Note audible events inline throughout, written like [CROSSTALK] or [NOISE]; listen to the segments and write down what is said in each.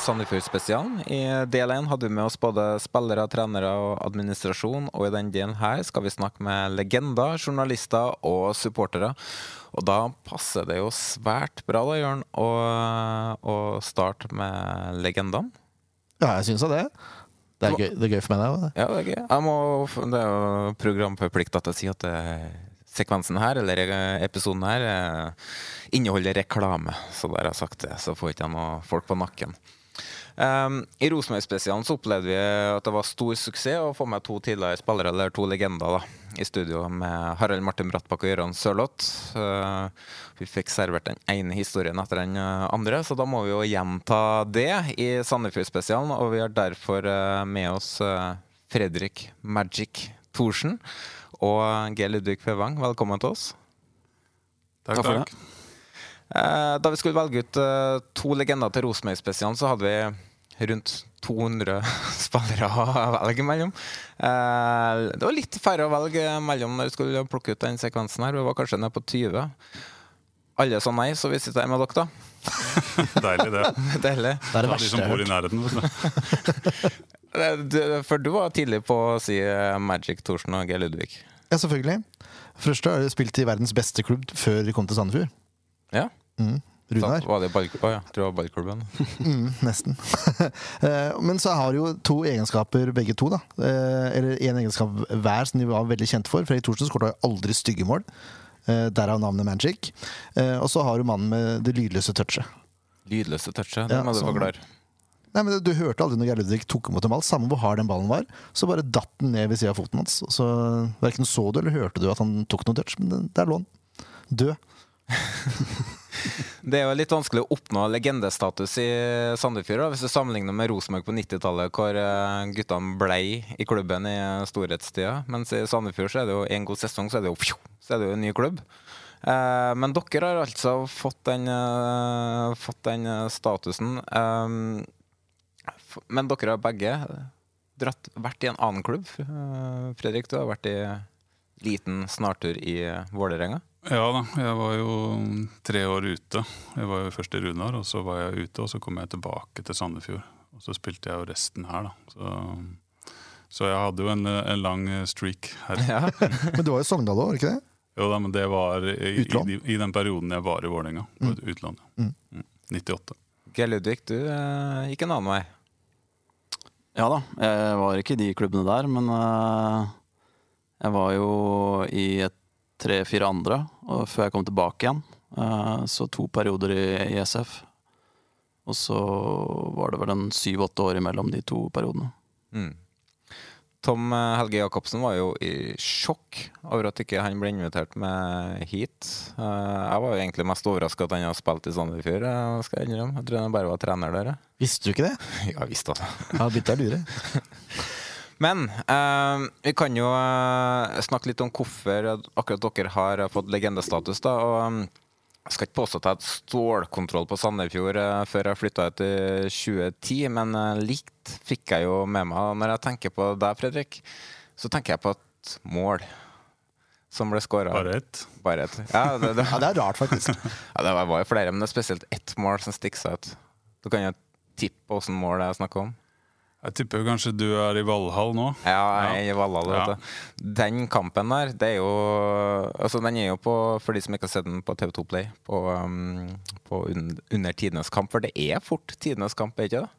Sandefjord-spesialen. I del én hadde vi med oss både spillere, trenere og administrasjon, og i den delen her skal vi snakke med legender, journalister og supportere. Og da passer det jo svært bra, da, Jørn, å, å starte med legendene. Ja, jeg syns det. Det er, gøy, det er gøy for meg, det. Ja, det er gøy. Jeg må, det er jo programforplikta til å si at det, sekvensen her, eller eh, episoden her, eh, inneholder reklame. Så der har jeg sagt det, så får ikke jeg noe folk på nakken. Um, I Rosenborg-spesialen så opplevde vi at det var stor suksess å få med to tidligere spillere, eller to legender, da, i studio med Harald Martin Brattbakk og Gøran Sørloth. Uh, vi fikk servert den ene historien etter den uh, andre, så da må vi jo gjenta det i Sandefjord-spesialen. Og vi har derfor uh, med oss uh, Fredrik Magic Thorsen og G. Ludvig Fevang. Velkommen til oss. Takk, takk. takk. Eh, Da vi skulle velge ut eh, to legender til Rosenborg-spesialen, så hadde vi rundt 200 [LAUGHS] spillere å velge mellom. Eh, Det var litt færre å velge mellom når vi skulle plukke ut den sekvensen her. Vi var kanskje nede på 20. Alle sa nei, så vi sitter her med dere, da. [LAUGHS] Deilig, det. [LAUGHS] Deilig. Det er det verste jeg har hørt. For du var tidlig på å si Magic Thorsen og G. Ludvig. Ja, selvfølgelig. Først har de spilt i verdens beste klubb før de kom til Sandefjord. Ja. Mm. Runar. Så var det ball, å ja, tror det var ballklubben. [LAUGHS] Mm, nesten. [LAUGHS] Eh, Men så har de jo to egenskaper, begge to. da Eh, Eller én egenskap hver som de var veldig kjente for. Fredrik Thorsen skåra aldri stygge mål. Eh, Derav navnet Magic. Og så har du mannen med det lydløse touchet. Lydløse touchet, det Ja, må du forklare. Nei, men Du hørte aldri når Geir Ludvig tok imot en ball, samme hvor hard den ballen var. Så bare datt den ned ved siden av foten hans. Så Verken så du eller hørte du at han tok noe touch, men der lå han. Død. [LAUGHS] Det er jo litt vanskelig å oppnå legendestatus i Sandefjord hvis du sammenligner med Rosenborg på 90-tallet, hvor eh, guttene blei i klubben i storhetstida. Mens i Sandefjord så er det jo en god sesong, så er det jo, pjo, så er det jo en ny klubb. Eh, men dere har altså fått den, eh, fått den eh, statusen. Eh, men dere har begge dratt, vært i en annen klubb. Eh, Fredrik, du har vært i liten snartur i Vålerenga. Ja da, jeg var jo tre år ute. Jeg var jo først i Runar, og så var jeg ute, og så kom jeg tilbake til Sandefjord. Og så spilte jeg jo resten her, da. Så, så jeg hadde jo en, en lang streak her. Ja. Men du var jo Sogndal òg, var ikke det? Jo da, men det var i, i, i, i den perioden jeg var i Vålerenga. På et utlån. Mm. Mm. 98. Geir Ludvig, du eh, gikk en annen vei. Ja da, jeg var ikke i de klubbene der, men eh, jeg var jo i et tre-fire andre og før jeg kom tilbake igjen. Eh, så to perioder i, i SF. Og så var det vel en syv-åtte år imellom de to periodene. Mm. Tom eh, Helge Jacobsen var jo i sjokk over at ikke han ble invitert med hit. Eh, jeg var jo egentlig mest overraska at han har spilt i Sandefjord. skal Jeg innrømme. Jeg tror han bare var trener der. Visste du ikke det? [LAUGHS] Ja, jeg visste det. Ja, å lure. [LAUGHS] Men uh, vi kan jo uh, snakke litt om hvorfor akkurat dere har fått legendestatus. da, og um, jeg skal ikke påstå at jeg hadde stålkontroll på Sandefjord eh, før jeg flytta ut i 2010, men eh, likt fikk jeg jo med meg. Når jeg tenker på deg, Fredrik, så tenker jeg på et mål som ble skåra. Bare ett? Bare ett. Ja, det, det, [LAUGHS] Ja, det er rart, faktisk. ja, det var jo flere, men det er spesielt ett mål som stikker seg ut. Du kan jo tippe åssen mål det er snakk om. Jeg tipper kanskje du er i Valhall nå? Ja, jeg er i Valhall. Ja. Den kampen der, det er jo Altså, den er jo på, for de som ikke har sett den på TV2 Play, på, um, på un, under tidenes kamp. For det er fort tidenes kamp, er ikke det?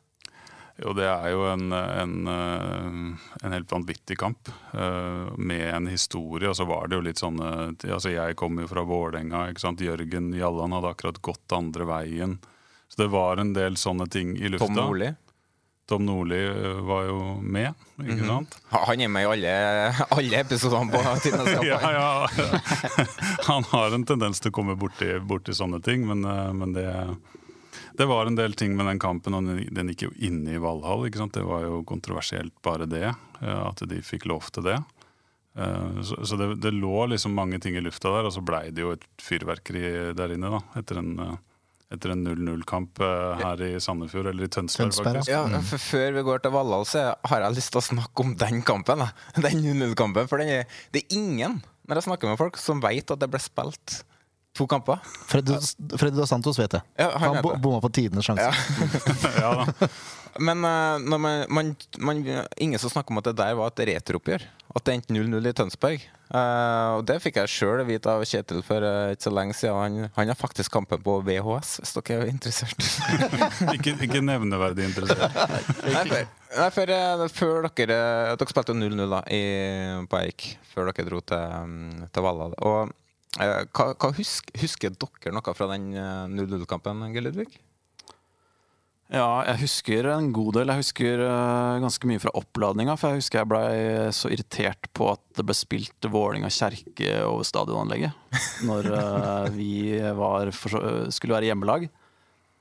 Jo, det er jo en, en, eh, en helt vanvittig kamp. eh, Med en historie. Og så var det jo litt sånn altså Jeg kom jo fra Vålerenga. Jørgen Jallan hadde akkurat gått andre veien. Så det var en del sånne ting i lufta. Tom Nordli. Tom Nordli eh, var jo med, ikke Mhm. sant? Han er med i alle, [LAUGHS] alle episodene på [LAUGHS] Tidenes kamp. ja, ja. [LAUGHS] Han har en tendens til å komme borti, borti sånne ting, men, eh, men det, det var en del ting med den kampen, og den, gikk jo inne i Valhall. ikke sant? Det var jo kontroversielt bare det, eh, at de fikk lov til det. Så, så det, det lå liksom mange ting i lufta der, og så blei det jo et fyrverkeri der inne, da. Etter en, etter en 0-0-kamp her i Sandefjord, eller i Tønsberg, Tønsberg, faktisk. Ja, for Før vi går til Valhall, så har jeg lyst til å snakke om den kampen. da. [LAUGHS] Den 0-0-kampen, For den er, det er ingen når jeg snakker med folk, som vet at det ble spilt to kamper. Freddy, Freddy Dos Santos vet det. Ja, han han bomma på tidenes sjanse. Ja [LAUGHS] da. Men eh, man, man, man, ingen som snakker om at det der var et retrooppgjør. At det endte 0-0 i Tønsberg. Uh, og det fikk jeg sjøl vite av Kjetil for uh, ikke så lenge siden. Han, han har faktisk kampen på VHS, hvis dere er interessert. [LAUGHS] Ikke, ikke nevneverdig interessert. Nei, for, nei, for, uh, før dere Dere spilte 0-0 på Eik før dere dro til, um, til Valla. Og hva, hva husker, Husker dere noe fra den eh, 0-0-kampen, Geir Ludvig? Ja, jeg husker en god del. Jeg husker uh, ganske mye fra oppladninga. For jeg husker jeg blei så irritert på at det ble spilt Vålinga kjerke over stadionanlegget. Når uh, vi var, for, skulle være hjemmelag.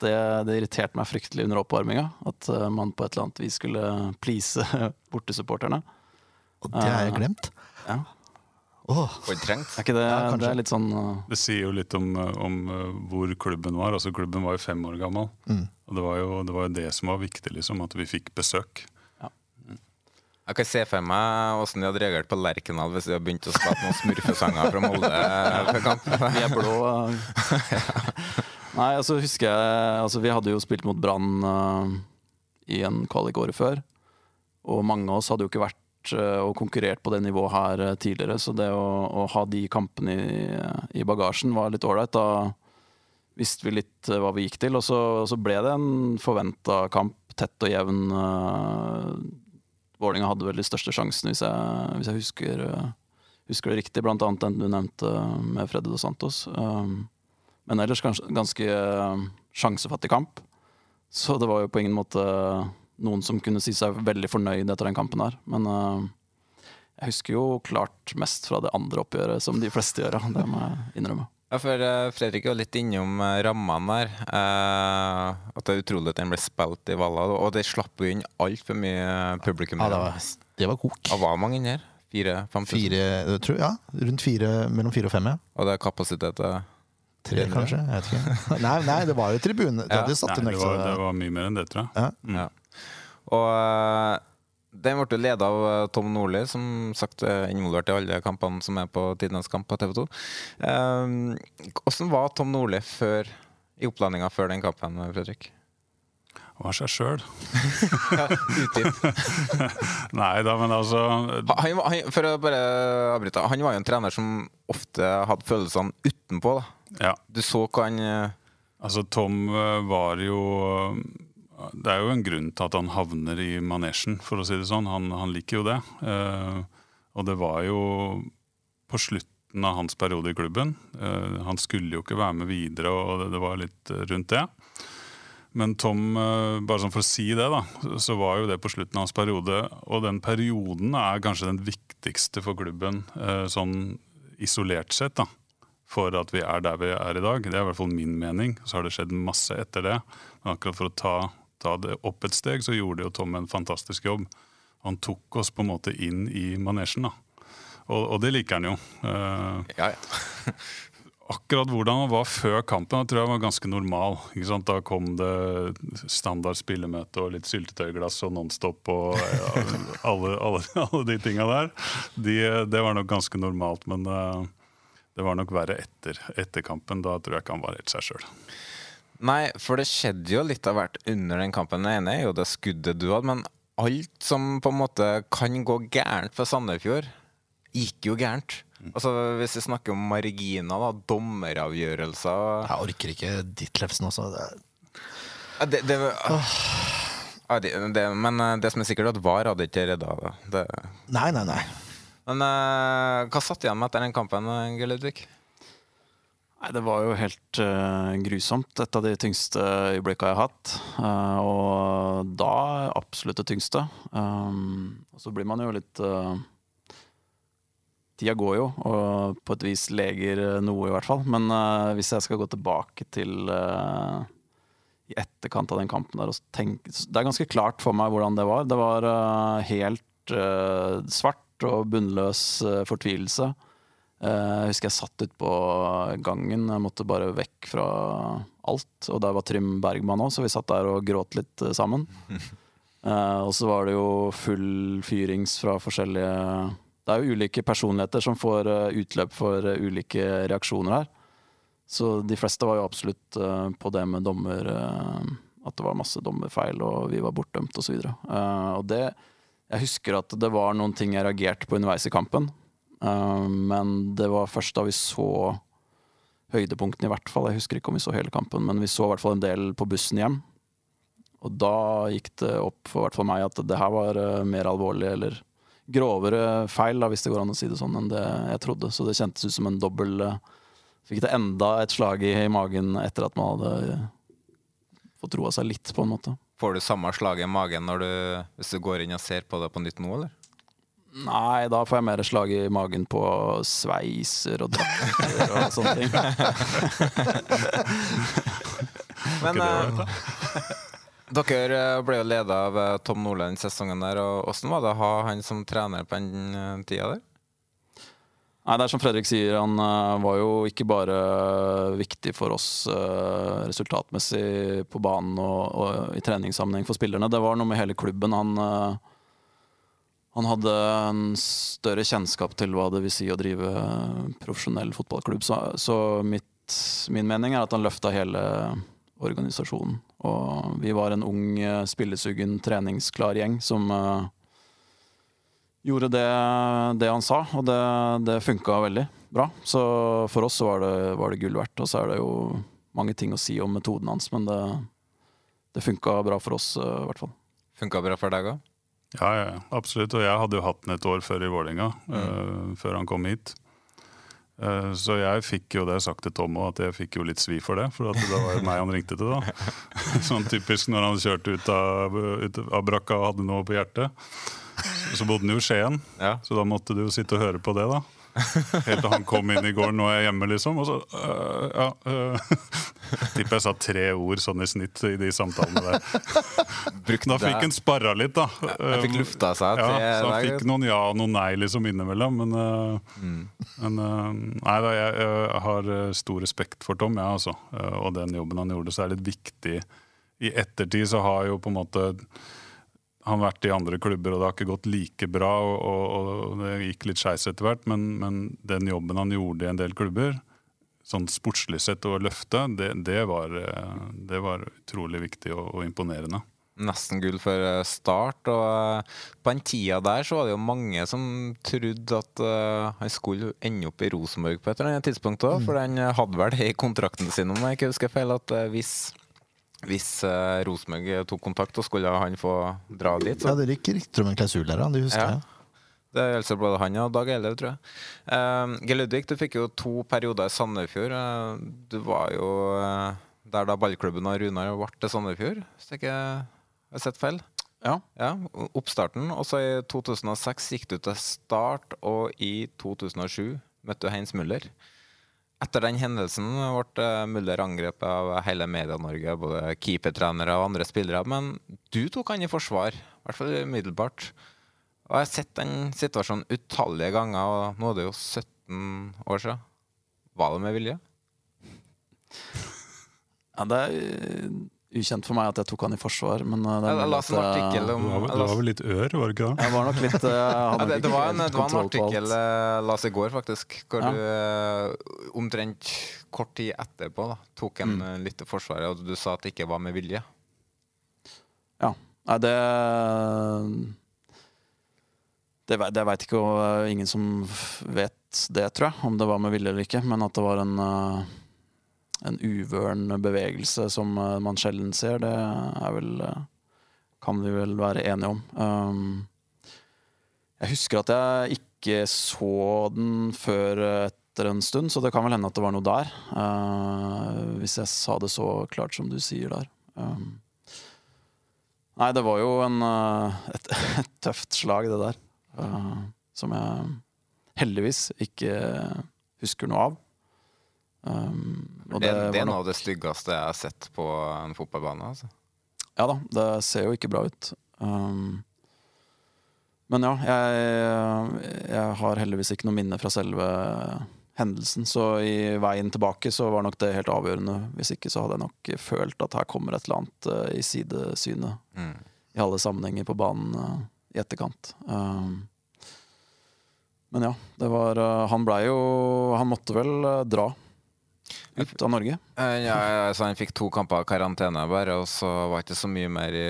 Det, det irriterte meg fryktelig under oppvarminga. At uh, man på et eller annet vis skulle please [LAUGHS] bortesupporterne. Og det har jeg glemt. Ja. Det? Er ikke det, Ja, det er litt sånn uh... Det sier jo litt om, eh, om uh, hvor klubben var. Altså Klubben var jo fem år gammel. Mm. Og det var, jo, det var jo det som var viktig, liksom, at vi fikk besøk. Jeg kan se for meg åssen de hadde reagert på Lerkendal hvis de hadde begynt å skape noen smurfesanger fra Molde. [LAUGHS] Vi er blå. [LAUGHS] Nei, altså husker jeg altså, Vi hadde jo spilt mot Brann uh, i en kvalik året før. Og mange av oss hadde jo ikke vært og konkurrert på det nivået her eh, tidligere, så det å, å ha de kampene i, i bagasjen var litt ålreit. Da visste vi litt eh, hva vi gikk til, og så, og så ble det en forventa kamp. Tett og jevn. Vålinga hadde vel de største sjansene, hvis jeg, hvis jeg husker, eh, husker det riktig. Blant annet den du nevnte med Freddy Dos Santos. Men ellers ganske eh, sjansefattig kamp. Så det var jo på ingen måte noen som kunne si seg veldig fornøyd etter den kampen her. Men uh, jeg husker jo klart mest fra det andre oppgjøret, som de fleste gjør. ja. [LAUGHS] Det må jeg innrømme. Ja, for eh, Fredrik var litt innom uh, rammene der. Uh, at det er utrolig at den ble spilt i Valla. Og det slapp jo inn altfor mye publikum. ja, det var, det var kok. Det var mange inni her. Fire-fem tusen. Fire, tror, ja, rundt fire, mellom fire og fem, ja. Og det er kapasitet til Tre, kanskje? Jeg vet ikke. [LAUGHS] Nei, nei, det var jo tribune. Det Ja. det, satt Nei, det, var, det var mye mer enn det, tror jeg. ja. Ja. Og eh, den ble leda av eh, Tom Nordli, som sagt er involvert i alle kampene som er på Tidenes kamp på TV 2. Hvordan var Tom Nordli før, i opplandinga før den kampen, Fredrik? Var seg sjøl. [LAUGHS] [LAUGHS] Nei da, men altså Han, han, for å bare avbryte, han var jo en trener som ofte hadde følelsene utenpå. Da. Ja. Du så hva han eh, Altså, Tom eh, var jo Det er jo en grunn til at han havner i manesjen, for å si det sånn. Han, han liker jo det. Eh, og det var jo på slutten av hans periode i klubben. Eh, han skulle jo ikke være med videre, og det, det var litt rundt det. Men Tom, eh, bare sånn for å si det, da, så var jo det på slutten av hans periode. Og den perioden er kanskje den viktigste for klubben, eh, sånn isolert sett. da for at vi er der vi er i dag. Det er i hvert fall min mening. Så har det skjedd masse etter det. Men akkurat for å ta, ta det opp et steg, så gjorde jo Tom en fantastisk jobb. han tok oss på en måte inn i manesjen. da. Og, og det liker han jo. Uh, Ja, ja. [LAUGHS] akkurat hvordan han var før kampen, jeg tror jeg var ganske normal. Da kom det standard spillemøte og litt syltetøyglass og Nonstop og ja, [LAUGHS] alle, alle, alle de tinga der. De, det var nok ganske normalt, men uh, det var nok verre etter, etter kampen. Da tror jeg ikke han var helt seg sjøl. Nei, for det skjedde jo litt av hvert under den kampen. Den ene er jo det skuddet du hadde, men alt som på en måte kan gå gærent for Sandefjord, gikk jo gærent. Altså Hvis vi snakker om marginer, da, dommeravgjørelser Jeg orker ikke Ditlevsen også. Det det, det, ja, det, det, Men eh, det som er sikkert, er at VAR hadde ikke redda det. Nei, nei, nei. Men eh, hva satt igjen med etter den kampen, eh, Geludvig? Nei, Det var jo helt uh, grusomt. Et av de tyngste øyeblikka jeg har hatt. Uh, og da absolutt det tyngste. Um, og så blir man jo litt uh, Tida går jo, og på et vis leger noe, i hvert fall. Men hvis jeg skal gå tilbake til i etterkant av den kampen der tenke Det er ganske klart for meg hvordan det var. Det var helt svart og bunnløs fortvilelse. Eh, Jeg husker jeg satt ute på gangen. Jeg måtte bare vekk fra alt. Og der var Trym Bergman òg, så vi satt der og gråt litt eh, sammen. [LAUGHS] Eh, og så var det jo full fyrings fra forskjellige Det er jo ulike personligheter som får utløp for ulike reaksjoner her. Så de fleste var jo absolutt på det med dommer At det var masse dommerfeil og vi var bortdømt osv. Uh, og det Jeg husker at det var noen ting jeg reagerte på underveis i kampen. Uh, men det var først da vi så høydepunktene, i hvert fall. Jeg husker ikke om vi så hele kampen, men vi så i hvert fall en del på bussen hjem. Og da gikk det opp for hvert fall meg at det her var uh, mer alvorlig, eller grovere feil, da, hvis det går an å si det sånn, enn det jeg trodde. Så det kjentes ut som en dobbel uh, Fikk det enda et slag i, i magen etter at man hadde fått roa seg litt, på en måte. Får du samme slag i magen du, hvis du går inn og ser på det på nytt nå, eller? Nei, da får jeg mer slag i magen på sveiser og drakter og sånne ting. [LAUGHS] Men eh, dere eh, ble jo leda av eh, Tom Nordland sesongen der. og Hvordan var det å ha han som trener på den eh, tida der? Nei, det er som Fredrik sier, han var jo ikke bare viktig for oss resultatmessig på banen og, og i treningssammenheng for spillerne. Det var noe med hele klubben. Han, eh, han hadde en større kjennskap til hva det vil si å drive profesjonell fotballklubb. Så, så mitt, min mening er at han løfta hele organisasjonen. Og vi var en ung, eh, spillesugen, treningsklar gjeng som uh, gjorde det, det han sa, og det, det funka veldig bra. Så for oss så var det, var det gull verdt. Og så er det jo mange ting å si om metoden hans, men det, det funka bra for oss, uh, i hvert fall. Funka bra for deg òg? Ja, ja, absolutt. Og jeg hadde jo hatt den et år før i Vålerenga, eh, før han kom hit. Eh, så jeg fikk jo det sagt til Tom òg, at jeg fikk jo litt svi for det. For da det var jo meg han ringte til, da. [LAUGHS] Sånn typisk når han kjørte ut av, ut av brakka og hadde noe på hjertet. Så bodde han jo i Skien, Ja. så da måtte du jo sitte og høre på det, da. [LAUGHS] Helt til han kom inn i går, nå er jeg hjemme, liksom. Og så øh, ja øh. [LAUGHS] Tipper jeg sa tre ord sånn i snitt i de samtalene der. [LAUGHS] Da fikk han sparra litt, da. Jeg fikk lufta seg Ja, så han fikk noen ja og noen nei liksom innimellom. Men, øh, men øh, nei da, jeg, jeg har øh, stor respekt for Tom, ja, altså. Øh, Og den jobben han gjorde, så er det litt viktig I ettertid så har jo på en måte han vært i andre klubber, og det har ikke gått like bra. Og, og, og det gikk litt skeis etter hvert, men, men den jobben han gjorde i en del klubber, sånn sportslig sett å løfte, det, det, var, øh, det var utrolig viktig og, og imponerende. Nesten gull for eh, start. Og eh, på den tida der så var det jo mange som trodde at eh, han skulle ende opp i Rosenborg på et eller annet tidspunkt òg, for han hadde vel det i kontrakten sin, om jeg ikke husker feil, at eh, hvis hvis uh, Rosenborg tok kontakt, og skulle han få dra dit. Ja, det gikk rykter om en klausul der. Det husker Ja. jeg. Det er altså både han og Dag Eilev, tror jeg. Uh, Geir Ludvig, du fikk jo to perioder i Sandefjord. Uh, du var jo uh, der da ballklubben og Runar ble til Sandefjord, hvis jeg ikke har sett feil. Ja. Ja, Oppstarten. Og så i 2006 gikk du til Start, og i 2007 møtte du Heinz Muller. Etter den hendelsen ble eh, Muller angrepet av hele Media-Norge, både keepertrenere og andre spillere. Men du tok han i forsvar, i hvert fall umiddelbart. Og jeg har sett den situasjonen utallige ganger, og nå er det jo 17 år siden. Var det med vilje? [LAUGHS] Ja, det er ukjent for meg at jeg tok han i forsvar, men uh, det Jeg las en uh, artikkel om Du var, du var vel litt ør, var du ikke det? Jeg var nok litt uh, jeg ja, hadde det, det, var en, det var en artikkel jeg las i går, faktisk, hvor Ja. du eh, omtrent kort tid etterpå da, tok en Mm. eh, litt til forsvaret, og du sa at det ikke var med vilje. Ja. Nei, det Det, det veit ikke, og ingen som vet det, tror jeg, om det var med vilje eller ikke. Men at det var en, uh, en uvøren bevegelse som uh, man sjelden ser, det er vel uh, Kan vi vel være enige om. Um, jeg husker at jeg ikke så den før etter en stund, så det kan vel hende at det var noe der. uh, hvis jeg sa det så klart som du sier der. Um, Nei, det var jo en, et, [LAUGHS] et tøft slag, det der. uh, som jeg heldigvis ikke husker noe av. Um, Det, det, er noe av det styggeste jeg har sett på en fotballbane. Altså. Ja da, det ser jo ikke bra ut. Um, men ja, jeg, jeg har heldigvis ikke noe minne fra selve hendelsen, så i veien tilbake så var nok det helt avgjørende. Hvis ikke så hadde jeg nok følt at her kommer et eller annet uh, i sidesynet Mm. i alle sammenhenger på banen uh, i etterkant. Um, men ja, det var uh, Han blei jo Han måtte vel dra ut av Norge. Eh, Ja, så han fikk to kamper av karantene bare, og så var det ikke så mye mer i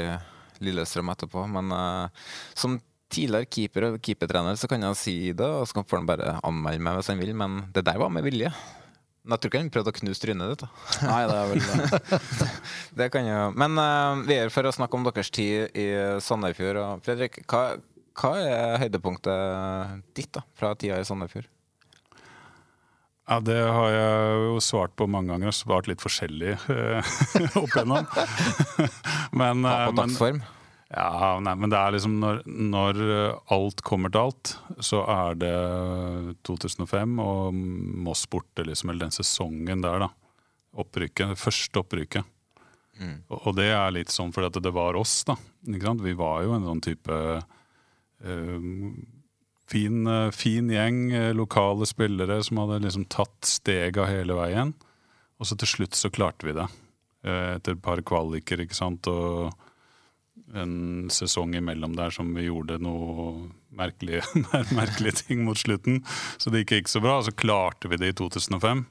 Lillestrøm etterpå. Men uh, som tidligere keeper og keepertrener så kan han si det, og så får han bare anmelde meg hvis han vil, men det der var med vilje. Men jeg tror ikke han prøvde å knuse trynet ditt. da. Nei, det er vel det. [LAUGHS] Det kan jo Men uh, vi er for å snakke om deres tid i Sandefjord. Fredrik, hva, hva er høydepunktet ditt da, fra tida i Sandefjord? Ja, Det har jeg jo svart på mange ganger, svart litt forskjellig eh, [LAUGHS] opp igjennom. [LAUGHS] men, eh, på men, dagsform? ja, nei, men det er liksom når, når eh, alt kommer til alt, så er det 2005 og Moss borte, liksom, eller den sesongen der, da. Opprykket. Det første opprykket. Mm. Og, og det er litt sånn fordi at det var oss, da. Vi var jo en sånn type eh, fin, eh, fin gjeng, eh, lokale spillere som hadde liksom tatt stega hele veien. Og så til slutt så klarte vi det. Eh, Etter et par kvaliker, ikke sant. Og en sesong imellom der som vi gjorde noe merkelige, [LAUGHS] merkelige ting mot slutten. Så det gikk ikke så bra. Og så klarte vi det i 2005.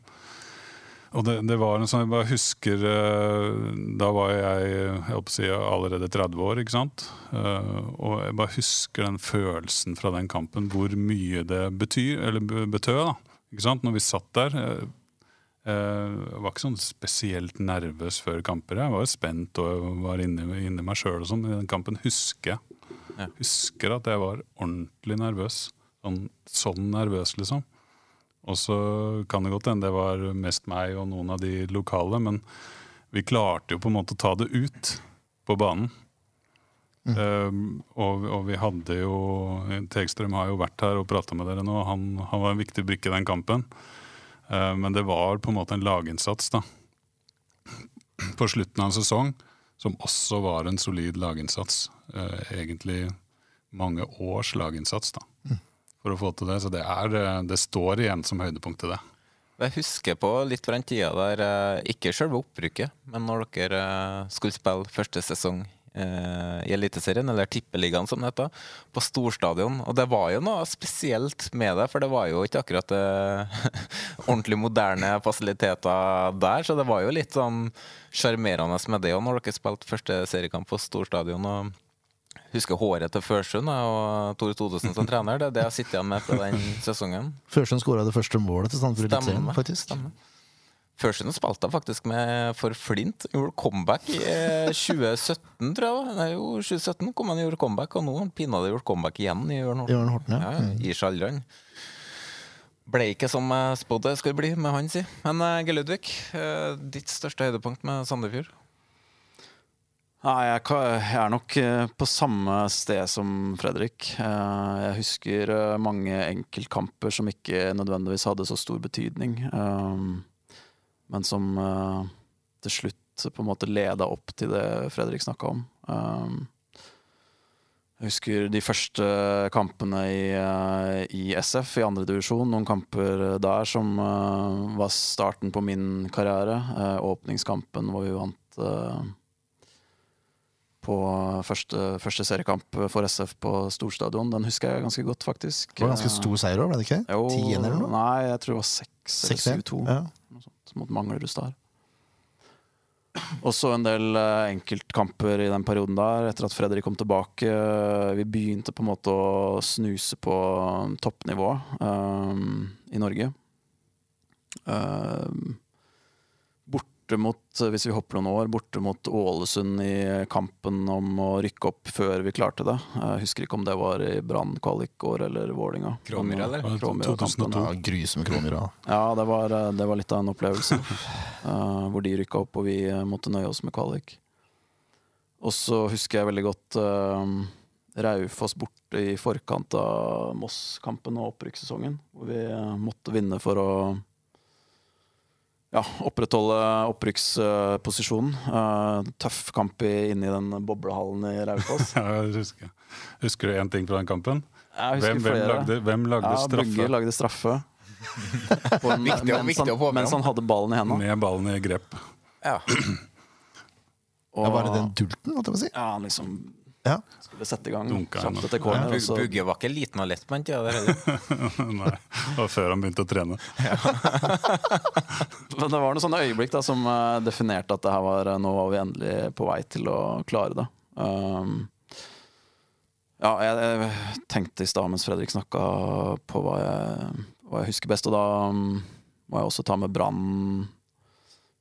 Og det, det var en sånn, Jeg bare husker eh, Da var jeg, jeg si, allerede 30 år, ikke sant. Eh, og jeg bare husker den følelsen fra den kampen, hvor mye det betyr, eller betød. da, ikke sant, Når vi satt der. eh, eh, Jeg var ikke sånn spesielt nervøs før kamper. Jeg var jo spent og var inni, inni meg sjøl. Sånn. I den kampen husker jeg. Husker at jeg var ordentlig nervøs. Sånn, sånn nervøs, liksom. Og så kan det godt hende det var mest meg og noen av de lokale, men vi klarte jo på en måte å ta det ut på banen. Um, og, og vi hadde jo Tegstrøm har jo vært her og prata med dere nå. Han, han var en viktig brikke i den kampen. Uh, men det var på en måte en laginnsats da. på slutten av en sesong som også var en solid laginnsats. Uh, egentlig mange års laginnsats da, for å få til det. Så det, er, uh, det står igjen som høydepunktet, det. Jeg husker på litt fra den tida der, eh, ikke selve opprykket, men når dere eh, skulle spille første sesong eh, i Eliteserien, eller Tippeligaen som det heter, på storstadion. Og det var jo noe spesielt med det, for det var jo ikke akkurat eh, [LAUGHS] ordentlig moderne fasiliteter der, så det var jo litt sånn sjarmerende med det òg, når dere spilte første seriekamp på storstadion. og Husker håret til Førsund og Tore Todesen som trener. Det er det jeg sitter igjen med fra den sesongen. Førsund skåra det første målet til Sandefjord Eliteserien, faktisk. stemmer. Førsund spilte faktisk med for Flint. Gjorde comeback i eh, 2017, tror jeg. Nei, jo, 2017 kom han og gjorde comeback, og nå har han pinadø gjort comeback igjen i Jørn Horten. Jørn Horten, ja. Ja. I Skjaldran. Ble ikke som jeg spådde det skulle bli med han, si. Men uh, Ludvig, eh, ditt største høydepunkt med Sandefjord? Nei, jeg, er nok eh, på samme sted som Fredrik. Eh, Jeg husker eh, mange enkeltkamper som ikke nødvendigvis hadde så stor betydning, men som til slutt på en måte leda opp til det Fredrik snakka om. Jeg husker de første kampene i, i SF, i andredivisjon. Noen kamper der som var starten på min karriere. Åpningskampen hvor vi vant på første, første seriekamp for SF på storstadion. Den husker jeg ganske godt, faktisk. Det var ganske stor seier òg, ble det ikke? Jo, 10-1 eller noe? Nei, jeg tror det var 6 eller 6-1? 7-2. Ja. Mot Manglerud der. Også en del eh, enkeltkamper i den perioden der, etter at Fredrik kom tilbake. Vi begynte på en måte å snuse på toppnivå eh, i Norge. Eh, borte mot, hvis vi hopper noen år, borte mot Ålesund i kampen om å rykke opp før vi klarte det. Jeg husker ikke om det var i Brann kvalikår eller Vålinga. Kråmyra, eller? Kråmyra-kampen. 2002. Ja, grusomme Kråmyra. Ja, det var, eh, det var litt av en opplevelse. [LAUGHS] Eh, hvor de rykka opp, og vi eh, måtte nøye oss med kvalik. Og så husker jeg veldig godt uh, Raufoss borte i forkant av Moss-kampen og opprykkssesongen. Hvor vi eh, måtte vinne for å ja, opprettholde opprykksposisjonen. Uh, tøff kamp i, inne i den boblehallen i Raufoss. [LAUGHS] Ja, husker. husker du én ting fra den kampen? Hvem, hvem lagde, hvem lagde ja, straffe Bugge lagde straffe. [LAUGHS] En, Viktig mens, viktig å han, mens han hadde ballen i hendene. med ballen i grep? Ja. [CLEARS THROAT] Ja, var det den dulten, måtte jeg si? Ja, han liksom Ja. skulle sette i gang kjapt etter corner. Ja. så- Bugge var ikke liten og lett på den tida. Nei, det var før han begynte å trene. [LAUGHS] Men det var noen sånne øyeblikk da, som eh, definerte at det her var, eh, nå var vi endelig på vei til å klare det. Um, ja, jeg, jeg tenkte i stad mens Fredrik snakka på hva jeg, hva jeg husker best, og da um, må jeg også ta med Brann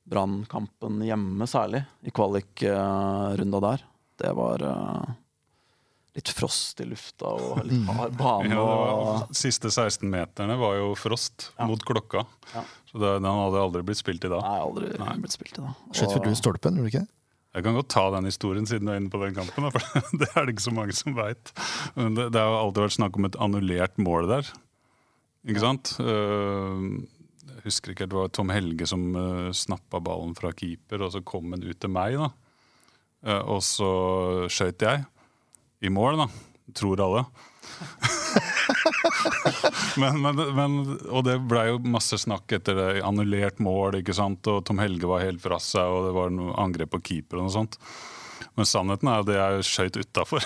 Brannkampen hjemme, særlig, i kvalikrunda der. Det var uh, litt frost i lufta og [LAUGHS] litt hard bane. Ja, var, siste 16 meterne var jo frost Ja. mot klokka. Ja. Så det, den hadde aldri blitt spilt i da. Nei, aldri blitt spilt i da. Skjøt vel du i stolpen, gjorde du ikke? Jeg kan godt ta den historien siden du er inne på den kampen. For [LAUGHS] det er det ikke så mange som veit. Det, det har alltid vært snakk om et annullert mål der. Ikke sant? Eh, jeg husker ikke, Det var Tom Helge som uh, snappa ballen fra keeper, og så kom den ut til meg. da. Eh, og så skøyt jeg. I mål, da. Tror alle. [LAUGHS] men, men, men, og det blei jo masse snakk etter det. Annullert mål, ikke sant? og Tom Helge var helt fra seg, og det var noe angrep på keeper og noe sånt. Men sannheten er at det jeg skøyt utafor.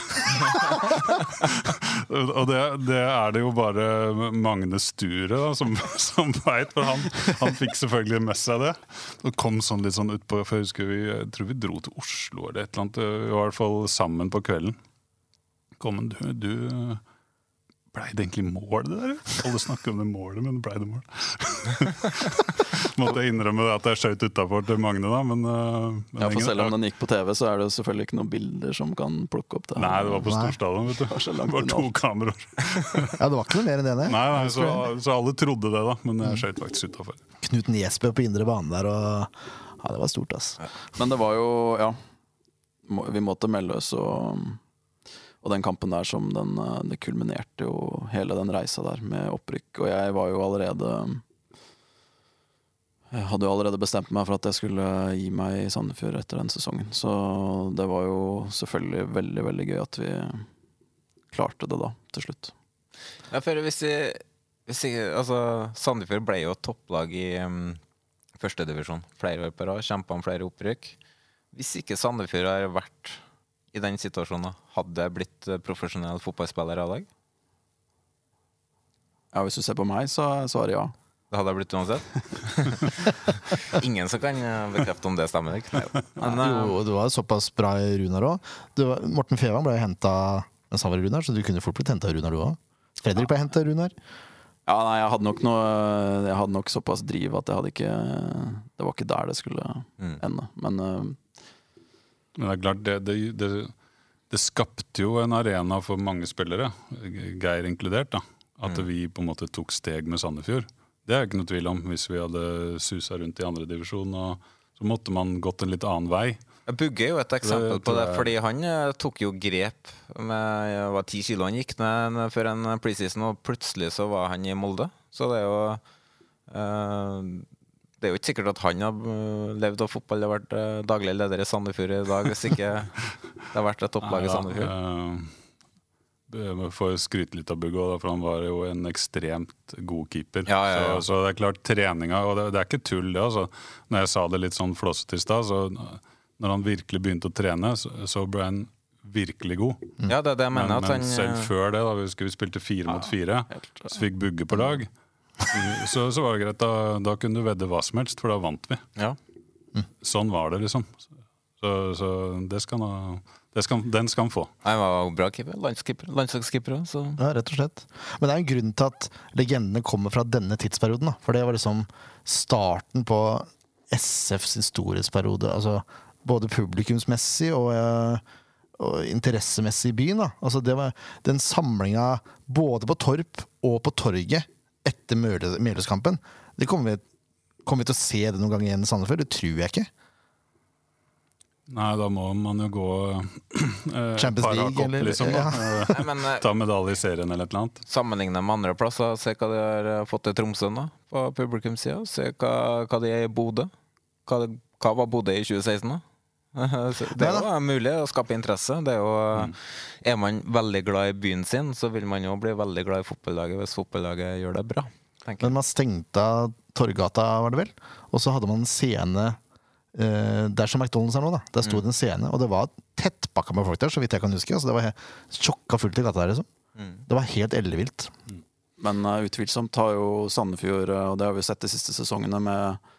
[LAUGHS] og det, det er det jo bare Magne Sture da, som, som veit, for han, han fikk selvfølgelig med seg det. Det kom sånn litt sånn utpå, for jeg husker vi, jeg tror vi dro til Oslo eller et eller annet. I hvert fall sammen på kvelden. Kom, du, du Blei det egentlig mål, det der? Alle snakker om det målet, men blei det mål? [LAUGHS] Måtte jeg innrømme det at jeg skjøt utafor til Magne, da. Men, uh, men Ja, for selv om den gikk på TV, så er det selvfølgelig ikke noen bilder som kan plukke opp det. Nei, det var på storstadion, vet du. Det var to kameraer. Ja, det var ikke noe mer enn det, nei. Nei, nei, så, så alle trodde det, da. Men jeg skøyt faktisk utafor. Knut Niesbø på indre bane der, og Ja, det var stort, ass. Men det var jo, ja Vi måtte melde oss, og, og den kampen der som den eh, Det kulminerte jo hele den reisa der med opprykk. Og jeg var jo allerede Jeg hadde jo allerede bestemt meg for at jeg skulle gi meg i Sandefjord etter den sesongen. Så det var jo selvfølgelig veldig, veldig gøy at vi klarte det da, til slutt. Ja, for hvis vi, hvis vi Altså, Sandefjord ble jo topplag i um, førstedivisjon flere år på rad. Kjempa om flere opprykk. Hvis ikke Sandefjord har vært i den situasjonen, hadde jeg blitt eh, profesjonell fotballspiller av deg? Ja, Hvis du ser på meg, så svarer jeg ja. Det hadde jeg blitt uansett? [LAUGHS] Ingen som kan eh, bekrefte om det stemmer? Ikke? Nei, Men, eh, Jo, du var såpass bra i Runar òg. Morten Fevang ble henta mens han var i Runar, så du kunne fort blitt henta av Runar, du òg. Fredrik ble henta av Runar. Ja, nei, jeg hadde nok noe Jeg hadde nok såpass driv at jeg hadde ikke Det var ikke der det skulle Mm. ende. Men Men det er klart, det, det, det, det skapte jo en arena for mange spillere, Geir inkludert. da At vi på en måte tok steg med Sandefjord. Det er ikke noe tvil om. Hvis vi hadde susa rundt i andredivisjon, så måtte man gått en litt annen vei. Bugge er jo et eksempel Det på det, fordi han eh, tok jo grep med det var ti kilo han gikk ned før en preseason, og plutselig så var han i Molde. Så det er jo eh, Det er jo ikke sikkert at han har eh, levd av fotball og vært eh, daglig leder i Sandefjord i dag, hvis ikke det har vært et topplag i Sandefjord. Vi eh, får skryte litt av Buggo, for han var jo en ekstremt god keeper. Ja, ja, ja. Så, så det er klart, treninga Og det, det er ikke tull, det. altså. Når jeg sa det litt sånn flåsete i stad, så når han virkelig begynte å trene, så, så ble han virkelig god. Ja, det er det jeg mener. Men, men han, selv før det, da vi, skulle, vi spilte fire mot fire, så fikk Bugge på lag, så, så var det greit. Da, da kunne du vedde hva som helst, for da vant vi. Ja. Sånn var det, liksom. Så, så det skal han, det skal, den skal han få. Han var jo bra keeper. Landslagskeeper òg, så Ja, rett og slett. Men det er en grunn til at legendene kommer fra denne tidsperioden. Da. For det var liksom starten på SFs historiesperiode. Altså både publikumsmessig og, eh, og interessemessig i byen. Da. Altså det var den samlinga både på Torp og på torget etter Melhuskampen. Det kommer vi, kommer vi til å se det noen gang igjen i Sandefjord? Det tror jeg ikke. Nei, da må man jo gå eh, Champions League, opp, eller- liksom. ja. [LAUGHS] Nei, men, eh, Ta medalje i serien eller et eller annet. Sammenligne med andre plasser, se hva de har eh, fått til Tromsø nå, på publikumssida. Se hva, hva de er i Bodø. Hva, hva var Bodø i 2016, da? Det er jo mulig å skape interesse. Det er, jo, er man veldig glad i byen sin, så vil man jo bli veldig glad i fotballaget hvis fotballaget gjør det bra. tenker. Men man stengte av Torgata, var det vel? Og så hadde man en scene eh, der som McDonald's er nå. da Der sto det en scene, og det var tettpakka med folk der, så vidt jeg kan huske. Altså, det var tjokka fullt i gata der, liksom. Det var helt ellevilt. Men uh, utvilsomt har jo Sandefjord, eh, og det har vi sett de siste sesongene, med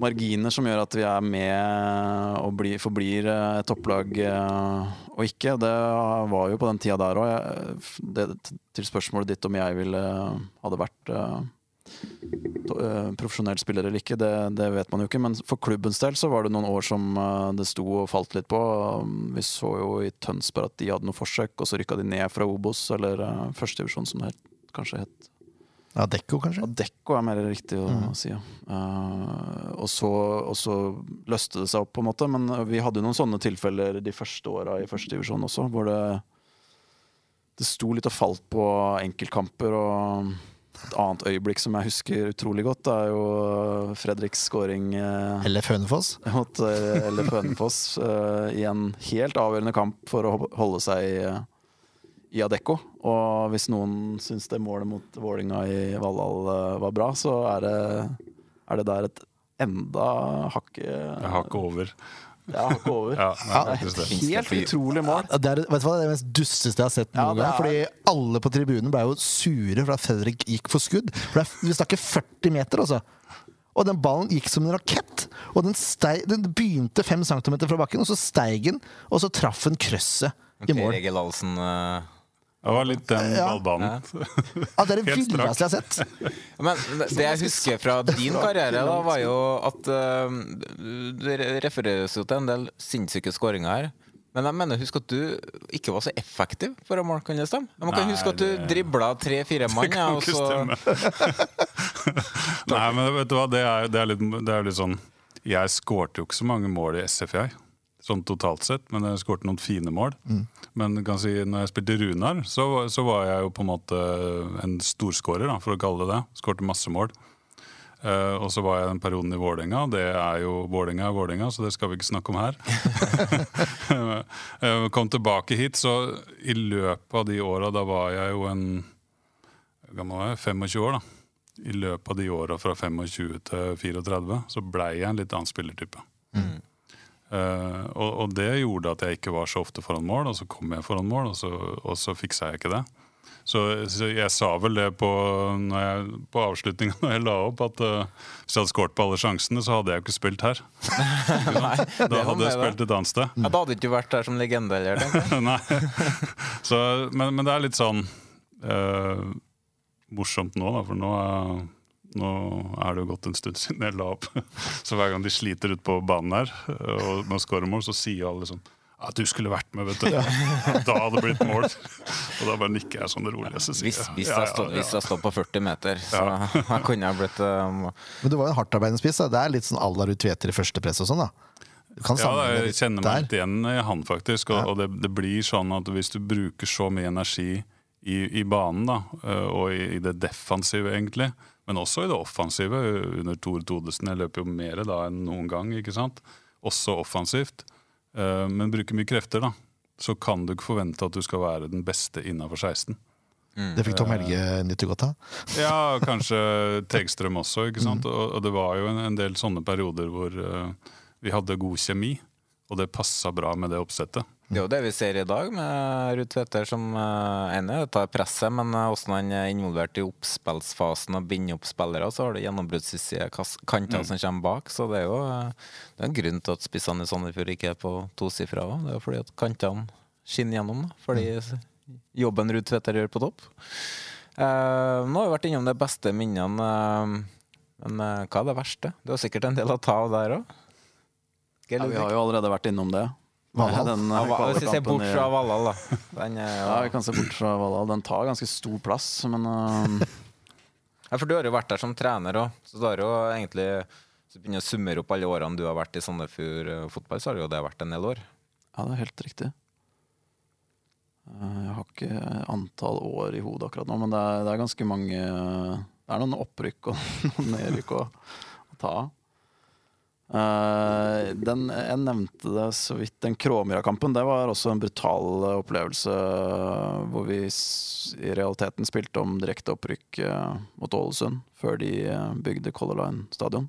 marginer som gjør at vi er med og bli, forblir eh, et topplag eh, og ikke. Det var jo på den tida der òg. Til spørsmålet ditt om jeg ville hadde vært eh, to- eh, profesjonell spiller eller ikke, det, det vet man jo ikke. Men for klubbens del så var det noen år som det sto og falt litt på. Vi så jo i Tønsberg at de hadde noen forsøk, og så rykka de ned fra Obos, eller førstedivisjon som det kanskje het. Ja, Dekko, kanskje? Adecco er mer riktig å Mm. si, ja. Uh, og, så, og så løste det seg opp, på en måte. Men vi hadde jo noen sånne tilfeller de første åra i første divisjon også, hvor det det sto litt og falt på enkeltkamper. og et annet øyeblikk som jeg husker utrolig godt, er jo Fredriks scoring uh, Eller Hønefoss. mot Fønefoss, LF Hønefoss eh, i en helt avgjørende kamp for å holde seg i, i Adecco. Og hvis noen syns det målet mot Vålinga i Valhall eh, var bra, så er det, er det der et enda hakket Hakket over. Ja, hakk over. Ja, nei, Det er [LAUGHS] faktisk helt, helt utrolig mål. Ja, Det er, vet du hva, det er det mest dusteste jeg har sett noen ja, gang. Fordi alle på tribunen ble jo sure for at Fredrik gikk for skudd. For det er, Vi snakker 40 meter, altså. Og den ballen gikk som en rakett. Og den, steig, den begynte fem centimeter fra bakken, og så steig den, og så traff den krøsset i mål. Egil Ahlsen eh, Det var litt den Ja. ballbanen. Ja, [LAUGHS] det er det villeste jeg har sett. Men det jeg husker fra din karriere, da, var jo at uh, Det refereres jo til en del sinnssyke skåringer her. Men jeg mener, husk at du ikke var så effektiv for å måle, kan det stemme? Man kan Nei, huske at du det- dribla tre-fire mann, [LAUGHS] Det kan ikke så stemme. [LAUGHS] Nei, men vet du hva, det er, det er, litt, det er litt sånn Jeg skårte jo ikke så mange mål i SF, jeg. Sånn totalt sett, men jeg skårte noen fine mål. Men kan si, når jeg spilte Runar, så, så var jeg jo på en måte en storskårer, da, for å kalle det det. Skårte masse mål. Uh, og så var jeg den perioden i Vålerenga. Det er jo Vålerenga er Vålerenga, så det skal vi ikke snakke om her. uh, [LAUGHS] [LAUGHS] Kom tilbake hit, så i løpet av de åra, da var jeg jo en gammel var jeg? 25 år, da. I løpet av de åra fra 25 til 34 så blei jeg en litt annen spillertype. Eh, og, og det gjorde at jeg ikke var så ofte foran mål, og så kom jeg foran mål, og så, og så fiksa jeg ikke det. Så, så jeg sa vel det på, når på avslutninga [LAUGHS] når jeg la opp, at uh, hvis jeg hadde skåret på alle sjansene, så hadde jeg jo ikke spilt her. [LAUGHS] Nei, Da hadde jeg spilt et annet sted. Ja, da hadde ikke vært der som legende heller. [LAUGHS] Nei. Så, men, men det er litt sånn uh, morsomt nå, da, for nå, er- nå er det jo gått en stund siden jeg la opp. [LAUGHS] Så hver gang de sliter ute på banen her og med å skåre mål, så sier alle sånn at du skulle vært med, vet du. [LAUGHS] Da hadde det blitt mål. [LAUGHS] Og da bare nikker jeg sånn rolig. Så hvis, Hvis, jeg, ja, ja, ja. hvis stod på 40 meter, så jeg kunne jeg blitt um, Men du var jo en hardtarbeidende spiss. Det er litt sånn à la Tveter i første press og sånn, da. Kan Ja, jeg kjenner meg litt igjen i han, faktisk. Og, Ja. og det, det blir sånn at hvis du bruker så mye energi i, i banen, da, og i, i det defensive, egentlig, men også i det offensive Under Tore Todesen, jeg løper jo mer da enn noen gang, ikke sant? Også offensivt. øh, men bruker mye krefter, da. så kan du ikke forvente at du skal være den beste innafor 16. Det fikk Tom Helge nyte godt av. [LAUGHS] Ja, kanskje Tegstrøm også. ikke sant? Og, og det var jo en, en del sånne perioder hvor eh, vi hadde god kjemi, og det passa bra med det oppsettet. Det er jo det vi ser i dag, med Ruud Tveter som uh, ene tar presset, men uh, hvordan han er involvert i oppspillsfasen og binder opp spillere, så har du gjennombruddsside kanter Mm. som kommer bak. Så det er jo uh, det er en grunn til at spissene i Sandefjord ikke er på tosifra. Det er jo fordi at kantene skinner gjennom, da. Fordi jobben Ruud Tveter gjør på topp. Eh, nå har vi vært innom de beste minnene, eh, men eh, hva er det verste? Det har sikkert en del å ta av der òg. Ja, vi har jo allerede vært innom det. Valhall? Den, Ja, eh, hva- Hvis vi ser bort fra Valhall, da. Den er Ja, vi kan se bort fra Valhall. Den tar ganske stor plass, men uh... [LAUGHS] Ja, for du har jo vært der som trener òg, så du har jo egentlig Hvis du begynner å summere opp alle årene du har vært i Sandefjord eh, fotball, så har jo det vært en del år. Ja, det er helt riktig. Eh, Jeg har ikke antall år i hodet akkurat nå, men det er, det er ganske mange Det er noen opprykk og [LAUGHS] noen nedrykk å, å ta av. Eh, den, jeg nevnte det så vidt. Den Kråmyra-kampen det var også en brutal opplevelse. eh, Hvor vi i realiteten spilte om direkte opprykk eh, mot Ålesund før de bygde Color Line stadion.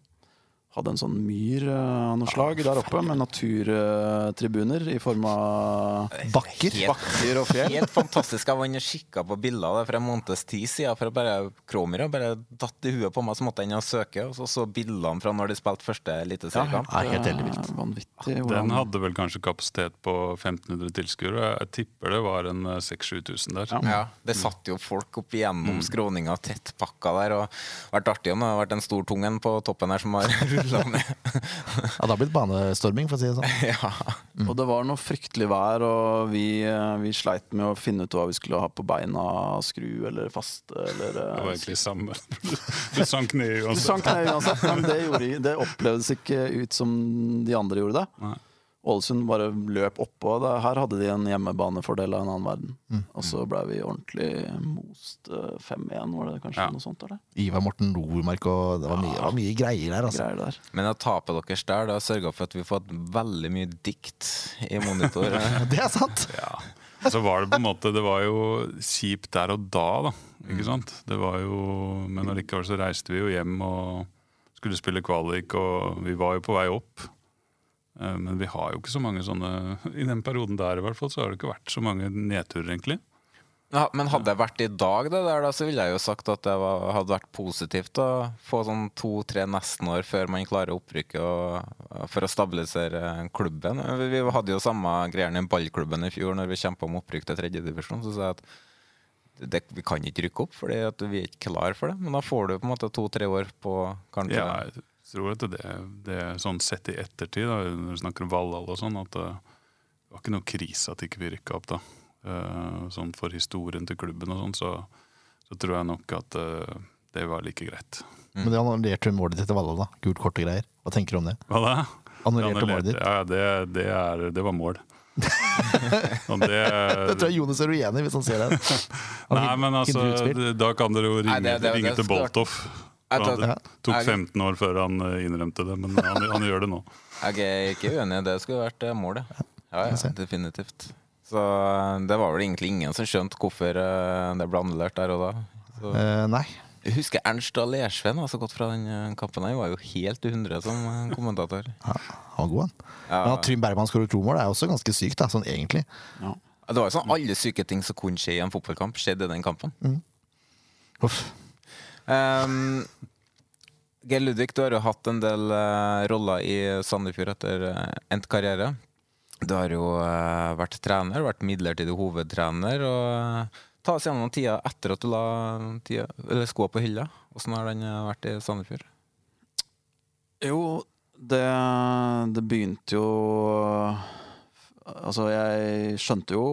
Hadde en sånn myr eh, av noe slag der oppe, med naturtribuner i form av Bakker. Helt, bakker og fjell. helt fantastisk. Jeg var inne og kikka på bilder av det for en måneds tid siden. For å bare Kråmyra bare datt i huet på meg, så måtte jeg inn og søke. Og så så bildene fra når de spilte første eliteseriekamp. Ja, helt ellevilt. eh, Vanvittig. Den hadde vel kanskje kapasitet på 1500 tilskuere. Jeg tipper det var en eh, 6000-7000 der. Ja, Det satt jo folk opp igjennom skråninga tettpakka der. Og vært artig om det har vært en stor tung en på toppen her som har [LAUGHS] rulla. Ja, det har blitt banestorming, for å si det sånn. [LAUGHS] ja. Og det var noe fryktelig vær, og vi, eh, vi sleit med å finne ut hva vi skulle ha på beina. Skru eller faste eller Det var eh, egentlig samme. Du sank ned Du uansett. sank ned uansett, men det, gjorde, det opplevdes ikke ut som de andre gjorde det. Nei. Ålesund bare løp oppå. Her hadde de en hjemmebanefordel av en annen verden. Mm. Og så ble vi ordentlig most eh, 5-1, var det kanskje Ja. noe sånt? Eller? Ivar Morten Nordmark og Det var mye, det var mye greier der, altså. Greier der. Men å tape deres der det har sørga for at vi har fått veldig mye dikt i monitor. [LAUGHS] Det er sant! [LAUGHS] Ja. [LAUGHS] Så var det på en måte Det var jo kjipt der og da, da. Ikke sant? Det var jo Men allikevel så reiste vi jo hjem og skulle spille kvalik, og vi var jo på vei opp. Eh, Men vi har jo ikke så mange sånne [LAUGHS] I den perioden der i hvert fall, så har det ikke vært så mange nedturer, egentlig. Ja, men hadde det vært i dag, det der, da, så ville jeg jo sagt at det var, hadde vært positivt å få sånn to-tre nesten år før man klarer opprykket og, for å stabilisere klubben. Vi vi hadde jo samme greiene i ballklubben i fjor når vi kjempa om opprykk til tredjedivisjon. Så sa jeg at det, vi kan ikke rykke opp fordi vi er ikke klar for det. Men da får du på en måte to-tre år på kanskje Ja, jeg tror at det, det er sånn sett i ettertid, da, når du snakker om Valhall og sånn, at det var ikke noe krise at ikke vi rykka opp da. Eh, sånn for historien til klubben og sånn, så, så tror jeg nok at eh, det var like greit. Men det annullerte målet ditt til Valhall, da. Gult kort og greier. Hva tenker du om det? Hva da? Annullerte målet ditt. Ja, det, det, er, det var mål. [LAUGHS] Det, Det tror jeg Jonas er uenig i, hvis han ser det. [LAUGHS] Han Nei, men altså, ikke det- da kan dere jo ringe, Nei, det- det- ringe til Boltoff. Han tok 15 år før han eh, innrømte det, men han, han gjør det nå. Jeg [LAUGHS] er ikke uenig, det skulle vært eh, målet. Ja, ja, definitivt. Så eh, det var vel egentlig ingen som skjønte hvorfor det ble annullert der og da. Så. Eh, nei. Jeg husker Ernst og Lersveen var så godt fra den kampen. Han var jo helt i hundre som kommentator. [LAUGHS] Ja, han var god, han. Ja. Men at Trym Bergman skårer to mål, er også ganske sykt, da, sånn egentlig. Det var jo sånn alle syke ting som kunne skje i en fotballkamp, skjedde i den kampen. Uff. Um, Geir Ludvig, du har jo hatt en del uh, roller i Sandefjord etter uh, endt karriere. Du har jo uh, vært trener, vært midlertidig hovedtrener. og Ta oss gjennom tida etter at du la tida, skoa på hylla. Åssen har den vært i Sandefjord? Jo, det, det begynte jo Altså, jeg skjønte jo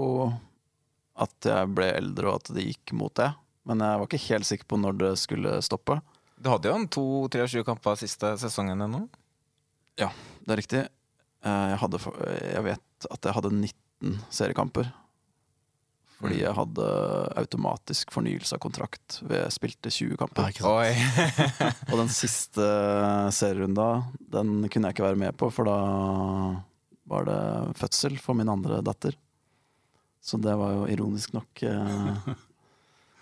at jeg ble eldre, og at det gikk mot det. Men jeg var ikke helt sikker på når det skulle stoppe. Du hadde jo en to-tre-sju kamper siste sesongen ennå. Ja, det er riktig. Eh, Jeg, hadde, jeg vet at jeg hadde 19 seriekamper. Fordi jeg hadde automatisk fornyelse av kontrakt ved jeg spilte 20 kamper. [LAUGHS] Og den siste serierunda, den kunne jeg ikke være med på, for da var det fødsel for min andre datter. Så det var jo ironisk nok eh, [LAUGHS]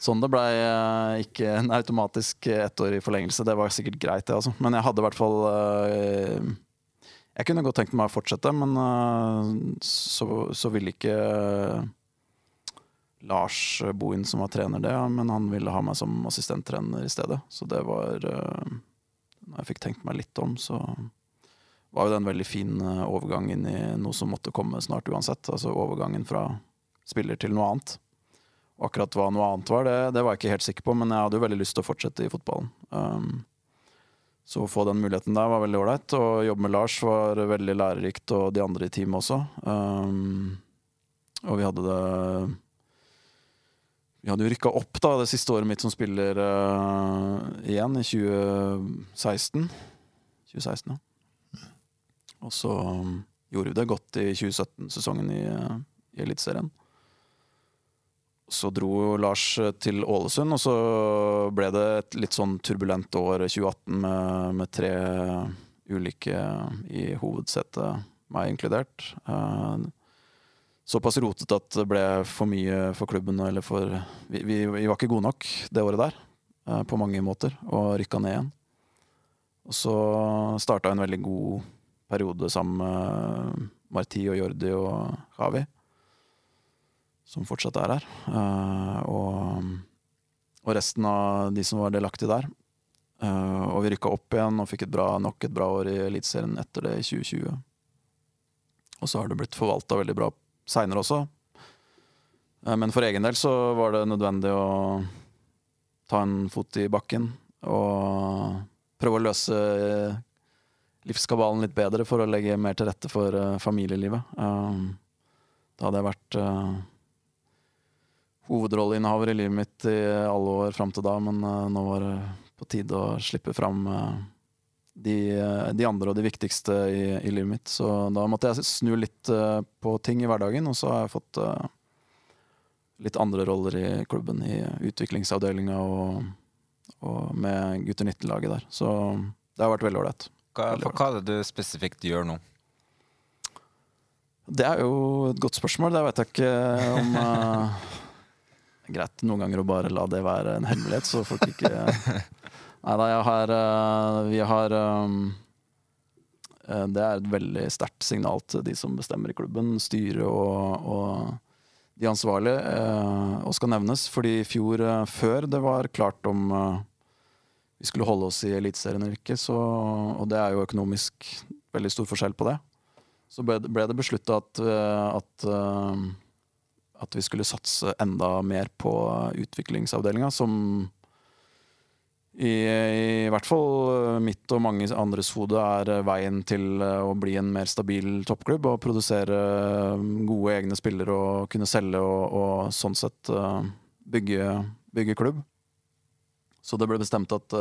sånn det blei. Eh, ikke en automatisk ettårig forlengelse. Det var sikkert greit, det, altså. Men jeg hadde i hvert fall eh, Jeg kunne godt tenkt meg å fortsette, men eh, så, så ville ikke Lars Bohin, som var trener, det, men han ville ha meg som assistenttrener i stedet. Så det var eh, Når jeg fikk tenkt meg litt om, så var jo det en veldig fin eh, overgang inn i noe som måtte komme snart uansett. Altså overgangen fra spiller til noe annet. Og akkurat hva noe annet var, det, det, var jeg ikke helt sikker på, men jeg hadde jo veldig lyst til å fortsette i fotballen. Um, så å få den muligheten der var veldig ålreit. Å jobbe med Lars var veldig lærerikt, og de andre i teamet også. Um, og vi hadde det Vi hadde jo rykka opp da det siste året mitt som spiller uh, igjen, i 2016. 2016, ja. Og så um, gjorde vi det godt i 2017-sesongen i, uh, i Eliteserien. Så dro Lars til Ålesund, og så ble det et litt sånn turbulent år 2018 med, med tre ulike i hovedsetet, meg inkludert. Uh, såpass rotete at det ble for mye for klubben. Eller for, vi, vi, vi var ikke gode nok det året der, uh, på mange måter, og rykka ned igjen. Og så starta en veldig god periode sammen med Marti og Jordi og Havi, som fortsatt er her. Uh, og, og, resten av de som var delaktige der. Uh, og vi rykka opp igjen og fikk et bra, nok et bra år i Eliteserien etter det i 2020. Og så har det blitt forvalta veldig bra seinere også. Uh, men for egen del så var det nødvendig å ta en fot i bakken og prøve å løse livskabalen litt bedre for å legge mer til rette for familielivet. Da hadde jeg vært hovedrolleinnehaver i livet mitt i alle år fram til da, men uh, nå var det på tide å slippe fram de, de, andre og de viktigste i, i, livet mitt. Så da måtte jeg snu litt på ting i hverdagen, og så har jeg fått litt andre roller i klubben, i utviklingsavdelinga og, og med gutter 19-laget der. Så det har vært veldig ålreit. Hva, hva er det du spesifikt gjør nå? Det er jo et godt spørsmål. Det vet jeg ikke om greit noen ganger å bare la det være en hemmelighet, så folk ikke [LAUGHS] Nei da, jeg har uh, Vi har um, Det er et veldig sterkt signal til de som bestemmer i klubben, styret og, og de ansvarlige, uh, og skal nevnes. Fordi i fjor, før det var klart om vi skulle holde oss i Eliteserien eller ikke. Så, og det er jo økonomisk veldig stor forskjell på det. Så ble, det beslutta at, eh, at, eh, at, vi skulle satse enda mer på utviklingsavdelinga, som i, i, hvert fall mitt og mange andres hode er veien til å bli en mer stabil toppklubb og produsere gode egne spillere og kunne selge og, og sånn sett eh, bygge, bygge klubb. Så det ble bestemt at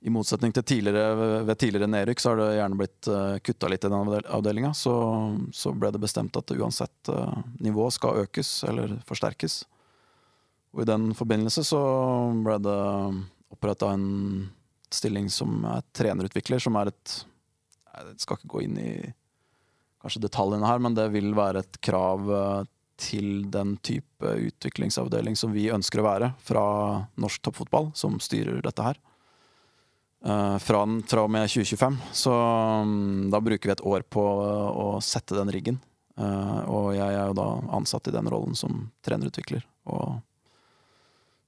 i motsetning til tidligere, ved tidligere nedrykk, så har det gjerne blitt uh, eh, kutta litt i den avdelinga. Så, så, ble det bestemt at uansett uh, nivå skal økes eller forsterkes. Og i den forbindelse så ble det oppretta en stilling som er trenerutvikler, som er et Jeg skal ikke gå inn i kanskje detaljene her, men det vil være et krav til den type utviklingsavdeling som vi ønsker å være fra norsk toppfotball, som styrer dette her. Uh, fra, fra, og med 2025. Så um, da bruker vi et år på uh, å sette den riggen. Uh, og jeg er jo da ansatt i den rollen som trenerutvikler. Og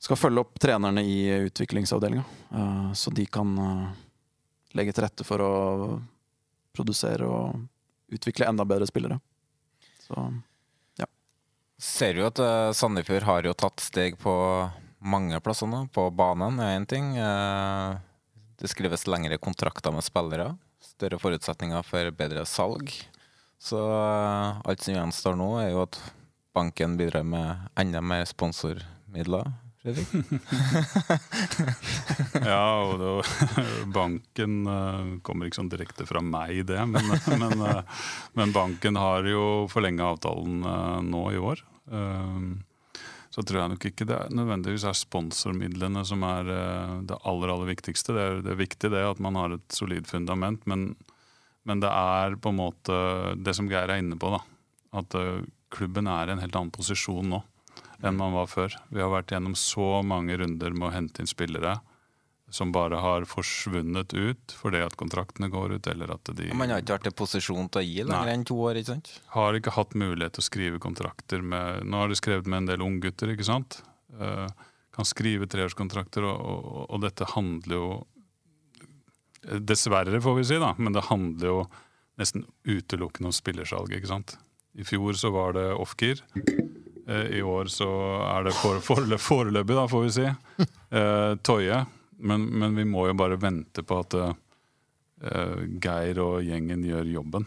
skal følge opp trenerne i utviklingsavdelinga, så de kan legge til rette for å produsere og utvikle enda bedre spillere. Så ja. Ser jo at uh, Sandefjord har jo tatt steg på mange plasser nå. På banen er én ting. Uh, det skrives lengre kontrakter med spillere. Større forutsetninger for bedre salg. Så uh, alt som gjenstår nå, er jo at banken bidrar med enda mer sponsormidler. [LAUGHS] [LAUGHS] Ja, og det, [LAUGHS] banken uh, kommer ikke sånn direkte fra meg, det. Men, men, uh, men banken har jo forlenga avtalen nå i år. Ehm, så tror jeg nok ikke det nødvendigvis er sponsormidlene som er eh, det aller aller viktigste. Det er, det er viktig det at man har et solid fundament, men, men, det er på en måte det som Geir er inne på. da, At uh, klubben er i en helt annen posisjon nå enn man var før. Vi har vært gjennom så mange runder med å hente inn spillere som bare har forsvunnet ut fordi at kontraktene går ut, eller at de Man har ikke vært i posisjon til å gi lenger enn to år, ikke sant? Har ikke hatt mulighet til å skrive kontrakter med Nå har de skrevet med en del unggutter, ikke sant? Uh, kan skrive treårskontrakter, og, og, og, dette handler jo Dessverre, får vi si, da, men det handler jo nesten utelukkende om spillersalg, ikke sant? I fjor så var det off-gear. Uh, I år så er det foreløpig, da, får vi si. Uh, Toye men, men, vi må jo bare vente på at uh, Geir og gjengen gjør jobben.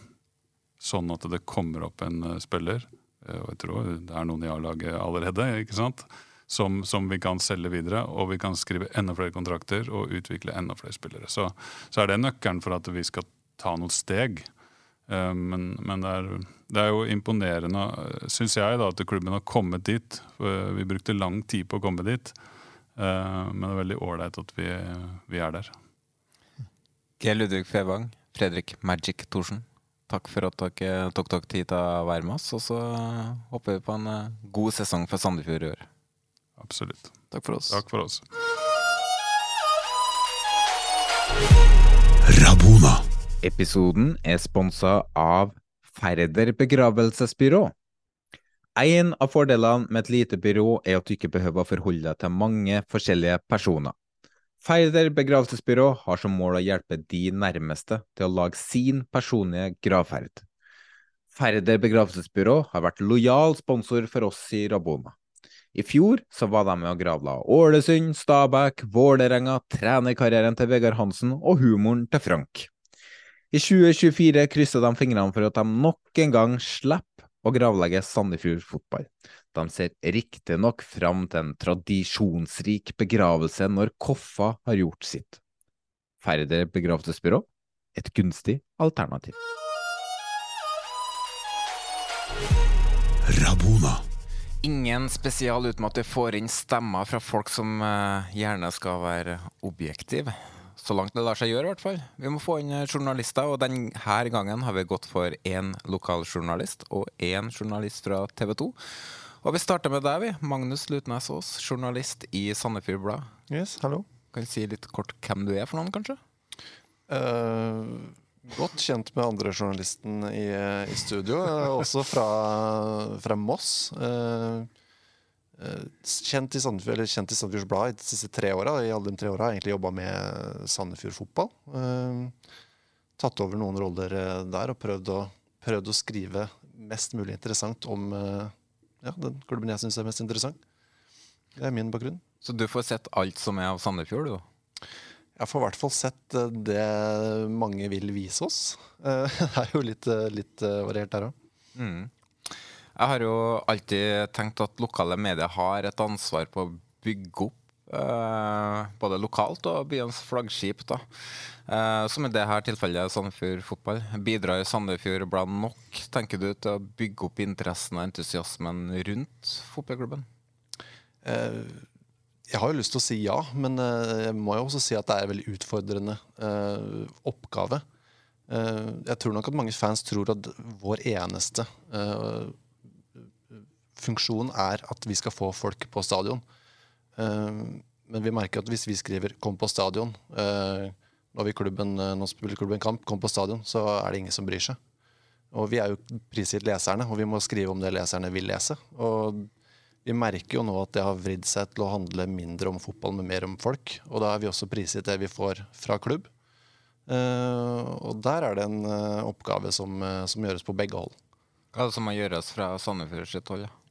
Sånn at det kommer opp en uh, spiller, uh, og jeg tror det er noen i A-laget allerede, ikke sant? Som, som, vi kan selge videre, og vi kan skrive enda flere kontrakter og utvikle enda flere spillere. Så, så er det nøkkelen for at vi skal ta noen steg. Men, men det, er, det, er, jo imponerende, syns jeg, da, at klubben har kommet dit. Vi brukte lang tid på å komme dit. Eh, men det er veldig ålreit at vi, vi, er der. G. Ludvig Fevang, Fredrik Magic Thorsen, takk for at dere tok dere tid til å være med oss. Og så håper vi på en eh, god sesong for Sandefjord i år. Absolutt. Takk for oss. Takk for oss. Rabona. Episoden er sponsa av Færder begravelsesbyrå. En av fordelene med et lite byrå er at du ikke behøver å forholde deg til mange forskjellige personer. Færder begravelsesbyrå har som mål å hjelpe de nærmeste til å lage sin personlige gravferd. Færder begravelsesbyrå har vært lojal sponsor for oss i Rabona. I fjor så var de med å gravla Ålesund, Stabæk, Vålerenga, trenerkarrieren til Vegard Hansen og humoren til Frank. I 2024 krysser de fingrene for at de nok en gang slipper og gravlegge Sandefjord fotball. De ser riktignok fram til en tradisjonsrik begravelse når Koffa har gjort sitt. Færder begravelsesbyrå et gunstig alternativ. Rabona. Ingen spesial uten at det får inn stemmer fra folk som uh, gjerne skal være objektive. Så langt det lar seg gjøre, i hvert fall. Vi må få inn journalister, og denne gangen har vi gått for én lokaljournalist og én journalist fra TV 2. Og vi starter med deg, vi. Magnus Lutnes Aas, journalist i Sandefjord Blad. Yes, hallo. Kan du si litt kort hvem du er for noen, kanskje? Uh, godt kjent med andre journalisten i, i studio, også fra, fra Moss. Uh, Eh, kjent i Sandefjord, kjent i Sandefjords Blad de siste tre åra. I alle de tre åra har jeg egentlig jobba med Sandefjord fotball. Uh, tatt over noen roller eh, der og prøvd å, prøvd å skrive mest mulig interessant om ja, den klubben jeg syns er mest interessant. Det er min bakgrunn. Så du får sett alt som er av Sandefjord, du? Jeg får i hvert fall sett det mange vil vise oss. [LAUGHS] det er jo litt, litt variert der òg. Mm. Jeg har jo alltid tenkt at lokale medier har et ansvar på å bygge opp Uh, både lokalt og byens flaggskip. da. Uh, som i dette tilfellet Sandefjord fotball. Bidrar Sandefjord blant nok tenker du, til å bygge opp interessen og entusiasmen rundt fotballklubben? Uh, jeg har jo lyst til å si ja, men jeg må jo også si at det er en veldig utfordrende oppgave. jeg tror nok at mange fans tror at vår eneste funksjon er at vi skal få folk på stadion. Uh, men vi merker at hvis vi skriver 'kom på stadion', uh, når, klubben, nå når spiller klubben kamp, 'kom på stadion', så er det ingen som bryr seg. Og vi er jo prisgitt leserne, og vi må skrive om det leserne vil lese. Og vi merker jo nå at det har vridd seg til å handle mindre om fotball, men mer om folk. Og da er vi også prisgitt det vi får fra klubb. og der er det en oppgave som, som, gjøres på begge hold. Hva er det som må gjøres fra Sandefjord sitt hold? Ja?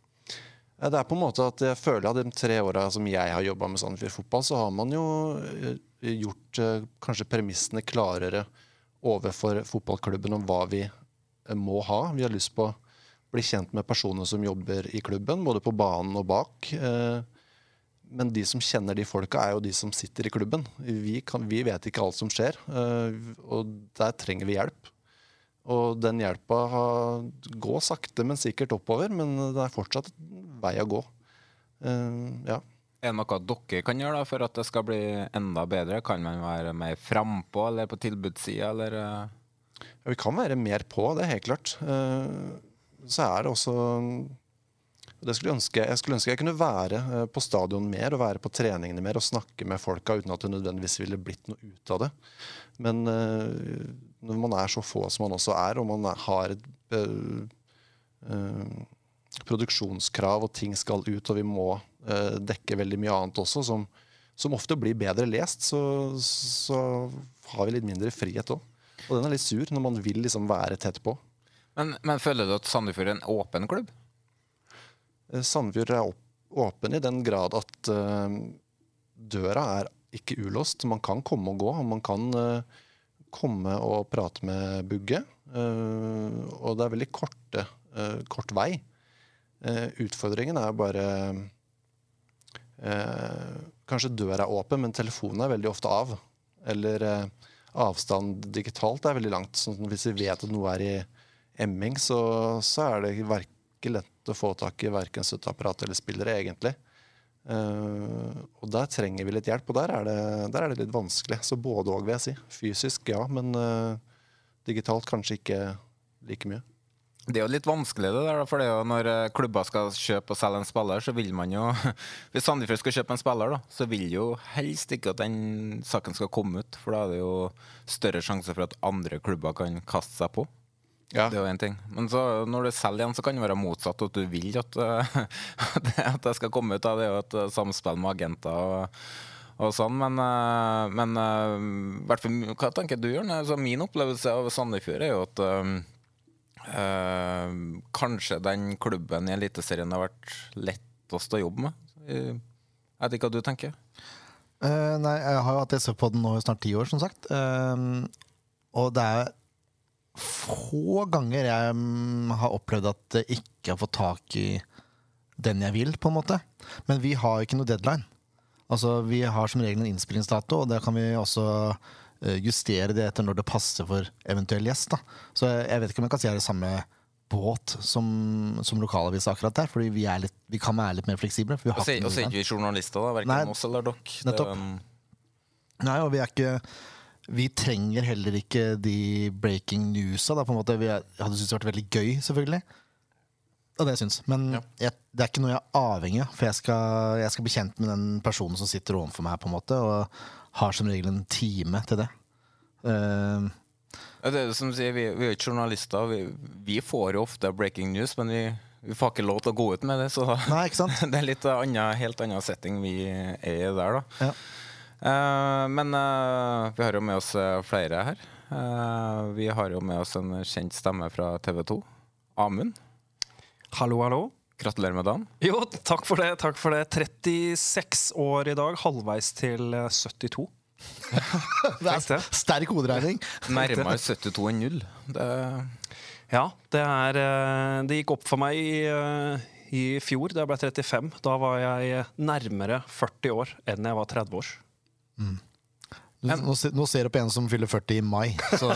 Det er på en måte at jeg føler at de tre åra som jeg har jobba med Sandefjord fotball, så har man jo eh, gjort eh, kanskje premissene klarere overfor fotballklubben om hva vi eh, må ha. Vi har lyst på å bli kjent med personer som jobber i klubben, både på banen og bak. Men de som kjenner de folka, er jo de som sitter i klubben. Vi, kan, vi vet ikke alt som skjer, og der trenger vi hjelp. Og den hjelpa går sakte, men sikkert oppover, men det er fortsatt vei å gå. Uh, ja. Er det noe dere kan gjøre da, for at det skal bli enda bedre? Kan man være mer frampå eller på tilbudssida, eller? Ja, vi kan være mer på, det er helt klart. Uh, så er det også det skulle ønske, Jeg skulle ønske jeg kunne være eh, på stadion mer og være på treningene mer og snakke med folka uten at det nødvendigvis ville blitt noe ut av det. Men når man er så få som man også er, og man har et uh, produksjonskrav og ting skal ut, og vi må dekke veldig mye annet også, som, som ofte blir bedre lest, så, så, har vi litt mindre frihet òg. Og den er litt sur når man vil liksom være tett på. Men, men føler du at Sandefjord er en åpen klubb? Sandefjord er åpen i den grad at døra er ikke ulåst. Man kan komme og gå, og man kan uh, komme og prate med Bugge. Uh, og det er veldig korte, kort vei. utfordringen er bare Kanskje døra er åpen, men telefonen er veldig ofte av. Eller avstand digitalt er veldig langt. Sånn hvis vi vet at noe er i emming, så, så er det ikke lett å få tak i verken støtteapparat eller spillere, egentlig. Uh, og der trenger vi litt hjelp, og der er det, der er det litt vanskelig. Så både òg, vil jeg si. Fysisk, ja, men uh, digitalt kanskje ikke like mye. Det er jo litt vanskelig, det der, for det er jo når eh, klubber skal kjøpe og selge en spiller, så vil man jo [LAUGHS] Hvis Sandefjord skal kjøpe en spiller, da, så vil jo helst ikke at den saken skal komme ut. For da er det jo større sjanse for at andre klubber kan kaste seg på. Ja. Det er jo en ting. Men så, når du selger igjen, så kan det være motsatt. At du vil at, [LAUGHS] at det skal komme ut. Det er jo et eh, samspill med agenter og, og sånn. Men, eh, men uh, hva tenker du, Jørn? Altså, min opplevelse av Sandefjord er jo at øh, kanskje den klubben i Eliteserien har vært lettest å jobbe med. Jeg vet ikke hva du tenker? Uh, nei, jeg har jo hatt SV på den nå i snart ti år, som sagt. og det er få ganger jeg mm, har opplevd at jeg ikke har fått tak i den jeg vil, på en måte. Men vi har ikke noe deadline. Altså, Vi har som regel en innspillingsdato, og der kan vi også eh, justere det etter når det passer for eventuell gjest. da. Så jeg vet ikke om jeg kan si det er det samme båt som, som lokalavis akkurat der, fordi vi, litt, vi, kan være litt mer fleksible. Og så er ikke vi journalister, da. Verken oss eller dere. Nettopp. Nei, og vi er ikke vi trenger heller ikke de breaking newsa. Da, på en måte. Vi hadde syntes det vært veldig gøy, selvfølgelig. Og det syns. Men ja. jeg, det er ikke noe jeg er avhengig av. For jeg skal, jeg skal, bli kjent med den personen som sitter overfor meg, på en måte, og har som regel en time til det. Uh, det er det som sier, Vi, vi er ikke journalister. Vi, vi, får jo ofte breaking news, men vi, vi, får ikke lov til å gå ut med det. Så Nei, [LAUGHS] det er litt annen, helt annen setting vi er i der. da. Ja. Uh, men uh, vi har jo med oss eh, flere her. Uh, vi har jo med oss en kjent stemme fra TV 2. Amund. Hallo, hallo. Gratulerer med dagen. Jo, takk for det. takk for det 36 år i dag, halvveis til 72. [LAUGHS] det er sterk hoderegning. Nærmere 72 enn null. Det... Ja, det, er, det gikk opp for meg i, i fjor, da jeg ble 35. Da var jeg nærmere 40 år enn jeg var 30 års. Mm. Nå, nå, ser du på en som fyller 40 i mai. Så.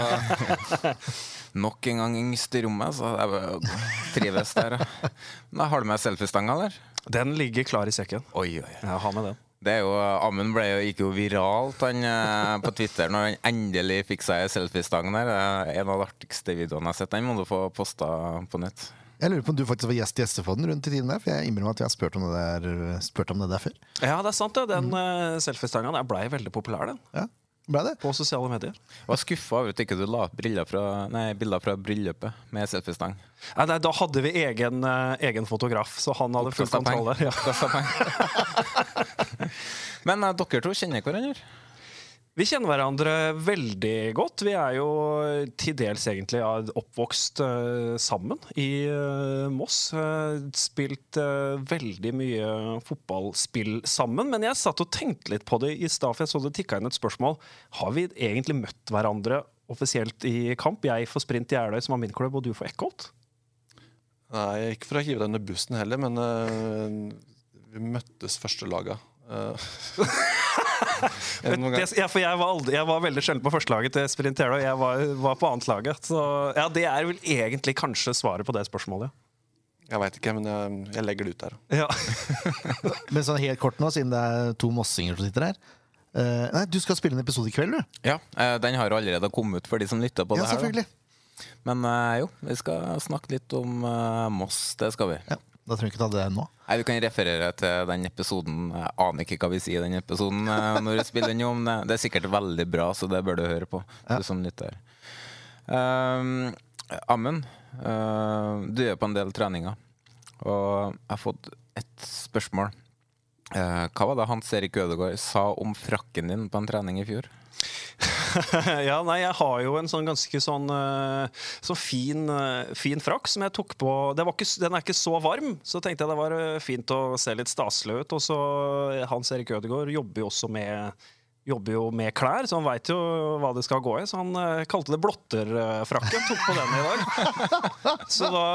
[LAUGHS] Nok en gang yngst i rommet, så jeg trives der. Men har du med selfiestanga, eller? Den ligger klar i sekken. Oi, oi. Jeg har med den. Det er jo, Amund ble jo, gikk jo viralt han, eh, på Twitter når han endelig fikk seg selfiestang der. En av de artigste videoene jeg har sett. Den må du få posta på nett. Jeg lurer på om du faktisk var gjest i Gjestefoden rundt i tiden der. For jeg innrømmer at jeg har spurt om det der, spurt om det der før. Ja, det er sant. det Den mm. uh, selfiestanga blei veldig populær, den. Ja, ble det? På sosiale medier. Jeg var skuffa over at ikke du la opp bilder fra, nei, bilder fra bryllupet med selfiestang. Nei, nei, da hadde vi egen, uh, egen, fotograf, så han hadde full kontroll der. Ja. [LAUGHS] Men uh, dere to kjenner hverandre? Vi kjenner hverandre veldig godt. Vi er jo til dels egentlig oppvokst uh, sammen i uh, Moss. Uh, spilt veldig mye fotballspill sammen. Men jeg satt og tenkte litt på det i stad, for jeg så det tikka inn et spørsmål. Har vi egentlig møtt hverandre offisielt i kamp? Jeg for Sprint i Jeløy, som var min klubb, og du for Eckholt? Nei, ikke for å hive deg under bussen heller, men vi møttes første laga. [LAUGHS] det, ja, for jeg var, aldri, jeg var veldig sjelden på førstelaget til Sprintero. Jeg var, var på annetlaget. Så ja, det er vel egentlig kanskje svaret på det spørsmålet. Jeg veit ikke, men jeg, jeg, legger det ut der. Ja. [LAUGHS] men sånn helt kort nå, siden det er to mossinger som sitter her. Uh, nei, Du skal spille en episode i kveld, du? Ja, uh, den har allerede kommet ut for de som lytter på ja, det her. Selvfølgelig. Men uh, jo, vi skal snakke litt om uh, Moss. Det skal vi. Ja, Da trenger vi ikke ta det nå. Nei, Vi kan referere til den episoden. Jeg aner ikke hva vi sier i den episoden. uh, når vi spiller den men Det er sikkert veldig bra, så det bør du høre på. Ja. Du som lytter. Um, Amund, du er på en del treninger, og jeg har fått et spørsmål. hva var det Hans Erik Ødegaard sa om frakken din på en trening i fjor? [LAUGHS] ja, nei, jeg har jo en sånn ganske sånn, uh, så fin, uh, fin frakk som jeg tok på ikke, Den er ikke så varm, så tenkte jeg det var uh, fint å se litt staselig ut. Og så Hans Erik Ødegaard jobber jo også med jobber jo med klær, så han veit jo hva det skal gå i. Så han uh, kalte det blotterfrakken. Tok på den i dag. [LAUGHS] Så da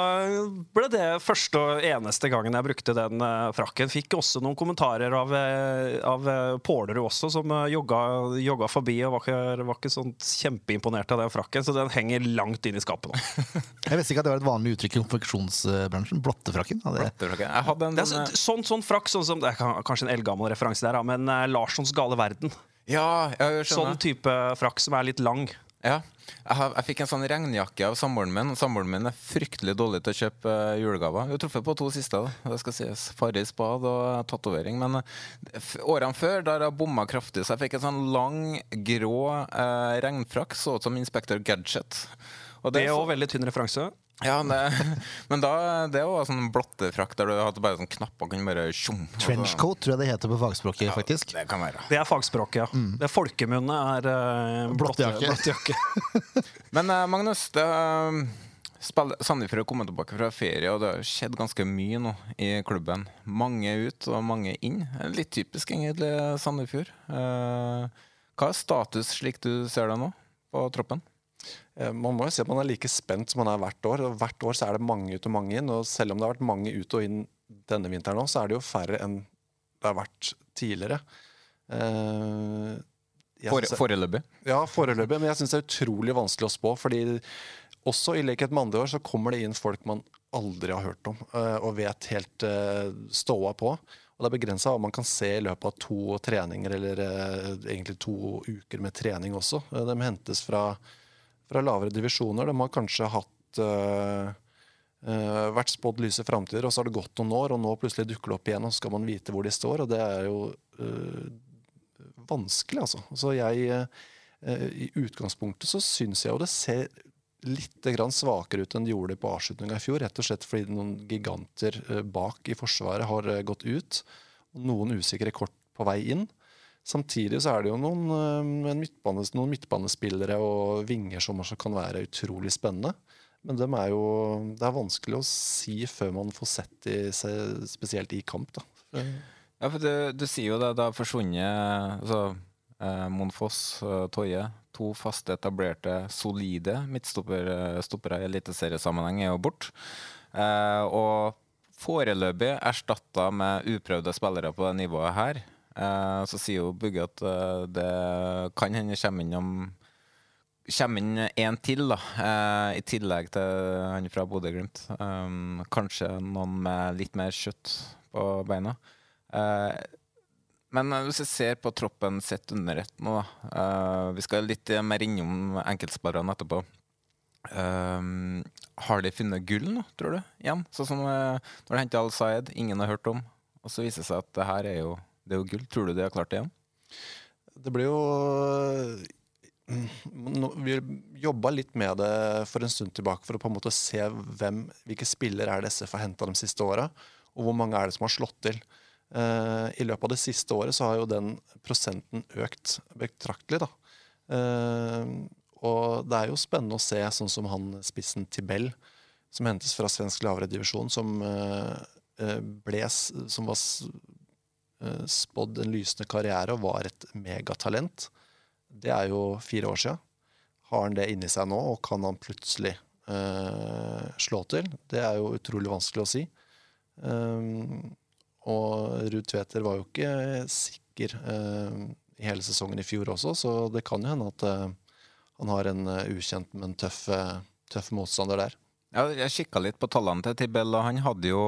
ble det første og eneste gangen jeg brukte den uh, frakken. Fikk også noen kommentarer av, uh, av Pålerud også, som jogga, jogga, forbi og var ikke, var ikke sånn kjempeimponert av den frakken. Så den henger langt inn i skapet nå. [LAUGHS] jeg visste ikke at det var et vanlig uttrykk i konfeksjonsbransjen. Blottefrakken. Blotterfrakken. Sånn, sånn, sånn, frakk, sånn som, det er kanskje en eldgammel referanse der, men Larssons gale verden. Ja, jeg Sånn type frakk som er litt lang. Ja. Jeg, har, jeg fikk en sånn regnjakke av samboeren min. Samboeren min er fryktelig dårlig til å kjøpe uh, julegaver. Vi har truffet på to siste. da, det skal sies. Farris bad og tatovering. Men uh, årene før har jeg bomma kraftig, så jeg fikk en sånn lang, grå uh, regnfrakk. Så ut som Inspector Gadget. Og det er òg veldig tynn referanse. Ja, det, [LAUGHS] men da, det var sånn blottefrakk der du hadde bare sånn knapper kunne bare tjom. Trenchcoat tror jeg det heter på fagspråket, ja, faktisk. Det kan være. Det er fagspråket, ja. Mm. Det folkemunne er uh, blottejakke. blottejakke. [LAUGHS] men uh, Magnus, det uh, Sandefjord har kommet tilbake fra ferie, og det har skjedd ganske mye nå i klubben. Mange ut og mange inn. Litt typisk egentlig Sandefjord. Uh, hva er status slik du ser det nå på troppen? Eh, man må jo si at man er like spent som man er hvert år. og Hvert år så er det mange ut og mange inn. og Selv om det har vært mange ut og inn denne vinteren òg, så er det jo færre enn det har vært tidligere. Uh, foreløpig? Ja, foreløpig. Men jeg syns det er utrolig vanskelig å spå. fordi også i likhet med andre år så kommer det inn folk man aldri har hørt om, uh, og vet helt uh, ståa på. Og det er begrensa hva man kan se i løpet av to treninger, eller egentlig to uker med trening også. de hentes fra fra lavere divisjoner. De har kanskje hatt uh, uh, vært spådd lyse framtider, og så har det gått noen år, og nå plutselig dukker det opp igjen, og så skal man vite hvor de står. Og det er jo uh, vanskelig, altså. Så jeg I utgangspunktet så syns jeg jo det ser litt svakere ut enn de gjorde på avslutninga i fjor. Rett og slett fordi noen giganter bak i Forsvaret har gått ut. Og noen usikre kort på vei inn. Samtidig så er det jo noen, eh, midtbane, noen midtbanespillere og vinger som også kan være utrolig spennende. Men de er jo, det er vanskelig å si før man får sett de spesielt i kamp. da. Ja, for du, du sier jo det, det har forsvunnet altså, eh, Monfoss, eh, Toje. To faste, etablerte, solide midtstoppere i eliteseriesammenheng er jo borte. Eh, og foreløpig erstatta med uprøvde spillere på det nivået her. Uh, så sier jo Bugge at uh, det kan hende kommer inn om Kommer inn én til, da. Uh, I tillegg til han fra Bodø-Glimt. Um, kanskje noen med litt mer kjøtt på beina. men hvis jeg ser på troppen sett under ett nå, da. vi skal litt mer innom enkeltsparerne etterpå. Har de funnet gull nå, tror du? Igjen? Sånn som når de henter Al Sayed, ingen har hørt om. Og så viser det seg at det her er jo det er jo gull. Tror du de har klart det igjen? Det blir jo Vi jobba litt med det for en stund tilbake for å på en måte se hvem, hvilke spillere er det SF har henta de siste åra, og hvor mange er det som har slått til. Uh, I løpet av det siste året så har jo den prosenten økt betraktelig. da. Uh, og det er jo spennende å se sånn som han spissen Tibell, som hentes fra svensk lavere divisjon, som uh, ble, som var Eh, spådd en lysende karriere og var et megatalent. Det er jo fire år sia. Har han det inni seg nå, og kan han plutselig uh, slå til? Det er jo utrolig vanskelig å si. Um, og Ruud Tveter var jo ikke sikker uh, hele sesongen i fjor også, så det kan jo hende at uh, han har en ukjent, men tøff, tøff motstander der. Ja, jeg kikka litt på tallene til Tibel, og han hadde jo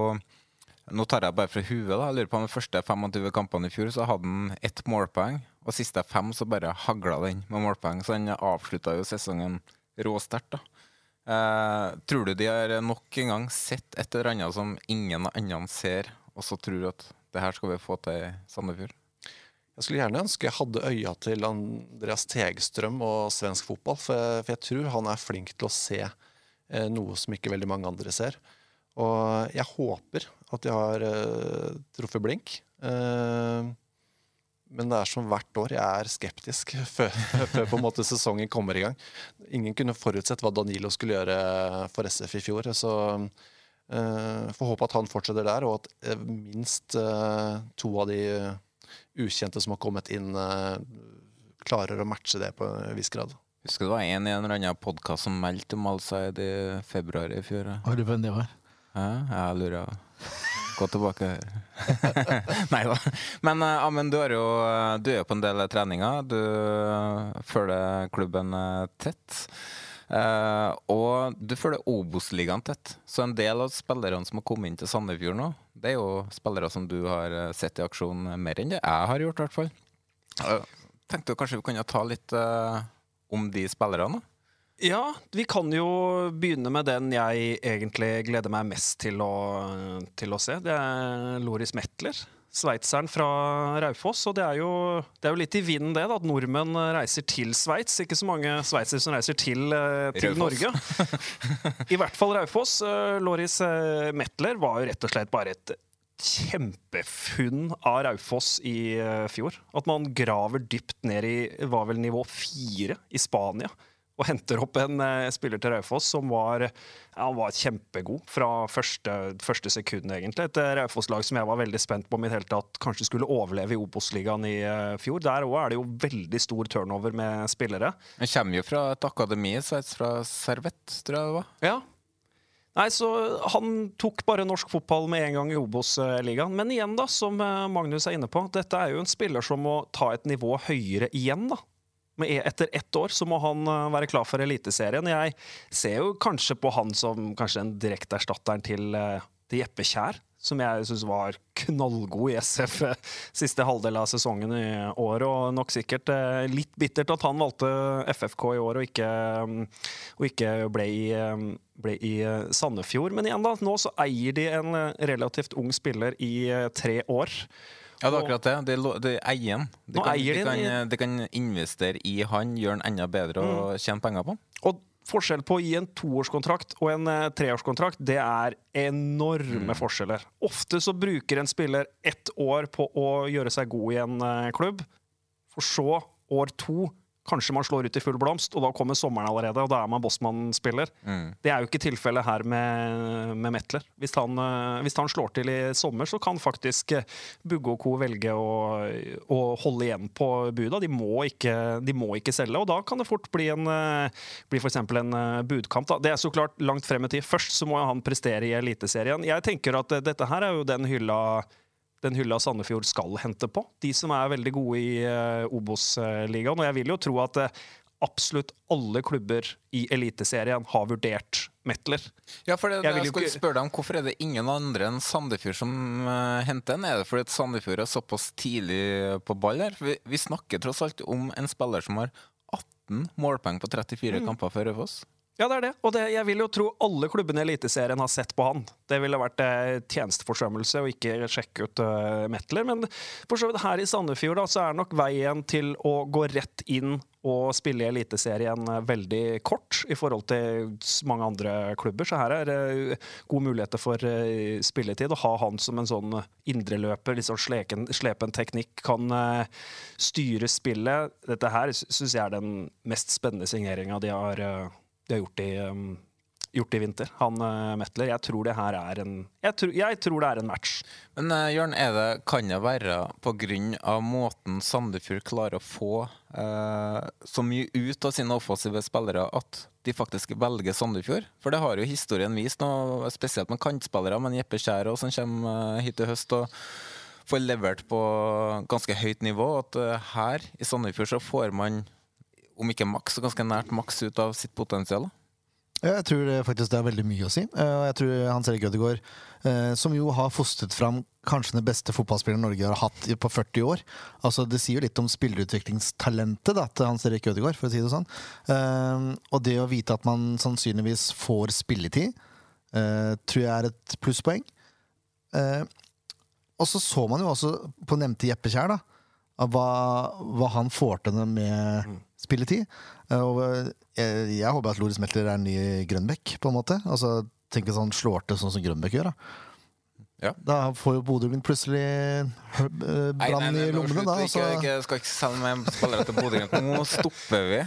nå tar jeg bare fra huet. da, jeg lurer på De første 25 kampene i fjor så hadde han ett målpoeng. Og siste fem så bare hagla den med målpoeng. Så han avslutta jo sesongen råsterkt. Uh, tror du de har nok en gang sett et eller annet som ingen andre ser, og så tror at det her skal vi få til i Sandefjord? Jeg skulle gjerne ønske jeg hadde øya til Andreas Tegstrøm og svensk fotball, for jeg, for jeg tror han er flink til å se eh, noe som ikke veldig mange andre ser. Og jeg håper at jeg har uh, truffet blink. Uh, men det er som hvert år. Jeg er skeptisk [LAUGHS] før, før, på en måte sesongen kommer i gang. Ingen kunne forutsett hva Danilo skulle gjøre for SF i fjor. Så uh, får håpe at han fortsetter der, og at uh, minst uh, to av de ukjente som har kommet inn, klarer å matche det på en viss grad. Husker det var en i en eller annen podkast som meldte om Alzheimer i februar i fjor. Har du hvem det var? Ja, jeg lurer. Gå tilbake. [LAUGHS] Nei da. Men uh, Amund, du, er jo, du er jo på en del treninger. Du følger klubben eh, tett. Og du følger Obos-ligaen tett. Så en del av spillerne som har kommet inn til Sandefjord nå, det er jo spillere som du har sett i aksjon mer enn det jeg har gjort, i hvert fall. Tenkte kanskje vi kunne ta litt om de spillerne? Ja, vi kan jo begynne med den jeg egentlig gleder meg mest til å, til å se. Det er Loris Metler. Sveitseren fra Raufoss. Og det er, jo, det er jo litt i vinden, det, da, at nordmenn reiser til Sveits. Ikke så mange sveitsere som reiser til, eh, til Norge. [LAUGHS] I hvert fall Raufoss. Eh, Loris eh, Metler var jo rett og slett bare et kjempefunn av Raufoss i fjor. At man graver dypt ned i var vel nivå fire i Spania og henter opp en uh, spiller til Raufoss som var, ja, var kjempegod fra første, første sekund, egentlig. Et uh, Raufoss-lag som jeg var veldig spent på om i det hele tatt kanskje skulle overleve i Obos-ligaen i uh, fjor. Der òg er det jo veldig stor turnover med spillere. Han kommer jo fra et akademi Sveits, fra Servett, tror jeg det var. Ja. Nei, så Han tok bare norsk fotball med en gang i Obos-ligaen. Men igjen, da, som Magnus er inne på, dette er jo en spiller som må ta et nivå høyere igjen. da. E- etter ett år så må han eh, være klar for Eliteserien. Jeg ser jo kanskje på han som kanskje den direkteerstatteren til, eh, til Jeppe Kjær, som jeg syns var knallgod i SF eh, siste halvdel av sesongen i år. Og nok sikkert litt bittert at han valgte FFK i år og ikke, og ikke ble, i, ble i Sandefjord. Men igjen, da, nå så eier de en relativt ung spiller i tre år. Ja, det er akkurat det. Det, det eier han. De, kan, de, kan, de kan investere i han, gjøre han enda bedre og mm. tjene penger på. Og forskjell på gi en toårskontrakt og en uh, treårskontrakt, det er enorme mm. forskjeller. Ofte så bruker en spiller ett år på å gjøre seg god i en uh, klubb, for så år to Kanskje man slår ut i full blomst, og da kommer sommeren allerede, og da er man Bossmann-spiller. Mm. Det er jo ikke tilfellet her med, med Metler. Hvis han, eh, hvis han, slår til i sommer, så kan faktisk eh, Bugge og co. velge å, å, holde igjen på buda. De må, ikke, de må, ikke, selge, og da kan det fort bli, en, eh, bli f.eks. en budkamp. Da. Det er så klart langt frem i tid. Først så må han prestere i Eliteserien. Jeg tenker at dette her er jo den hylla den hylla Sandefjord skal hente på. De som er veldig gode i uh, Obos-ligaen. Og jeg vil jo tro at uh, absolutt alle klubber i Eliteserien har vurdert Metler. Ja, for det, jeg, jeg skulle ikke... spørre deg om Hvorfor er det ingen andre enn Sandefjord som uh, henter en? Er det fordi Sandefjord er såpass tidlig på ball her? Vi, vi, snakker tross alt om en spiller som har 18 målpoeng på 34 mm. kamper for Raufoss. Ja, det er det. Og det, jeg vil jo tro alle klubbene i Eliteserien har sett på han. Det ville vært eh, tjenesteforsømmelse å ikke sjekke ut uh, Metler. Men for så vidt her i Sandefjord da, så er nok veien til å gå rett inn og spille i Eliteserien eh, veldig kort i forhold til mange andre klubber. Så her er det uh, gode muligheter for uh, spilletid. Å ha han som en sånn indreløper, litt sånn sleken, slepen teknikk, kan uh, styre spillet. Dette her syns jeg er den mest spennende signeringa de har de har gjort i, um, gjort i vinter. Han uh, Metler. Jeg tror det her er en jeg tror, jeg tror det er en match. Men uh, Jørn, det, kan det være pga. måten Sandefjord klarer å få uh, så mye ut av sine offensive spillere at de faktisk velger Sandefjord? For det har jo historien vist, nå, spesielt med kantspillere, men Jeppe Kjær som kommer hit i høst. og får levert på ganske høyt nivå. At her i Sandefjord så får man om ikke maks, så ganske nært maks ut av sitt potensial? Jeg tror faktisk det er veldig mye å si. Eh, jeg tror Hans Erik Ødegaard, eh, som jo har fostret fram kanskje den beste fotballspilleren Norge har hatt på 40 år Altså Det sier jo litt om spillerutviklingstalentet da, til Hans Erik Ødegaard, for å si det sånn. Eh, Og det å vite at man sannsynligvis får spilletid, tror jeg er et plusspoeng. Og så så man jo også på nevnte Jeppe Kjær, da, av hva, hva han får til med spilletid. Eh, Og jeg, jeg håper at Loris Meltler er en ny Grønbekk, på en måte. Altså, Tenk hvis han slår til sånn som Grønbekk gjør. Da Da får jo Bodø-Glimt plutselig eh, brann nei, nei, i lommene. Da, altså. ikke, ikke, skal ikke selge spillere til Bodø-Glimt. Nå stopper vi.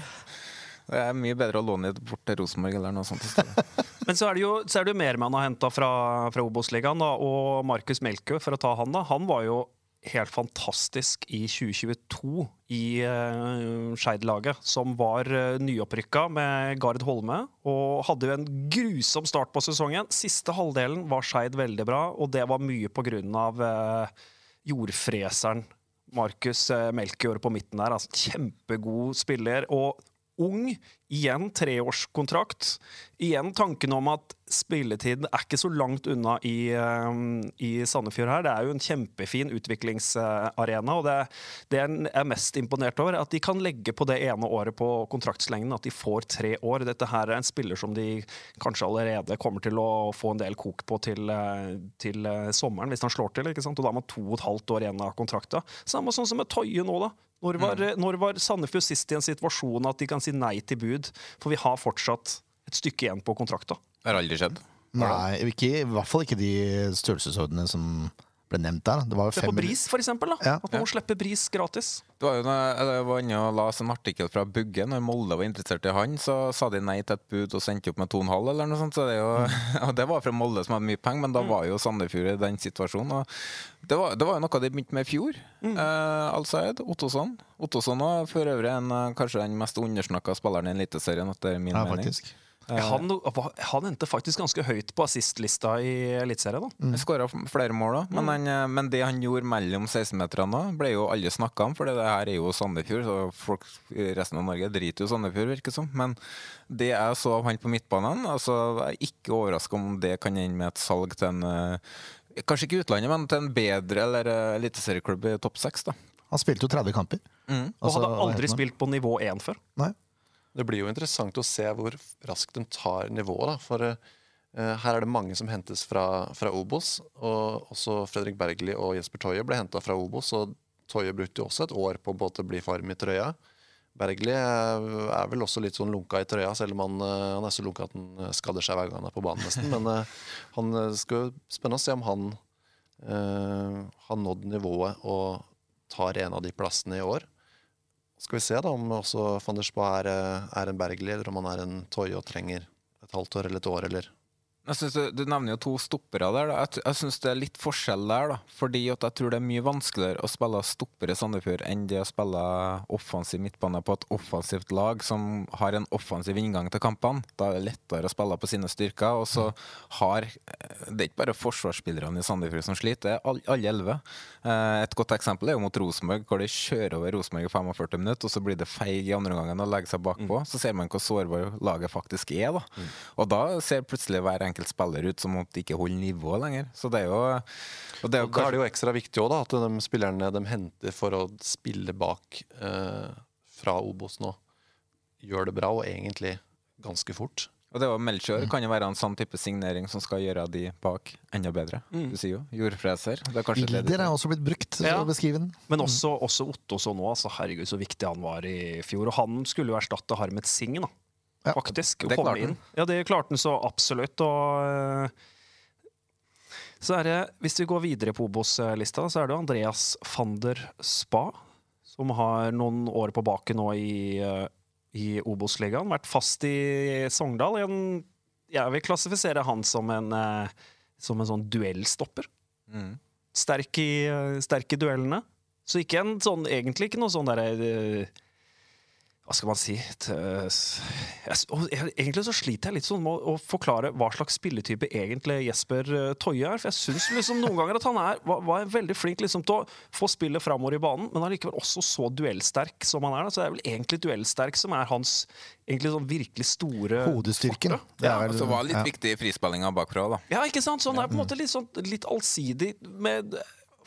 Det er mye bedre å låne bort til Rosenborg eller noe sånt. [LAUGHS] Men så er det jo, så er det jo mer man har henta fra, fra Obos-ligaen, og Markus Melkø, for å ta han, da. Han var jo helt fantastisk i 2022 i uh, Skeid-laget, som var uh, nyopprykka med Gard Holme, og hadde jo en grusom start på sesongen. Siste halvdelen var Skeid veldig bra, og det var mye på grunn av uh, jordfreseren Markus Melkjord på midten der. Altså, kjempegod spiller. og ung. Igjen treårskontrakt. Igjen tanken om at spilletiden er ikke så langt unna i, um, i Sandefjord her. Det er jo en kjempefin utviklingsarena, og det, det jeg er mest imponert over, er at de kan legge på det ene året på kontraktslengden, at de får tre år. Dette her er en spiller som de kanskje allerede kommer til å få en del kok på til, eh, til eh, sommeren, hvis han slår til. ikke sant? Og da har man to og et halvt år igjen av kontrakta. Samme sånn som med Toye nå, da. Når var, når var Sandefjord sist i en situasjon at de kan si nei til bud? For vi har fortsatt et stykke igjen på kontrakta. Det har aldri skjedd. Nei, ikke, i hvert fall ikke de størrelsesordene som ble nevnt der. Det var jo fem... på Bris, for eksempel. Da. Ja. At man må slippe Bris gratis. Det var jo når jeg var inne og las en artikkel fra Bugge. Når Molde var interessert i han, så sa de nei til et bud og sendte opp med 2,5 eller noe sånt. Så det, jo... mm. [LAUGHS] og det var fra Molde som hadde mye penger, men da var jo Sandefjord i den situasjonen. Og det, var, det var jo noe de begynte med i fjor. Eh, Al-Saed, Ottosson. Ottosson var for øvrig en, eh, kanskje den mest undersnakka spilleren i Eliteserien, etter min Ja, mening. faktisk. Eh, Han, han endte faktisk ganske høyt på assistlista i Eliteserien. da. Han skåra flere mål òg, men, han, eh, men det han gjorde mellom 16-meterne, ble jo alle snakka om. For det her er jo Sandefjord, så folk i resten av Norge driter jo Sandefjord, virker det som. Men det jeg så av han på midtbanen, altså, jeg er ikke overraska om det kan ende med et salg til en eh, Kanskje ikke utlandet, men til en bedre eller eliteserieklubb i topp seks. da. Han spilte jo 30 kamper. Mm. Og Altså, hadde aldri spilt på nivå én før. Nei. Det blir jo interessant å se hvor raskt de tar nivået. da, For uh, her er det mange som hentes fra, fra Obos. Og også Fredrik Bergli og Jesper Toje ble henta fra Obos. Og Toje brukte jo også et år på å bli farm i trøya. Bergli er, er vel også litt sånn lunka i trøya, selv om han, eh, han er så lunka at han skader seg hver gang han er på banen, nesten. Men eh, han eh, skal spennende å se om han uh, har nådd nivået og tar en av de plassene i år. Skal vi se da om også van der Spa er, eh, er en Bergli, eller om han er en Toye og trenger et halvt år eller et år, eller Jeg synes du, du nevner jo to stoppere der. Da. Jeg, jeg syns det er litt forskjell der. da Fordi at jeg tror det er mye vanskeligere å spille stoppere i Sandefjord enn det å spille offensiv midtbane på et offensivt lag som har en offensiv inngang til kampene. Da er det lettere å spille på sine styrker. Og så har Det er ikke bare forsvarsspillerne i Sandefjord som sliter, det er alle elleve. Eh, Et godt eksempel er jo mot Rosenborg, hvor de kjører over Rosenborg i 45 minutter, og så blir det feig i andre omgangen og legger seg bakpå. Så ser man hvor sårbar laget faktisk er. da Og da ser plutselig hver enkelt spiller ut som at de ikke holder nivået lenger. Så det er jo og det er jo Og Da er det jo ekstra viktig også, da, at de spillerne de henter for å spille bak eh, fra Obos nå, gjør det bra, og egentlig ganske fort. Og det å Melchior kan jo være en sånn type signering som skal gjøre de bak enda bedre. Mm. Du sier jo jordfreser. Det er kanskje det er også blitt brukt til Ja. å beskrive den. Men også, også Ottosson nå. Altså, herregud, så viktig han var i fjor. Og han skulle jo erstatte Harmet Singh, da. Ja. Faktisk. Det han. inn. Ja, det klarte han så absolutt. Og eh, så er det, hvis vi går videre på Obos-lista, så er det Andreas Fander Spa, som har noen år på baken nå i, eh, i Obos-ligaen. Vært fast i Sogndal. En, jeg vil klassifisere han som en, eh, som en sånn duellstopper. Mm. Sterk i, sterk i duellene. Så ikke en sånn, egentlig ikke noe sånn derre hva skal man si jeg, jeg, Egentlig så sliter jeg litt sånn med å, forklare hva slags spilletype egentlig Jesper uh, Toje er. For jeg syns liksom noen ganger at han er, var, var veldig flink liksom, til å få spillet framover i banen, men allikevel også så duellsterk som han er. Så det er vel egentlig duellsterk som er hans egentlig sånn virkelig store Hodestyrken. Det er vel, ja, var litt ja. viktig i frispillinga bakfra, da. Ja, ikke sant? Så han er på en måte litt, sånn, litt allsidig med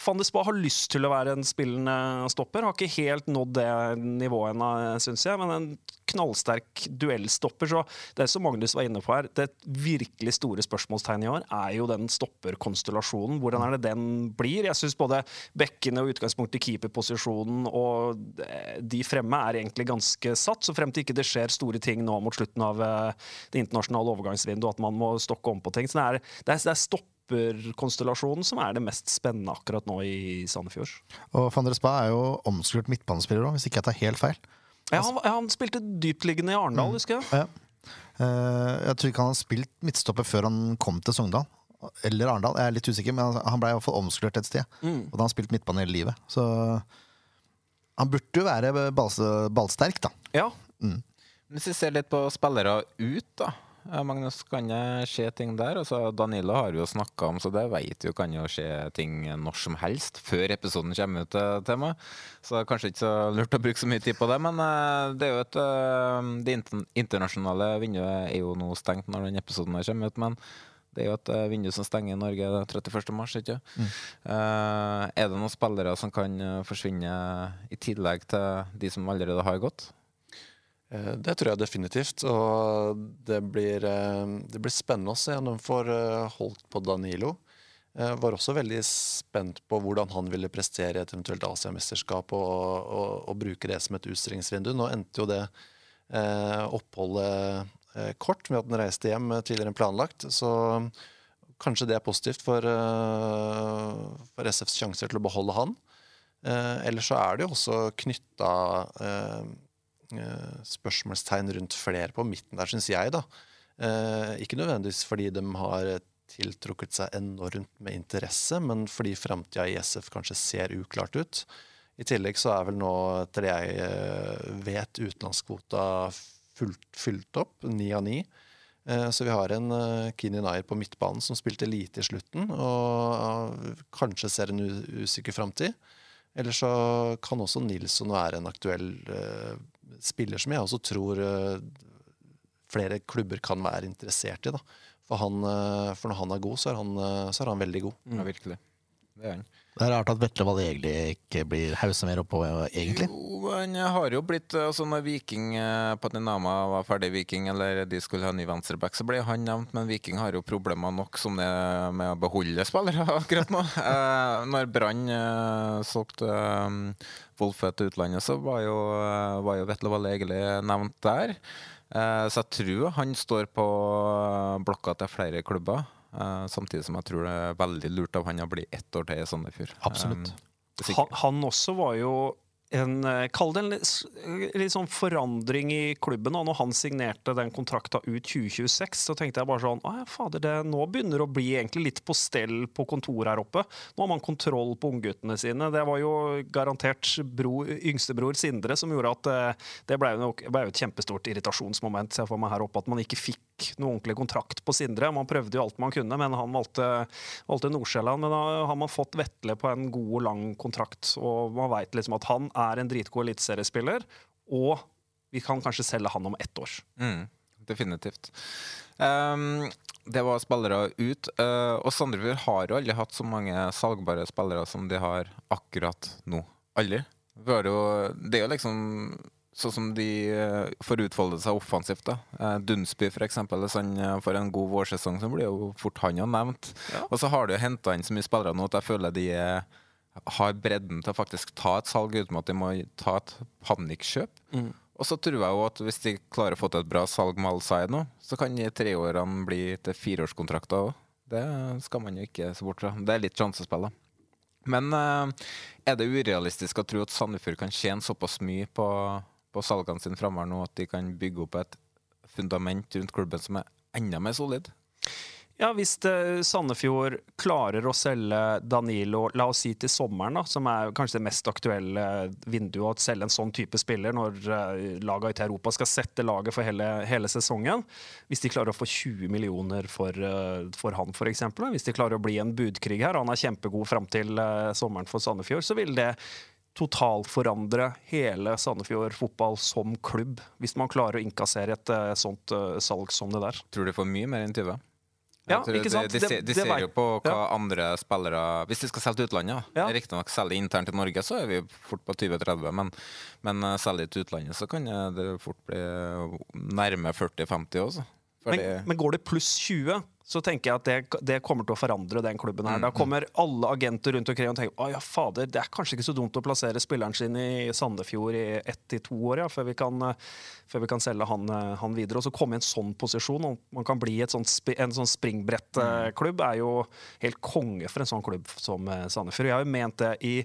Van de Spa har lyst til å være en spillende stopper. Har ikke helt nådd det nivået ennå, syns jeg. Men en knallsterk duellstopper. Så det som Magnus var inne på her, det virkelig store spørsmålstegnet i år er jo den stopperkonstellasjonen. Hvordan er det den blir? Jeg syns både bekkene og utgangspunktet i keeperposisjonen og de fremme er egentlig ganske satt. Så frem til ikke det skjer store ting nå mot slutten av eh, det internasjonale overgangsvinduet, at man må stokke om på ting. Så det er, det er, det er stopperkonstellasjonen som er det mest spennende akkurat nå i Sandefjord. Og van der Spa er jo omskurt midtbanespiller òg, hvis ikke jeg tar helt feil. Ja, han, han spilte dyptliggende i Arendal, mm. husker jeg. Ja. Uh, jeg tror ikke han har spilt midtstopper før han kom til Sogndal. Eller Arendal, jeg er litt usikker, men han ble i hvert fall omskulert et sted. Mm. Og da har han spilt midtbane hele livet. Så han burde jo være ballsterk, da. Ja. Mm. Hvis vi ser litt på spillere ut, da. Magnus, kan det skje ting der? Altså, Danilo har jo snakka om, så det vet jo kan jo skje ting når som helst. Før episoden kommer ut eh, til meg. Så det er kanskje ikke så lurt å bruke så mye tid på det. Men uh, det er jo et uh, Det internasjonale vinduet er jo nå stengt når den episoden kommer ut. men det er jo et vindu som stenger i Norge 31. mars, ikke mm. uh, Er det noen spillere som kan forsvinne i tillegg til de som allerede har gått? Eh, det tror jeg definitivt. Og det blir, eh, det blir spennende å se om de får eh, holdt på Danilo. Jeg var også veldig spent på hvordan han ville prestere i et eventuelt Asiamesterskap og, og, og, bruke det som et utstillingsvindu. Nå endte jo det eh, oppholdet eh, kort med at han reiste hjem tidligere enn planlagt. Så kanskje det er positivt for, eh, for SFs sjanser til å beholde han. ellers så er det jo også knytta Eh, spørsmålstegn rundt flere på midten der, syns jeg. da. Eh, ikke nødvendigvis fordi de har tiltrukket seg enormt med interesse, men fordi framtida i SF kanskje ser uklart ut. I tillegg så er vel nå, etter det jeg eh, vet, utenlandskvota fullt, fylt opp. Ni av ni. Så vi har en Kini Nair på midtbanen som spilte lite i slutten, og kanskje ser en usikker framtid. Eller så kan også Nilsson være en aktuell spiller som jeg også tror eh, flere klubber kan være interessert i. Da. For, han, eh, for når han er god, så er han, eh, så er han veldig god. Ja, virkelig. Det er han. Det er rart at Vetlevald egentlig ikke blir hausa mer oppå, egentlig. Jo, han har jo blitt altså Når Viking på Dinama var ferdig Viking, eller de skulle ha ny venstreback, så ble han nevnt, men Viking har jo problemer nok som det med å beholde spillere [LAUGHS] akkurat nå. eh, når Brann eh, solgte eh, Wolfe til utlandet, så var jo, var jo Vetlevald egentlig nevnt der. Eh, så jeg tror han står på blokka til flere klubber. Uh, samtidig som jeg tror det er veldig lurt av han å bli ett år til i Sandefjord. Absolutt. Um, han, han, også var jo en, eh, Kall det en litt, litt, sånn forandring i klubben. Og når han signerte den kontrakta ut 2026, så tenkte jeg bare sånn Å fader, det nå begynner å bli egentlig litt på stell på kontoret her oppe. Nå har man kontroll på ungguttene sine. Det var jo garantert bro, yngstebror Sindre som gjorde at eh, det ble jo, ble et kjempestort irritasjonsmoment ser jeg for meg her oppe, at man ikke fikk noe ordentlig kontrakt på Sindre. Man prøvde jo alt man kunne, men han valgte, valgte Nordsjælland. Men da har man fått Vetle på en god og lang kontrakt, og man veit liksom at han er en dritgod eliteseriespiller, og vi kan kanskje selge han om ett år. Mm, definitivt. Um, det var spillere ut. Uh, og Sandefjord har jo aldri hatt så mange salgbare spillere som de har akkurat nå. Aldri. Jo, det er jo liksom sånn som de uh, får utfolde seg offensivt. da. Uh, Dunsby, for eksempel, hvis han får en god vårsesong, så blir jo fort han jo nevnt. Ja. Og så har du henta inn så mye spillere nå at jeg føler de har bredden til å faktisk ta et salg uten at de må ta et panikkjøp. Mm. Og så tror jeg jo at hvis de klarer å få til et bra salg med Alzai nå, så kan de treårene bli til fireårskontrakter òg. Det skal man jo ikke se bort fra. Det er litt sjansespill, da. Men er det urealistisk å tro at Sandefjord kan tjene såpass mye på, på salgene sine framover nå at de kan bygge opp et fundament rundt klubben som er enda mer solid? Ja, Hvis eh, Sandefjord klarer å selge Danilo la oss si til sommeren, da, som er kanskje det mest aktuelle vinduet, å selge en sånn type spiller når uh, lagene i Europa skal sette laget for hele, hele, sesongen Hvis de klarer å få 20 millioner for, uh, for han, f.eks. Hvis de klarer å bli en budkrig her, han er kjempegod fram til sommeren for Sandefjord, så vil det totalforandre hele Sandefjord fotball som klubb, hvis man klarer å innkassere et uh, sånt uh, salg som det der. Tror du får mye mer enn 20? Ja? De, de, de, de ser jo på hva ja. andre spillere Hvis de skal selge til utlandet, ja. riktignok selge internt til Norge, så er vi fort på 20-30, men, men uh, selge til utlandet, så kan det fort bli nærme 40-50 også. Men, men, går det pluss 20, så tenker jeg at det, det, kommer til å forandre den klubben. her. Mm, da kommer alle agenter rundt omkring og tenker å ja, fader, det er kanskje ikke så dumt å plassere spilleren sin i Sandefjord i ett til to år ja, før, vi kan, før vi kan selge han, han, videre. Og så komme i en sånn posisjon, og man kan bli sånt, en sånn springbrettklubb, er jo helt konge for en sånn klubb som eh, Sandefjord. Jeg har jo ment det i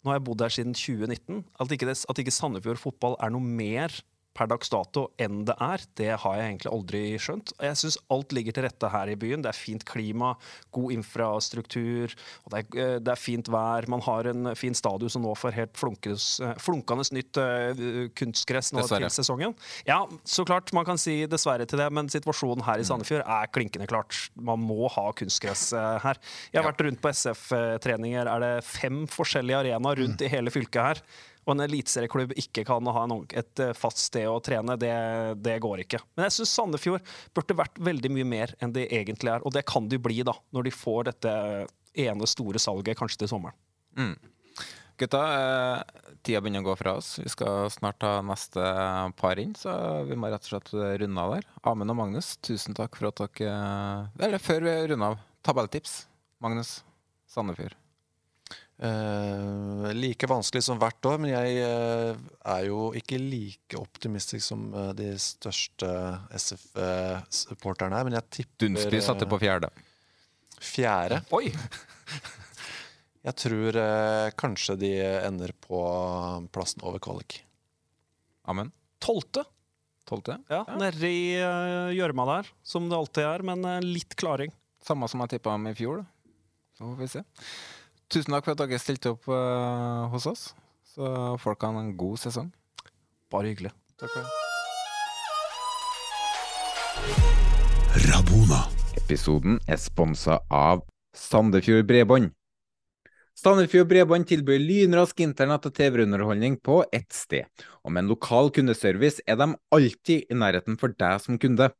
nå har jeg bodd her siden 2019. At ikke, det, at ikke Sandefjord fotball er noe mer per dags dato enn det er, det har jeg egentlig aldri skjønt. Jeg syns alt ligger til rette her i byen. Det er fint klima, god infrastruktur, og det er, eh, det er fint vær. Man har en fin stadion som nå får helt flunkes, eh, flunkende nytt uh, kunstgress nå dessverre. til sesongen. Ja, så klart, man kan si dessverre til det, men situasjonen her i mm. Sandefjord er klinkende klart. Man må ha kunstgress her. Jeg har ja. vært rundt på SF-treninger. Er det fem forskjellige arenaer rundt mm. i hele fylket her? Og en eliteserieklubb ikke kan ha et eh, fast sted å trene, det, det går ikke. Men jeg syns Sandefjord burde vært veldig mye mer enn det egentlig er. Og det kan de bli da, når de får dette ene store salget kanskje til sommeren. Mm. Gutta, eh, tida begynner å gå fra oss. Vi skal snart ta neste par inn, så vi må rett og slett runde av der. Amund og Magnus, tusen takk for at dere Eller før vi runder av, tabelltips. Magnus Sandefjord. Uh, like vanskelig som hvert år, men jeg uh, er jo ikke like optimistisk som uh, de største SF-supporterne her, men jeg tipper Dunsby satte på fjerde. Fjerde? Oi! [LAUGHS] jeg tror kanskje de ender på plassen over kvalik. Amen. Tolvte. Tolvte? Ja, ja. Nedi gjørma der, som det alltid er, men litt klaring. Samme som jeg tippa om i fjor, da. Så får vi se. Tusen takk for at dere stilte opp uh, hos oss. Så folk har en god sesong. Bare hyggelig. Takk for det. Rabona. Episoden er sponsa av Sandefjord Bredbånd. Sandefjord Bredbånd tilbyr lynrask internett og TV-underholdning på ett sted, og med en lokal kundeservice er de alltid i nærheten for deg som kunde.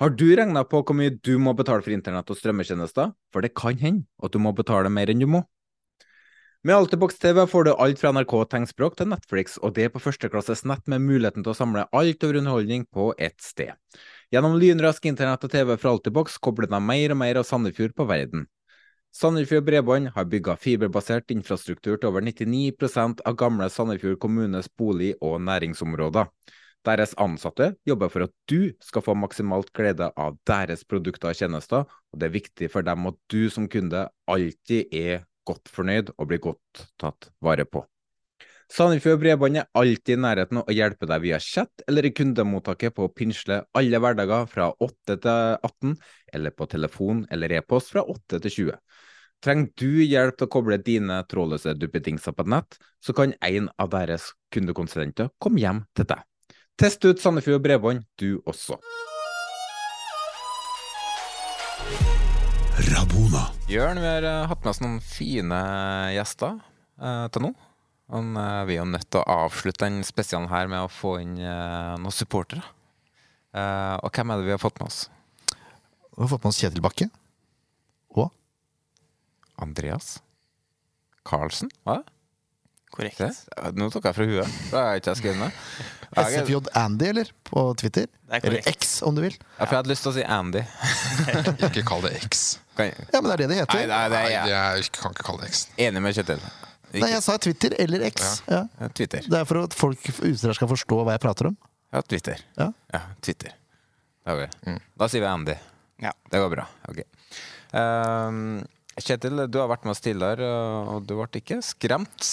Har du regna på hvor mye du må betale for internett og strømmetjenester? For det kan hende at du må betale mer enn du må. Med Altibox TV får du alt fra NRK tegnspråk til Netflix, og det på førsteklasses nett med muligheten til å samle alt over underholdning på ett sted. Gjennom lynrask internett og TV fra Altibox kobler de mer og mer av Sandefjord på verden. Sandefjord Bredbånd har bygga fiberbasert infrastruktur til over 99% av gamle Sandefjord kommunes bolig- og næringsområder. Deres ansatte jobber for at du skal få maksimalt glede av deres produkter og tjenester, og det er viktig for dem at du som kunde alltid er godt fornøyd og blir godt tatt vare på. Sandefjord Bredbånd er alltid i nærheten og hjelper deg via chat eller i kundemottaket på Pinsle alle hverdager fra 8 til 18, eller på telefon eller e-post fra 8 til 20. Trenger du hjelp til å koble dine trådløse duppedingser på nett, så kan en av deres kundekonsulenter komme hjem til deg. Test ut Sandefjord Bredbånd, du også. Rabona. Jørn, vi har uh, hatt med oss noen fine gjester eh, til nå. Men eh, vi er jo nødt til å avslutte den spesialen her med å få inn noen supportere. og hvem er det vi har fått med oss? Vi har fått med oss Kjetil Bakke. Og Andreas Karlsen. Hva? Korrekt. Se, nå tok jeg fra huet. Det har jeg ikke skrevet ned. [LAUGHS] SFJ Andy, eller? På Twitter. Eller X, om du vil. Ja, for jeg hadde lyst til å si Andy. [LAUGHS] ikke kall det X. Ja, men det er det det heter. Nei, nei, nei jeg kan ikke kalle det X. Enig med Kjetil. Ikke. Nei, jeg sa Twitter eller X. Ja. Ja. Twitter. Det er for at folk utenfra skal forstå hva jeg prater om. Ja, Twitter. Ja, ja Twitter. Mm. Da sier vi Andy. Ja. Det går bra. Ok. Um, Kjetil, du har vært med oss tidligere, og du ble ikke skremt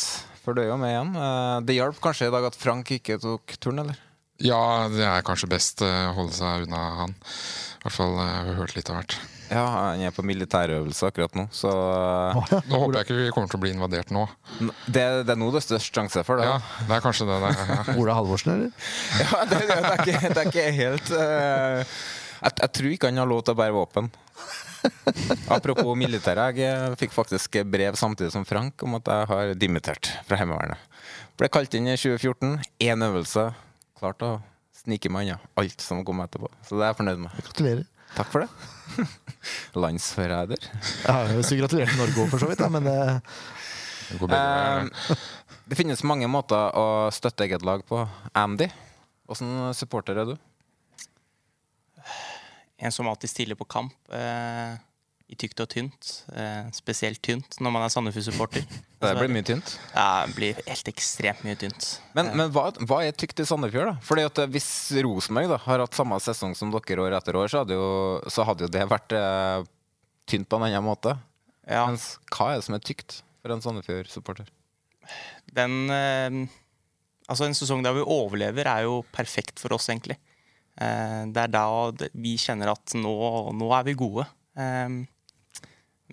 for du er jo med igjen. Eh, det hjalp kanskje i dag at Frank ikke tok turen, eller? Ja, det er kanskje best å holde seg unna han. I hvert fall jeg har hørt litt av hvert. Ja, han er på militærøvelse akkurat nå, så Nå håper jeg ikke vi kommer til å bli invadert nå. Det, det er nå det er størst sjanse for det. Ja, det er kanskje det. det ja. Ola Halvorsen, eller? [LAUGHS] Ja, det, det, er, ikke, det er ikke helt uh, jeg, jeg, tror ikke han har lov til å bære våpen. [LAUGHS] Apropos militæret, jeg fikk faktisk brev samtidig som Frank om at jeg har dimittert fra Heimevernet. Ble kalt inn i 2014. Én øvelse. Klart å snike meg unna alt som kom etterpå. Så det er jeg fornøyd med. Gratulerer. Takk for det. [LAUGHS] Landsforræder. Ja, hvis du gratulerer Norge òg, for så vidt. Da, men det, går eh, det finnes mange måter å støtte eget lag på. Andy, åssen supporter er du? En som alltid stiller på kamp. Eh, i tykt og tynt. Eh, spesielt tynt når man er Sandefjord-supporter. [LAUGHS] Det blir mye tynt? Ja, det blir helt ekstremt mye tynt. Men, men hva, hva, er tykt i Sandefjord, da? Fordi at Hvis Rosenborg har hatt samme sesong som dere år etter år, så hadde jo, så hadde jo det vært eh, tynt på en annen måte. Ja. Mens hva er det som er tykt for en Sandefjord-supporter? Den eh, Altså, en sesong der vi overlever, er jo perfekt for oss, egentlig. Eh, det er da vi kjenner at nå, nå er vi gode. Eh,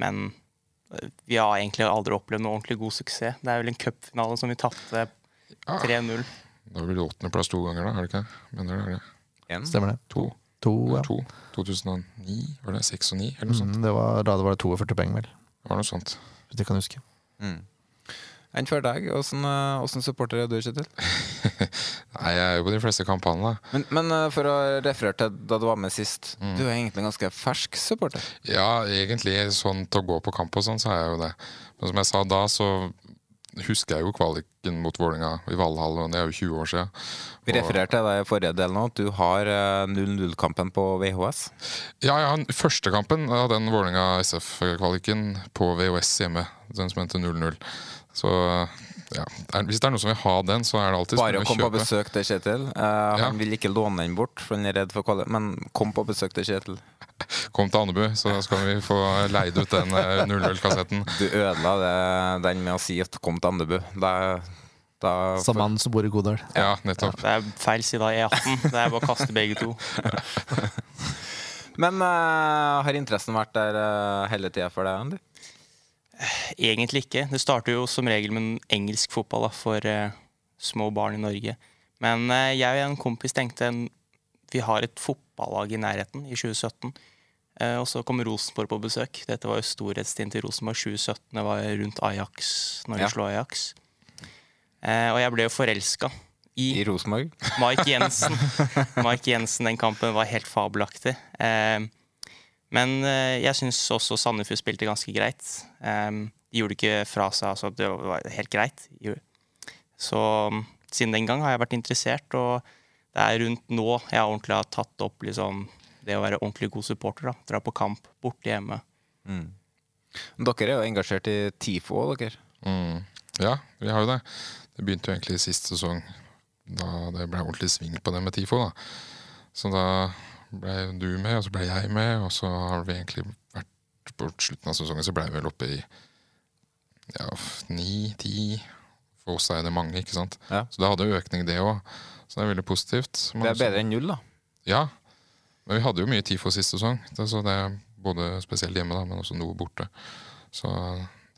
men eh, vi har egentlig aldri opplevd noe ordentlig god suksess. Det er vel en cupfinale som vi tapte 3-0. Da blir det åttendeplass to ganger, da? er det ikke? Mener det er det. En. Stemmer det. To. To, ja. to. 2009, var det 6 og 9? Eller noe sånt? Mm, det var, da det var det 42 poeng, vel. Det var noe sånt. Hvis jeg kan huske. Mm. Enn før deg, åssen eh, supporter er du, Kjetil? [LAUGHS] Nei, Jeg er jo på de fleste kampene. Men, men eh, for å referere til da du var med sist. Mm. Du er egentlig en ganske fersk supporter? Ja, egentlig. Sånn til å gå på kamp og sånn, så er jeg jo det. Men som jeg sa da, så husker jeg jo kvaliken mot Vålinga i Valhall, og det er jo 20 år siden. Vi refererte til deg i forrige del nå, at du har 0-0-kampen eh, på VHS? Ja, ja, første kampen av den Vålinga SF-kvaliken på VHS hjemme. Den som heter 0-0. Så ja, Hvis det er noen som vil ha den, så er det alltid Bare kom på besøk til Kjetil. Uh, ja. Han vil ikke låne den bort, for han er redd for kvalitet. Men kom på besøk til Kjetil. [LAUGHS] Kom til Andebu, så skal vi få leid ut den 00-kassetten. [LAUGHS] Du ødela det, den med å si at 'kom til Andebu'. Da, da Som mannen som bor i Godal. Ja, nettopp. Ja, det er feil side av E18. Det er bare å kaste begge to. [LAUGHS] Men uh, har interessen vært der uh, hele tida for deg, Andy? Egentlig ikke. Det starter jo som regel med engelsk fotball da, for uh, små barn i Norge. Men uh, jeg og en kompis tenkte vi har et fotballag i nærheten i 2017. Uh, og så kom Rosenborg på besøk. Dette var jo storhetstiden til Rosenborg. 2017 det var rundt Ajax, når de ja. slo Ajax. og jeg ble jo forelska i, I Rosenborg. Mike Jensen. [LAUGHS] Mike Jensen, Den kampen var helt fabelaktig. Uh, men uh, jeg syns også Sandefjord spilte ganske greit. Um, de gjorde ikke fra seg, altså det var helt greit. Så um, siden den gang har jeg vært interessert, og det er rundt nå jeg ordentlig har tatt opp liksom, det å være ordentlig god supporter. da, Dra på kamp borte hjemme. Mm. Dere er jo engasjert i TIFO òg, dere? Mm. Ja, vi har jo det. Det begynte jo egentlig i sist sesong, da det ble ordentlig sving på det med TIFO. da. Så da ble du med, og så ble jeg med, og så har vi egentlig vært På slutten av sesongen så ble vi vel oppe i ja, ni-ti. For oss er det mange, ikke sant. Ja. Så da hadde økning, det òg. Så det er veldig positivt. Men det er bedre enn null, da? Ja. Men vi hadde jo mye TIFO sist sesong. Det, så det er både spesielt hjemme, da, men også noe borte. Så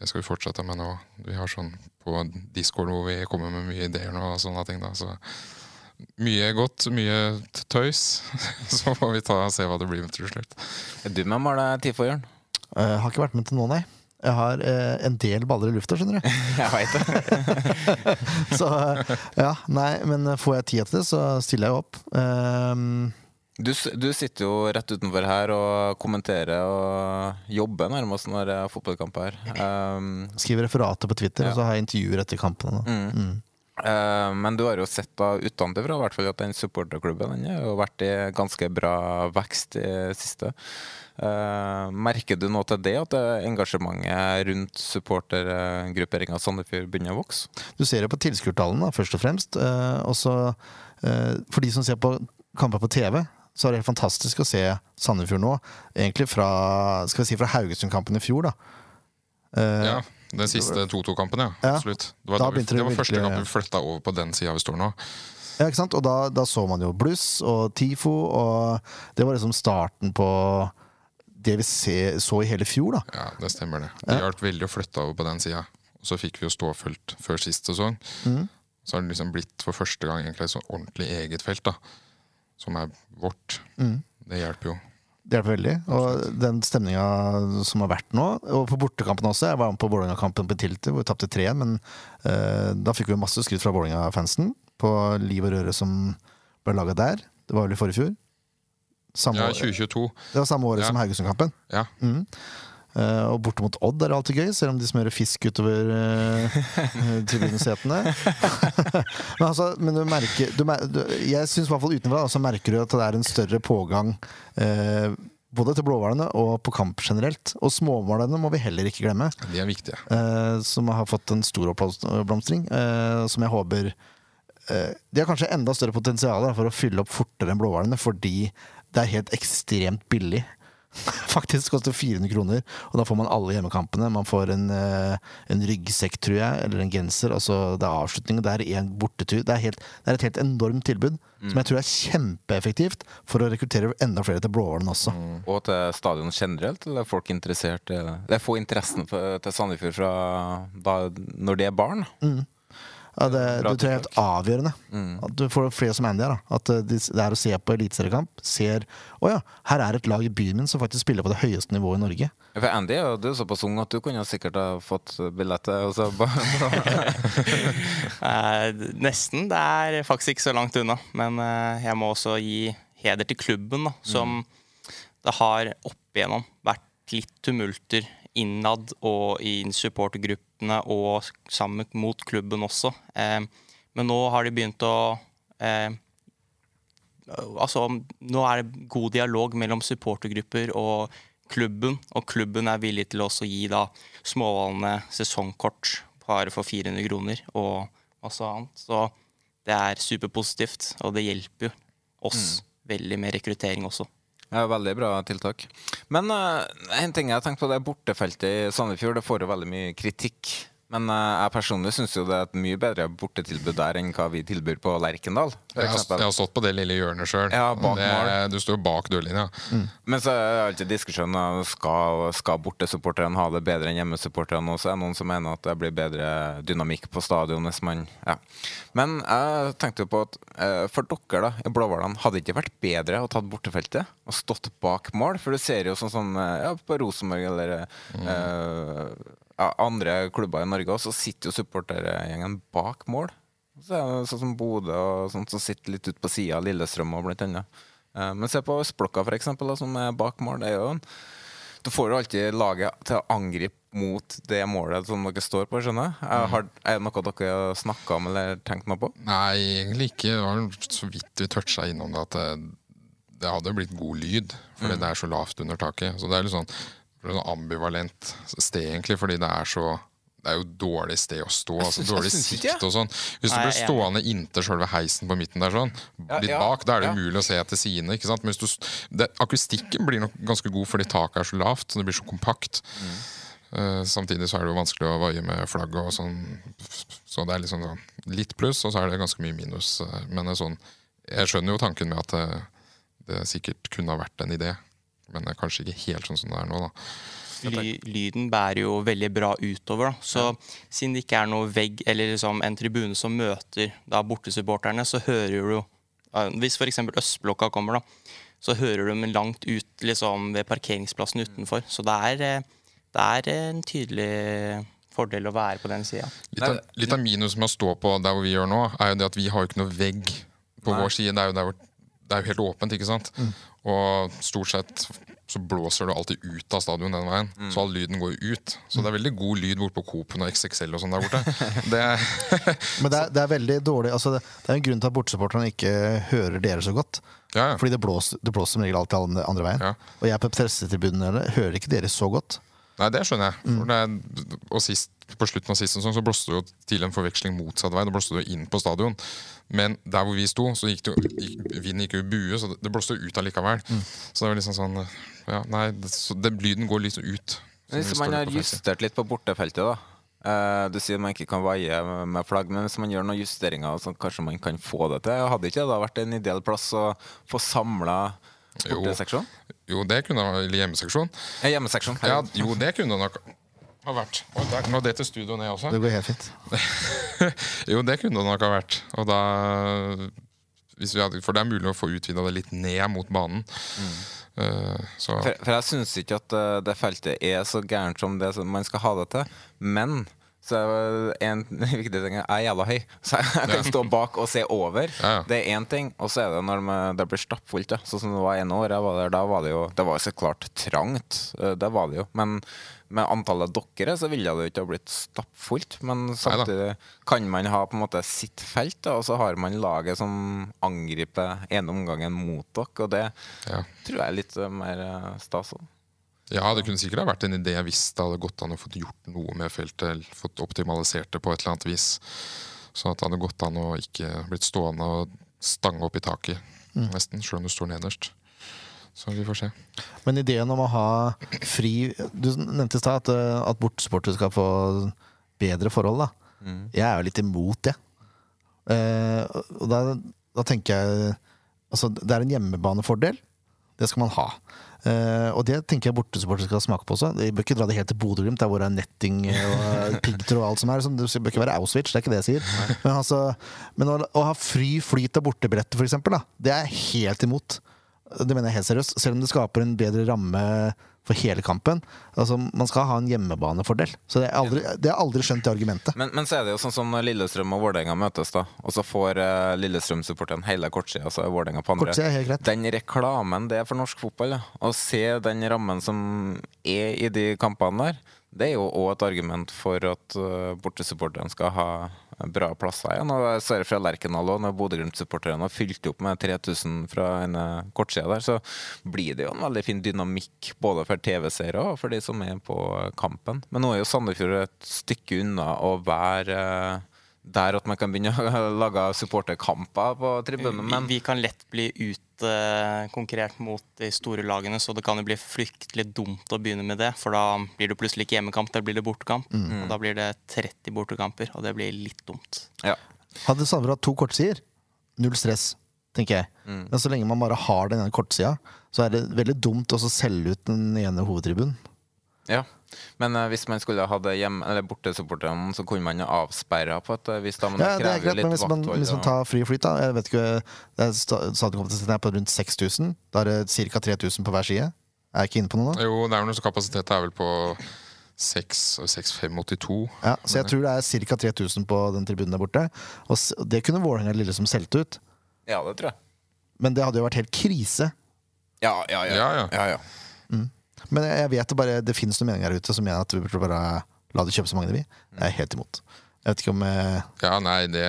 det skal vi fortsette med nå. Vi har sånn på Discord hvor vi kommer med mye ideer nå og sånne ting. da, så mye godt, mye tøys. [LAUGHS] Så får vi ta og se hva det blir til slutt. Er du med å male TIFO, Jørn? Jeg eh, har ikke vært med til nå, nei. Jeg har eh, en del baller i lufta, skjønner du. [LAUGHS] jeg veit det. [LAUGHS] så ja, nei, men får jeg tid til det, så stiller jeg opp. Um, du, du, sitter jo rett utenfor her og kommenterer og jobber nærmest når det er fotballkamp her. Um, Skriver referater på Twitter, ja. og så har jeg intervjuer etter kampene. Mm. Mm. Uh, men du har jo sett da utenfra hvert fall at den supporterklubben den har jo vært i ganske bra vekst i siste. Uh, merker du noe til det, at engasjementet rundt supportergrupperinga Sandefjord begynner å vokse? Du ser det på tilskuertallene, først og fremst. Uh, også, for de som ser på kamper på TV, så er det helt fantastisk å se Sandefjord nå. Egentlig fra, skal si, fra Haugesund-kampen i fjor, da. ja. Den siste 2-2-kampen, ja. Absolutt. Det var, vi, det var første kampen vi flytta over på den sida vi står nå. Ja, ikke sant? Og da, da så man jo bluss og TIFO, og det var liksom starten på det vi se, så i hele fjor, da. Ja, det stemmer det. Det hjalp veldig å flytte over på den sida. Og så fikk vi jo ståfelt før sist sesong. Mm. Så har det liksom blitt for første gang egentlig et sånn ordentlig eget felt, da. Som er vårt. Mm. Det hjelper jo. Det hjelper veldig. Og den stemninga som har vært nå, og på bortekampen også Jeg var med på Vålerenga-kampen på Tilter, hvor vi tapte 3-1, men uh, da fikk vi masse skryt fra Vålerenga-fansen på liv og røre som ble laga der. Det var vel i forrige fjor? Samme Ja, år- 2022. Det var samme året Ja. som Haugesund-kampen. Ja. Mhm. Eh, og borte mot Odd er det alltid gøy, selv om de smører fisk utover uh, tribunesetene. [LAUGHS] men, altså, men du merker du, du, Jeg syns i hvert fall utenfra så merker du at det er en større pågang Uh, både til blåhvalene og på kamp generelt. Og småhvalene må vi heller ikke glemme. De er viktige. Uh, som har fått en stor oppblomstring. uh, som jeg håper uh, De har kanskje enda større potensial for å fylle opp fortere enn blåhvalene, fordi det er helt ekstremt billig. [LAUGHS] Faktisk koster 400 kroner, og da får man alle hjemmekampene. Man får en, eh, en ryggsekk, tror jeg, eller en genser. Altså, det er avslutning, det er en bortetur. Det er, helt, det er et helt enormt tilbud, som jeg tror er kjempeeffektivt for å rekruttere enda flere til blåhvalen også. Og til stadion generelt? Eller er folk interessert i det? Det er få interessen til Sandefjord fra da, når de er barn? Mm. Ja, det, det tror jeg er helt avgjørende. At du får flere som Andy er. Da. At eh, det er å se på eliteseriekamp. Ser Å ja, her er et lag i byen min som faktisk spiller på det høyeste nivået i Norge. For Andy er jo såpass ung at du kunne sikkert ha fått billetter. Og så [LAUGHS] Eh, nesten. Det er faktisk ikke så langt unna. Men eh, jeg må også gi heder til klubben, da, som det har opp igjennom vært litt tumulter innad og i supportergruppene og sammen mot klubben også. Eh, men nå har de begynt å eh, Altså, nå er det god dialog mellom supportergrupper og klubben, og klubben er villig til å gi da småhvalene sesongkort bare for 400 kroner og masse annet. Så det er superpositivt, og det hjelper jo oss veldig med rekruttering også. Ja, veldig bra tiltak. Men uh, en ting jeg har tenkt på, det er bortefeltet i Sandefjord. Det får jo veldig mye kritikk. Men eh, jeg personlig syns jo det er et mye bedre bortetilbud der enn hva vi tilbyr på Lerkendal. Jeg har, jeg har stått på det lille hjørnet sjøl. Ja, du står bak dørlinja. Men så er det alltid diskusjonen skal, skal bortesupporterne ha det bedre enn hjemmesupporterne. Og så er det noen som mener at det blir bedre dynamikk på stadion hvis man ja. Men jeg tenkte jo på at eh, for dere da, i Blåhvalene, hadde det ikke vært bedre å tatt bortefeltet og stått bak mål? For du ser jo sånn som sånn, ja, på Rosenborg eller eh, ja, andre klubber i Norge, også, så sitter jo supportergjengen bak mål. Så er det sånn som Bodø og sånt som sitter litt ute på sida av Lillestrøm og blant annet. Eh, Men se på Østblokka, for eksempel, da, som er bak mål. Det er en Du får jo alltid laget til å angripe mot det målet som dere står på, skjønner jeg. Eh, Har, er det noe dere har snakka om eller tenkt noe på? Nei, egentlig ikke. Det var så vidt vi toucha innom det at det, det hadde blitt god lyd, fordi Mm. det er så lavt under taket. Så det er litt sånn, sånn ambivalent sted, egentlig, fordi det er så det er jo dårlig sted å stå. Altså Dårlig syns sikt det. og sånn. Hvis du blir stående inntil selve heisen på midten der, sånn, litt ja, bak, da er det ja. umulig å se etter sidene. ikke sant? Men hvis du, det, akustikken blir nok ganske god fordi taket er så lavt, så det blir så kompakt. Mm. Uh, samtidig så er det jo vanskelig å vaie med flagget og sånn. Så det er liksom sånn litt pluss, og så er det ganske mye minus. eh, Men sånn, jeg skjønner jo tanken med at det, det sikkert kunne ha vært en idé. Men det er kanskje ikke helt sånn som det er nå, da. Ly, lyden bærer jo veldig bra utover. Da. Så siden det ikke er noe vegg eller liksom en tribune som møter da bortesupporterne, så hører du ja, Hvis f.eks. Østblokka kommer, da, så hører du dem langt ut liksom, ved parkeringsplassen utenfor. Så det er, eh, det er en tydelig fordel å være på den sida. Litt litt av minuset med å stå på der hvor vi gjør nå, er jo det at vi har jo ikke noe vegg på Nei. vår side. Det er jo, der det er jo helt åpent, ikke sant? Og stort sett så blåser det alltid ut av stadion den veien. Så all lyden går jo ut. Så det er veldig god lyd bort på Coop og XXL og sånn der borte. [LAUGHS] Det, [LAUGHS] Men det er, det er veldig dårlig altså det, det er en grunn til at bortesupporterne ikke hører dere så godt. Fordi det blåser, det blåser som regel alltid andre, veien. Og jeg på pressetribunen hører ikke dere så godt. Nei, det skjønner jeg. For det og sist, på slutten av siste sesong så blåste det jo til en forveksling motsatt vei. Det blåste jo inn på stadion. Men der hvor vi sto, så gikk det jo gikk, vinden gikk jo i bue, så det, blåste jo ut allikevel. Så det var liksom sånn ja, Nei, det, så det, lyden går litt ut. Hvis man har justert litt på bortefeltet, da. Eh, du sier man ikke kan vaie med flagg, men hvis man gjør noen justeringer, så kanskje man kan få det til. Hadde ikke det da vært en ideell plass å få samla borteseksjon? Jo, det kunne Eller hjemmeseksjon. Hjemmeseksjon. Ja, jo, det kunne nok ha vært. Og der, nå detter studio ned også. Det går helt fint. [LAUGHS] jo, det kunne det nok ha vært. Og da hvis vi hadde, For det er mulig å få utvida det litt ned mot banen. Mm. Uh, så For, for jeg syns ikke at uh, det feltet er så gærent som det som man skal ha det til. Men så er en [LAUGHS] viktig ting Jeg er jævla høy, [LAUGHS] så jeg kan Ja. stå bak og se over. Ja, ja. Det er én ting. Og så er det når det blir stappfullt. Ja. Sånn som det var ene år jeg var der, da var det jo Det var så klart trangt. uh, Det var det jo. Men med antallet dokkere så ville det jo ikke ha blitt stappfullt. Men samtidig kan man ha på en måte sitt felt, da, og så har man laget som angriper ene omgangen mot dere. Og det tror jeg er litt uh, mer uh, stas. også. Ja, det kunne sikkert ha vært en idé hvis det hadde gått an å fått gjort noe med feltet. eller Fått optimalisert det på et eller annet vis. Sånn at det hadde gått an å ikke blitt stående og stange opp i taket, Mm. nesten. Selv om du står nederst. Så vi får se. Men ideen om å ha fri Du nevnte i stad at, eh, at bortesupportere skal få bedre forhold. da Mm. Jeg er jo litt imot det. Eh, og da, da tenker jeg Altså, det er en hjemmebanefordel. Det skal man ha. Eh, og det tenker jeg bortesupportere skal smake på også. De bør ikke dra det helt til Bodø-Glimt, der hvor det er netting og [LAUGHS] piggtråd og alt som er. Sånn, Det bør ikke være Auschwitz, det er ikke det jeg sier. Men, altså, men å, å ha fri flyt av bortebilletter, f.eks., det er jeg helt imot. Det mener jeg helt seriøst. Selv om det skaper en bedre ramme for hele kampen. Altså, Man skal ha en hjemmebanefordel. Så det har jeg aldri, skjønt det argumentet. Men, men så er det jo sånn som når Lillestrøm og Vålerenga møtes, da. Og så får uh, Lillestrøm-supporteren hele kortsida, så er Vålerenga på andre. Er helt greit. Den reklamen det er for norsk fotball, ja. å se den rammen som er i de kampene der, det er jo òg et argument for at uh, bortesupporterne skal ha bra plasser igjen. Og jeg ser fra Lerkendal òg, når Bodø-Glimt-supporterne har fylt opp med 3000 fra en kortside der, så blir det jo en veldig fin dynamikk både for TV-seere og for de som er på kampen. Men nå er jo Sandefjord et stykke unna å være uh, der at man kan begynne å [LAUGHS] lage supporterkamper på tribunen. Men Vi, kan lett bli utkonkurrert mot de store lagene, så det kan jo bli fryktelig dumt å begynne med det. For da blir det plutselig ikke hjemmekamp, da blir det bortekamp. Mm. Og da blir det 30 bortekamper, og det blir litt dumt. Ja. Hadde Sandefjord hatt to kortsider, null stress, tenker jeg. Mm. Men så lenge man bare har den ene kortsida, så er det veldig dumt å selge ut den ene hovedtribunen. Ja, men uh, hvis man skulle hatt det hjemme, eller bortesupporterne, så kunne man avsperra på et eh, vis. da, men Ja, det det er krever greit, men litt hvis man, hvis man tar fri flyt, da Jeg vet ikke Stadionkapasiteten er på rundt 6000. Da er det ca. 3000 på hver side. Er jeg ikke inne på noe nå? Jo, det er noe kapasitet er vel på 6582. Ja, så jeg tror det er ca. 3000 på den tribunen der borte. Og det kunne Vålerenga som solgt ut. Ja, det tror jeg. Men det hadde jo vært helt krise. Ja, ja, ja. Ja, ja. ja, Mm. Men jeg vet det bare Det finnes noen meninger her ute som mener at vi burde bare la det kjøpe så mange de vil. Jeg er helt imot. Jeg vet ikke om jeg... Ja, nei, det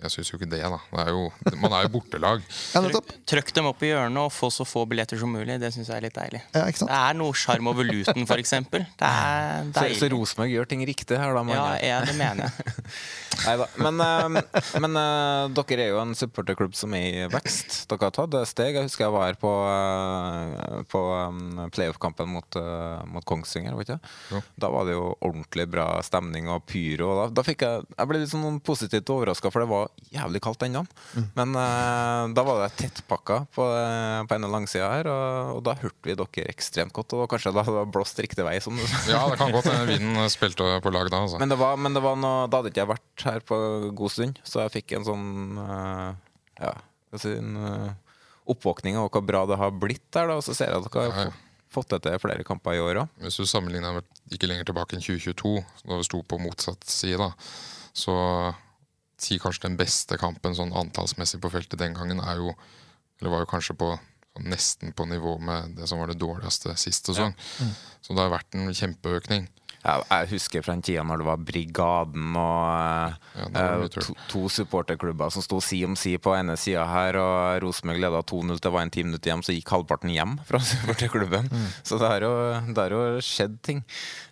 Jeg syns jo ikke det, da. Det er jo, man er jo bortelag. Ja. Trykk dem opp i hjørnet og få så få billetter som mulig. Det syns jeg er litt deilig. Ja, ikke sant? Det er noe sjarm over Luton, f.eks. Det er Så, deilig. så Rosenborg gjør ting riktig her, da? Ja, jeg, det mener jeg. [LAUGHS] Neida. Men, uh, men uh, dere er jo en supporterklubb som er i vekst. Dere har tatt steg. Jeg husker jeg var her på, uh, på um, playoff-kampen mot, eh, mot Kongsvinger. Vet? Da var det jo ordentlig bra stemning og pyro. Og da, da fikk jeg, jeg ble litt sånn positivt overraska, for det var jævlig kaldt ennå. Men uh, da var det tettpakka på, uh, på ene langsida her, og, og da hørte vi dere ekstremt godt. Og kanskje da hadde det blåst riktig vei. Som du sa. Ja, det kan godt hende vinden spilte på lag da. Altså. Men det var, men det var noe, da hadde ikke jeg vært her på god stund, så jeg fikk en sånn uh, Ja, en oppvåkning av hvor bra det har blitt der. Da, og så ser jeg at dere har fått- fått det til flere kamper i år òg. Hvis du sammenligner med ikke lenger tilbake enn 2022, da vi sto på motsatt side, da, så si kanskje den beste kampen sånn antallsmessig på feltet den gangen er jo Eller var jo kanskje på sånn nesten på nivå med det som var det dårligste sist sesong. Mm. Så det har vært en kjempeøkning. Jeg, jeg husker fra den tida når det var Brigaden og det var eh, to, to supporterklubber som sto si om si på ene sida her, og Rosenborg leda 2-0 til det var en ti minutter hjem, så gikk halvparten hjem fra [LAUGHS] supporterklubben. Så det har jo, det har jo skjedd ting.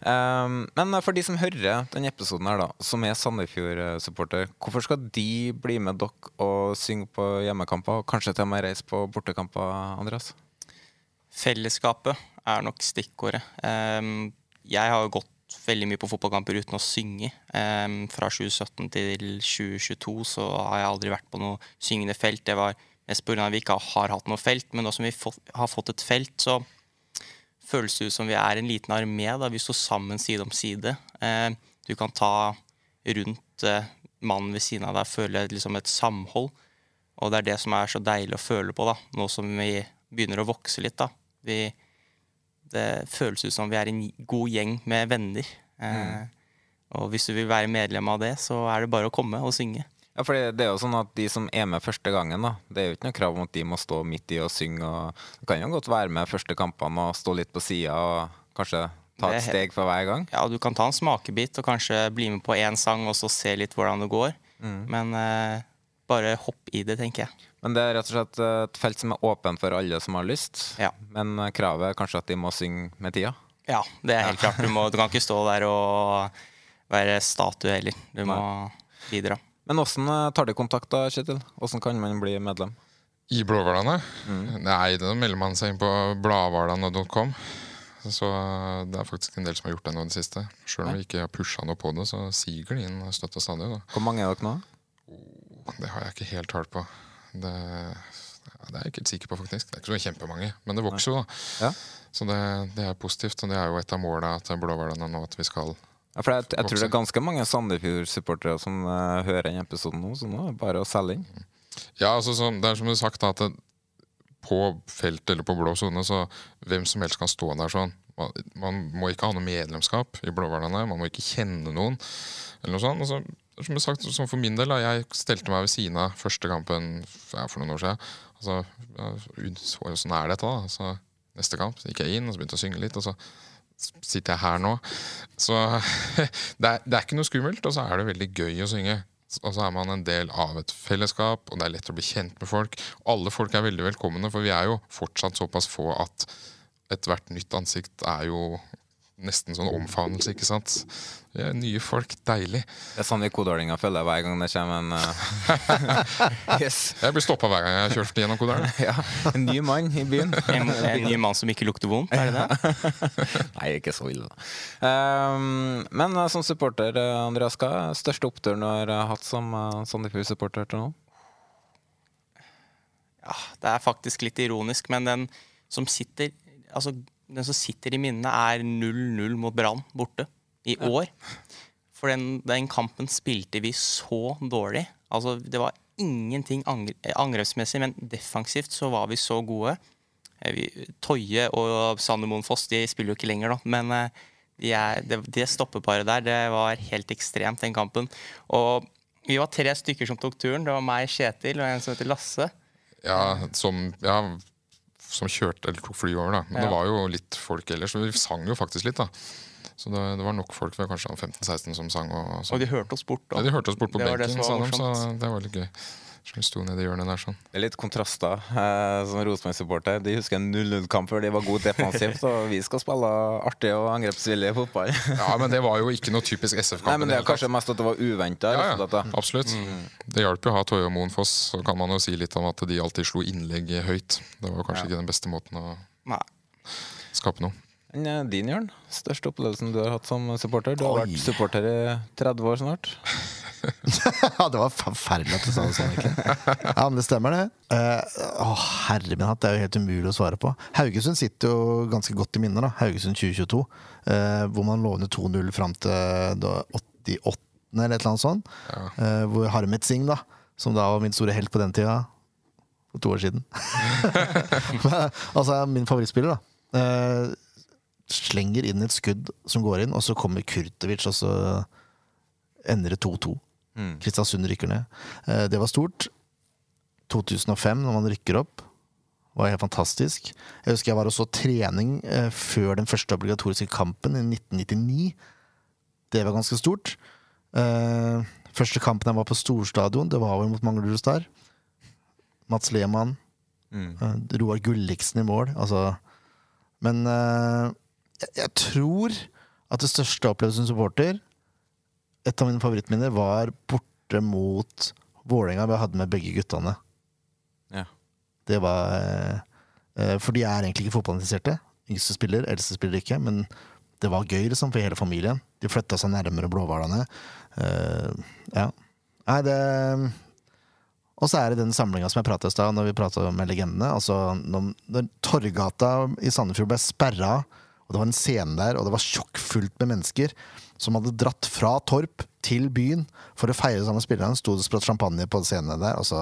Um, men for de som hører denne episoden her, da, som er Sandefjord-supporter, hvorfor skal de bli med dere og synge på hjemmekamper, og kanskje til og med reise på bortekamper, Andreas? Fellesskapet er nok stikkordet. Um, jeg har jo gått veldig mye på fotballkamper uten å synge. Um, fra 2017 til 2022 så har jeg aldri vært på noe syngende felt. Det var mest pga. at vi ikke har hatt noe felt, men nå som vi har fått et felt, så føles det ut som vi er en liten armé. da Vi står sammen side om side. Um, du kan ta rundt uh, mannen ved siden av deg, føle liksom et samhold. Og det er det som er så deilig å føle på, da, nå som vi begynner å vokse litt. da. Vi, det føles ut som vi er en god gjeng med venner. Eh, mm. og hvis du vil være medlem av det, så er det bare å komme og synge. Ja, for det er jo sånn at De som er med første gangen, da, det er jo ikke noe krav om at de må stå midt i og synge. Og du kan jo godt være med første kampene og stå litt på sida og kanskje ta et steg for hver gang. Ja, du kan ta en smakebit og kanskje bli med på én sang og så se litt hvordan det går. Mm. Men eh, bare hopp i det, tenker jeg. Men det er rett og slett et felt som er åpent for alle som har lyst. Ja. Men kravet er kanskje at de må synge med tida? Ja, det er helt klart. Du, må, du, kan ikke stå der og være statue heller. Du må bidra. Men åssen eh, tar de kontakt, da, Kjetil? Åssen kan man bli medlem? I Blåhvalane? Mm. Nei, da melder man seg inn på bladhvalane.com. Så det er faktisk en del som har gjort det nå i det siste. Sjøl om vi ikke har pusha noe på det, så siger de inn støtt og stadig. Hvor mange er dere nå? Oh, det har jeg ikke helt tall på. Det, det, er jeg ikke helt sikker på, faktisk. Det er ikke så kjempemange, men det vokser jo, da. Ja. Så det, det, er positivt, og det er jo et av måla til Blåhvalene nå, at vi skal ja, for jeg, jeg tror det er ganske mange Sandefjord-supportere som uh, hører denne episoden nå, så nå er det bare å selge inn. Ja, altså, så, det er som du har sagt, at det, på felt eller på blå sone, så hvem som helst kan stå der sånn. Man, man må ikke ha noe medlemskap i Blåhvalene, man må ikke kjenne noen. eller noe sånt. Altså, som sagt, som For min del, jeg stelte meg ved siden av første kampen for noen år siden. Altså, Sånn er dette, da. Altså, neste kamp så gikk jeg inn og så begynte å synge litt. Og så sitter jeg her nå. Så [LAUGHS] det er, det er ikke noe skummelt, og så er det veldig gøy å synge. Og så er man en del av et fellesskap, og det er lett å bli kjent med folk. Alle folk er veldig velkomne, for vi er jo fortsatt såpass få at ethvert nytt ansikt er jo nesten sånn omfavnelse, ikke sant. Det er nye folk. Deilig. Det er sånn de kodålinger føler hver gang det kommer en uh... [LAUGHS] yes. Jeg blir stoppa hver gang jeg har kjørt gjennom Kodalen. [LAUGHS] ja. En ny mann i byen. [LAUGHS] En, en ny mann som ikke lukter vondt, er det det? Nei, ikke så ille. Um, men uh, som supporter, uh, Andreas, hva er største oppturen du har hatt som uh, Sandefjord-supporter til nå? Ja, det er faktisk litt ironisk, men den som sitter Altså den som sitter i minnet, er 0-0 mot Brann borte i ja. år. For den, den, kampen spilte vi så dårlig. Altså, det var ingenting angrepsmessig, men defensivt så var vi så gode. Toye vi, Toje og Sander Moen Foss de spiller jo ikke lenger, da, men eh, de er, det, det stoppeparet der det var helt ekstremt, den kampen. Og vi var tre stykker som tok turen. Det var meg, Kjetil og en som heter Lasse. Ja, som, ja som kjørte eller tok fly over. da Men ja. det var jo litt folk ellers. Så vi sang jo faktisk litt. da Så det, det var nok folk. Kanskje 15-16 som sang. Og, og, de hørte oss bort, da. Ja, de hørte oss bort på det benken, sa de, så det var litt gøy. Vi sto nede i hjørnet der sånn. Det er litt kontraster. Eh, som Rosenborg-supporter De husker en 0-0-kamp før de var gode defensivt. [LAUGHS] Så vi skal spille artig og angrepsvillig fotball. ja, men det var jo ikke noe typisk SF-kamp. Nei, men Det er kanskje mest at det var uventa. Ja, ja, absolutt. Mm. Det hjalp jo å ha Toje og Moenfoss, Så kan man jo si litt om at de alltid slo innlegg høyt. Det var kanskje ja. ikke den beste måten å Nei. skape noe. Eh, din, Jørn? Største opplevelsen du har hatt som supporter? Du har Oi. vært supporter i 30 år snart. [LAUGHS] ja, det var forferdelig at du sa det sånn. Ikke? Ja, men det stemmer, det. Uh, å, herre min hatt, det er jo helt umulig å svare på. Haugesund sitter jo ganske godt i minnet. da Haugesund 2022. Uh, eh, hvor man låner 2-0 fram til da, 88. eller et eller annet sånt. Ja. Uh, hvor Harmet Singh, da, som da var min store helt på den tida For to år siden. [LAUGHS] altså min favorittspiller, da. Slenger inn et skudd som går inn, og så kommer Kurtovic, og så ender det 2-2. Mm. Kristiansund rykker ned. Eh, det var stort. 2005, når man rykker opp, var helt fantastisk. Jeg husker jeg var og så trening eh, før den første obligatoriske kampen i 1999. Det var ganske stort. Eh, første kampen jeg var på storstadion, det var vel mot Manglerud Star. Mats Lehmann. Mm. Roar Gulliksen i mål. Altså Men jeg, jeg tror at det største opplevelsen som supporter et av mine favorittminner var borte mot Vålerenga vi hadde med begge guttene. Ja. Det var eh, For de er egentlig ikke fotballinteresserte. Yngste spiller, eldste spiller ikke. Men det var gøy liksom, for hele familien. De flytta seg nærmere Blåhvalene. Eh, ja. Nei, det Og så er det den samlinga som jeg pratet i stad, når vi prata med legendene. Altså, når, når Torgata i Sandefjord ble sperra, og det var en scene der, og det var sjokkfullt med mennesker som hadde dratt fra Torp til byen for å feire sammen med spillerne, sto det spratt champagne på scenene der. Så,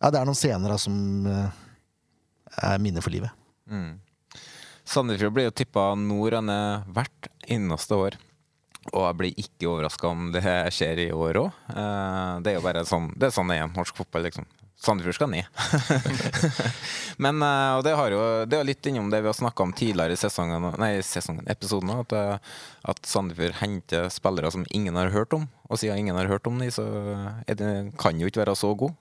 ja, det er noen scener da, som eh, er minner for livet. Mm. Sandefjord blir jo tippa nord og ned hvert eneste år. Og jeg blir ikke overraska om det skjer i år òg. Det er jo bare sånn det er sånn det er norsk fotball, liksom. Sandefjord skal ned. [LAUGHS] Men eh, og det, har jo, det er litt innom det vi har snakka om tidligere i sesongen, nei, sesongen, episoden. At, eh, at Sandefjord henter spillere som ingen har hørt om. Og siden ingen har hørt om dem, så det, kan jo ikke være så god.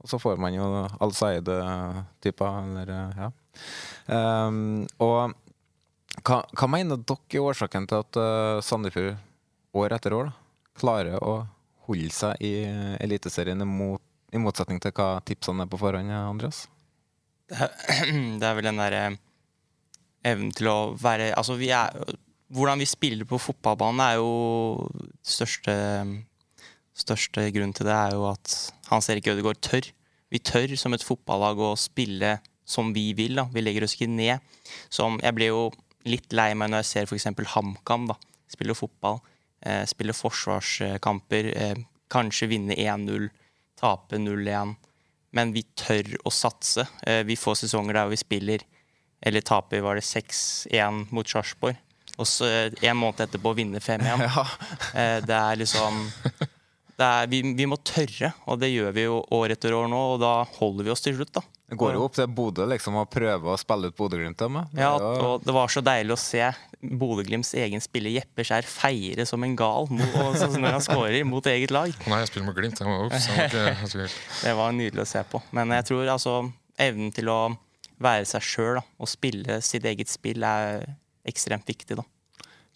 Og så får man jo Al-Said-typer, eller eh, ja. Um, og hva, hva, mener dere er årsaken til at uh, Sandefjord år etter år da, klarer å holde seg i Eliteserien mot, i motsetning til hva tipsene er på forhånd, Andreas? Det er, [CLEARS THROAT] det er vel den derre evnen til å være Altså, vi er Hvordan vi spiller på fotballbanen, er jo største Største grunnen til det er jo at Hans Erik Ødegaard tør. Vi tør som et fotballag å spille som vi vil. da. Vi legger oss ikke ned. Som, jeg blir jo litt lei meg når jeg ser f.eks. HamKam da. spille fotball. Eh, spille forsvarskamper. Eh, kanskje vinne 1-0, tape 0-1. Men vi tør å satse. Eh, vi får sesonger der vi spiller eller taper var det 6-1 mot Sarpsborg. Og så eh, en måned etterpå vinne 5-1. [LAUGHS] Ja. Eh, det er liksom det er, vi, vi, må tørre, og det gjør vi jo år etter år nå. Og da holder vi oss til slutt, da. Det går jo opp til Bodø liksom, å prøve å spille ut Bodø-Glimt. Ja, og det var så deilig å se Bodø-Glimts egen spiller Jeppe Skjær feire som en gal når han skårer mot eget lag. Nei, jeg spiller med Glimt. Må, ups, jeg det var nydelig å se på. Men jeg tror altså evnen til å være seg sjøl og spille sitt eget spill er ekstremt viktig. da.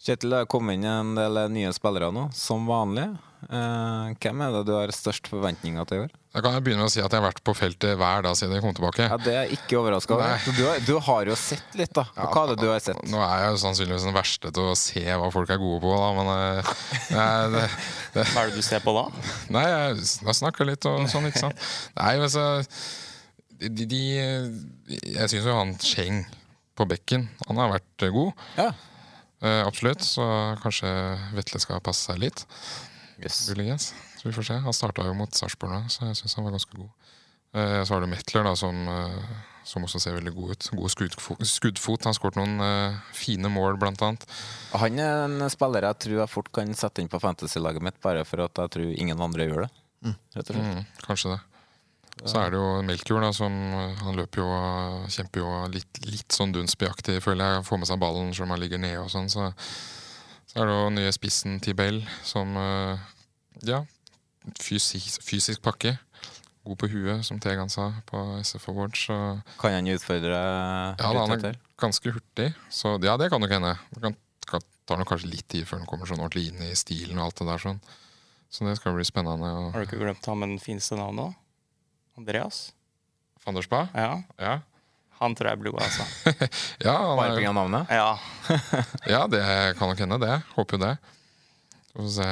Kjetil, det har kommet inn en del nye spillere nå, som vanlig. Eh, hvem er det du har størst forventninger til i år? Da kan jeg begynne med å si at jeg har vært på feltet hver dag siden jeg kom tilbake. Ja, Det er jeg ikke overraska over. Du, du, har jo sett litt, da. Ja, hva er det du har sett? Nå er jeg jo sannsynligvis den verste til å se hva folk er gode på, da, men eh, nei, det, det, Hva er det du ser på da? Nei, jeg, jeg snakker litt og sånn, ikke sant. Nei, men så de, de, Jeg syns jo han Cheng på bekken, han har vært god. Ja. Uh, absolutt. Så kanskje Vetle skal passe seg litt. Yes. Så vi får se. Han starta jo mot Sarpsborg nå, så jeg syns han var ganske god. Uh, så har du Metler, da, som, uh, som, også ser veldig god ut. God skuddfot. skuddfot. Han har skåret noen fine mål, blant annet. Han er en spiller jeg tror jeg fort kan sette inn på fantasy-laget mitt, bare for at jeg tror ingen andre gjør det. Mm. Rett og slett. Mm, kanskje det. Så er det jo Melkjord, da, som han løper jo kjemper jo litt, litt sånn Dunsby-aktig, føler jeg. Får med seg ballen selv om han ligger nede og sånn. Så, så, er det jo nye spissen Tibel, som ja, fysisk, fysisk pakke. God på huet, som Tegan sa på SF Awards. Så. Kan han utfordre Ja, da, han er ganske hurtig. Så ja, det kan nok hende. Det kan, tar nok kanskje litt tid før han kommer sånn ordentlig inn i stilen og alt det der. sånn. Så det skal bli spennende. Har du ikke glemt ham med den fineste navnet? da? Andreas. Fanderspa? Ja. ja. Han tror jeg blir god, altså. [LAUGHS] ja, Bare pga. navnet? Ja. [LAUGHS] ja, det kan nok hende, det. Håper jo det. Så får vi se.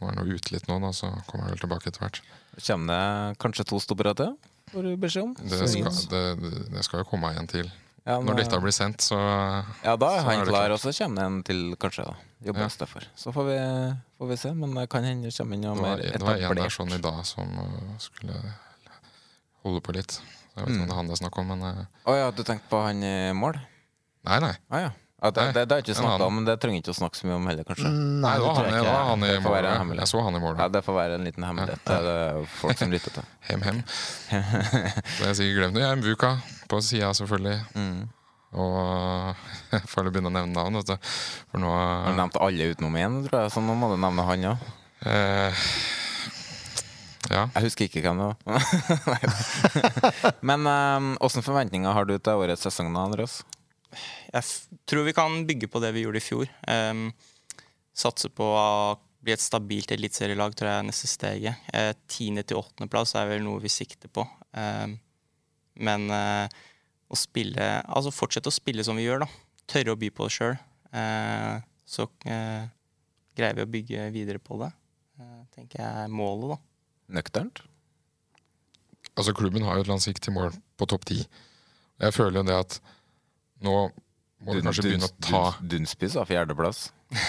Nå er nå ute litt nå, da, så kommer jeg vel tilbake etter hvert. Kommer det kanskje to stoppere til? Får du beskjed om? Det skal, det, det skal, jo komme en til. Ja, Når dette blir sendt, så Ja, da er han klar, og så kommer det en til, kanskje. da Jobber ja. for. Så får vi, får vi, se. Men det kan hende det kommer inn noe mer etablert. Det var en der sånn i dag som uh, skulle holde på litt. Jeg vet ikke om det er han det er snakk om, men Å oh, ja, du tenkte på han i mål? Nei, nei. Ah, ja. Ja, det, det, det, er ikke snakka om, men det trenger ikke å snakke så mye om heller, kanskje. Nei, det var han, det var han i mål. Jeg så han i mål. Ja, Det får være en liten hemmelighet. Ja. Det er det folk som lytter til. hem, hem. det har sikkert glemt. Jeg er Mvuka på sida, selvfølgelig. [LAUGHS] Mm. Og [LAUGHS] jeg får begynne å nevne navn. Vet du. For nå Har nevnt alle utenom én, tror jeg, så nå må du nevne han òg. Eh, ja. Jeg husker ikke hvem det var. [LAUGHS] Men åssen um, forventninger har du til årets sesong, da, Andreas? Jeg tror vi kan bygge på det vi gjorde i fjor. Um, satse på å bli et stabilt eliteserielag, tror jeg er neste steget. Eh, tiende til åttendeplass er vel noe vi sikter på. Um, men uh, å spille Altså fortsette å spille som vi gjør, da. Tørre å by på det sjøl. Uh, så eh, greier vi å bygge videre på det. Eh, tenker jeg er målet, da. Nøkternt? Altså Klubben har jo et langsiktig mål på topp ti. Jeg føler jo det at nå må du kanskje begynne å ta Dunsby sa fjerdeplass. [LAUGHS]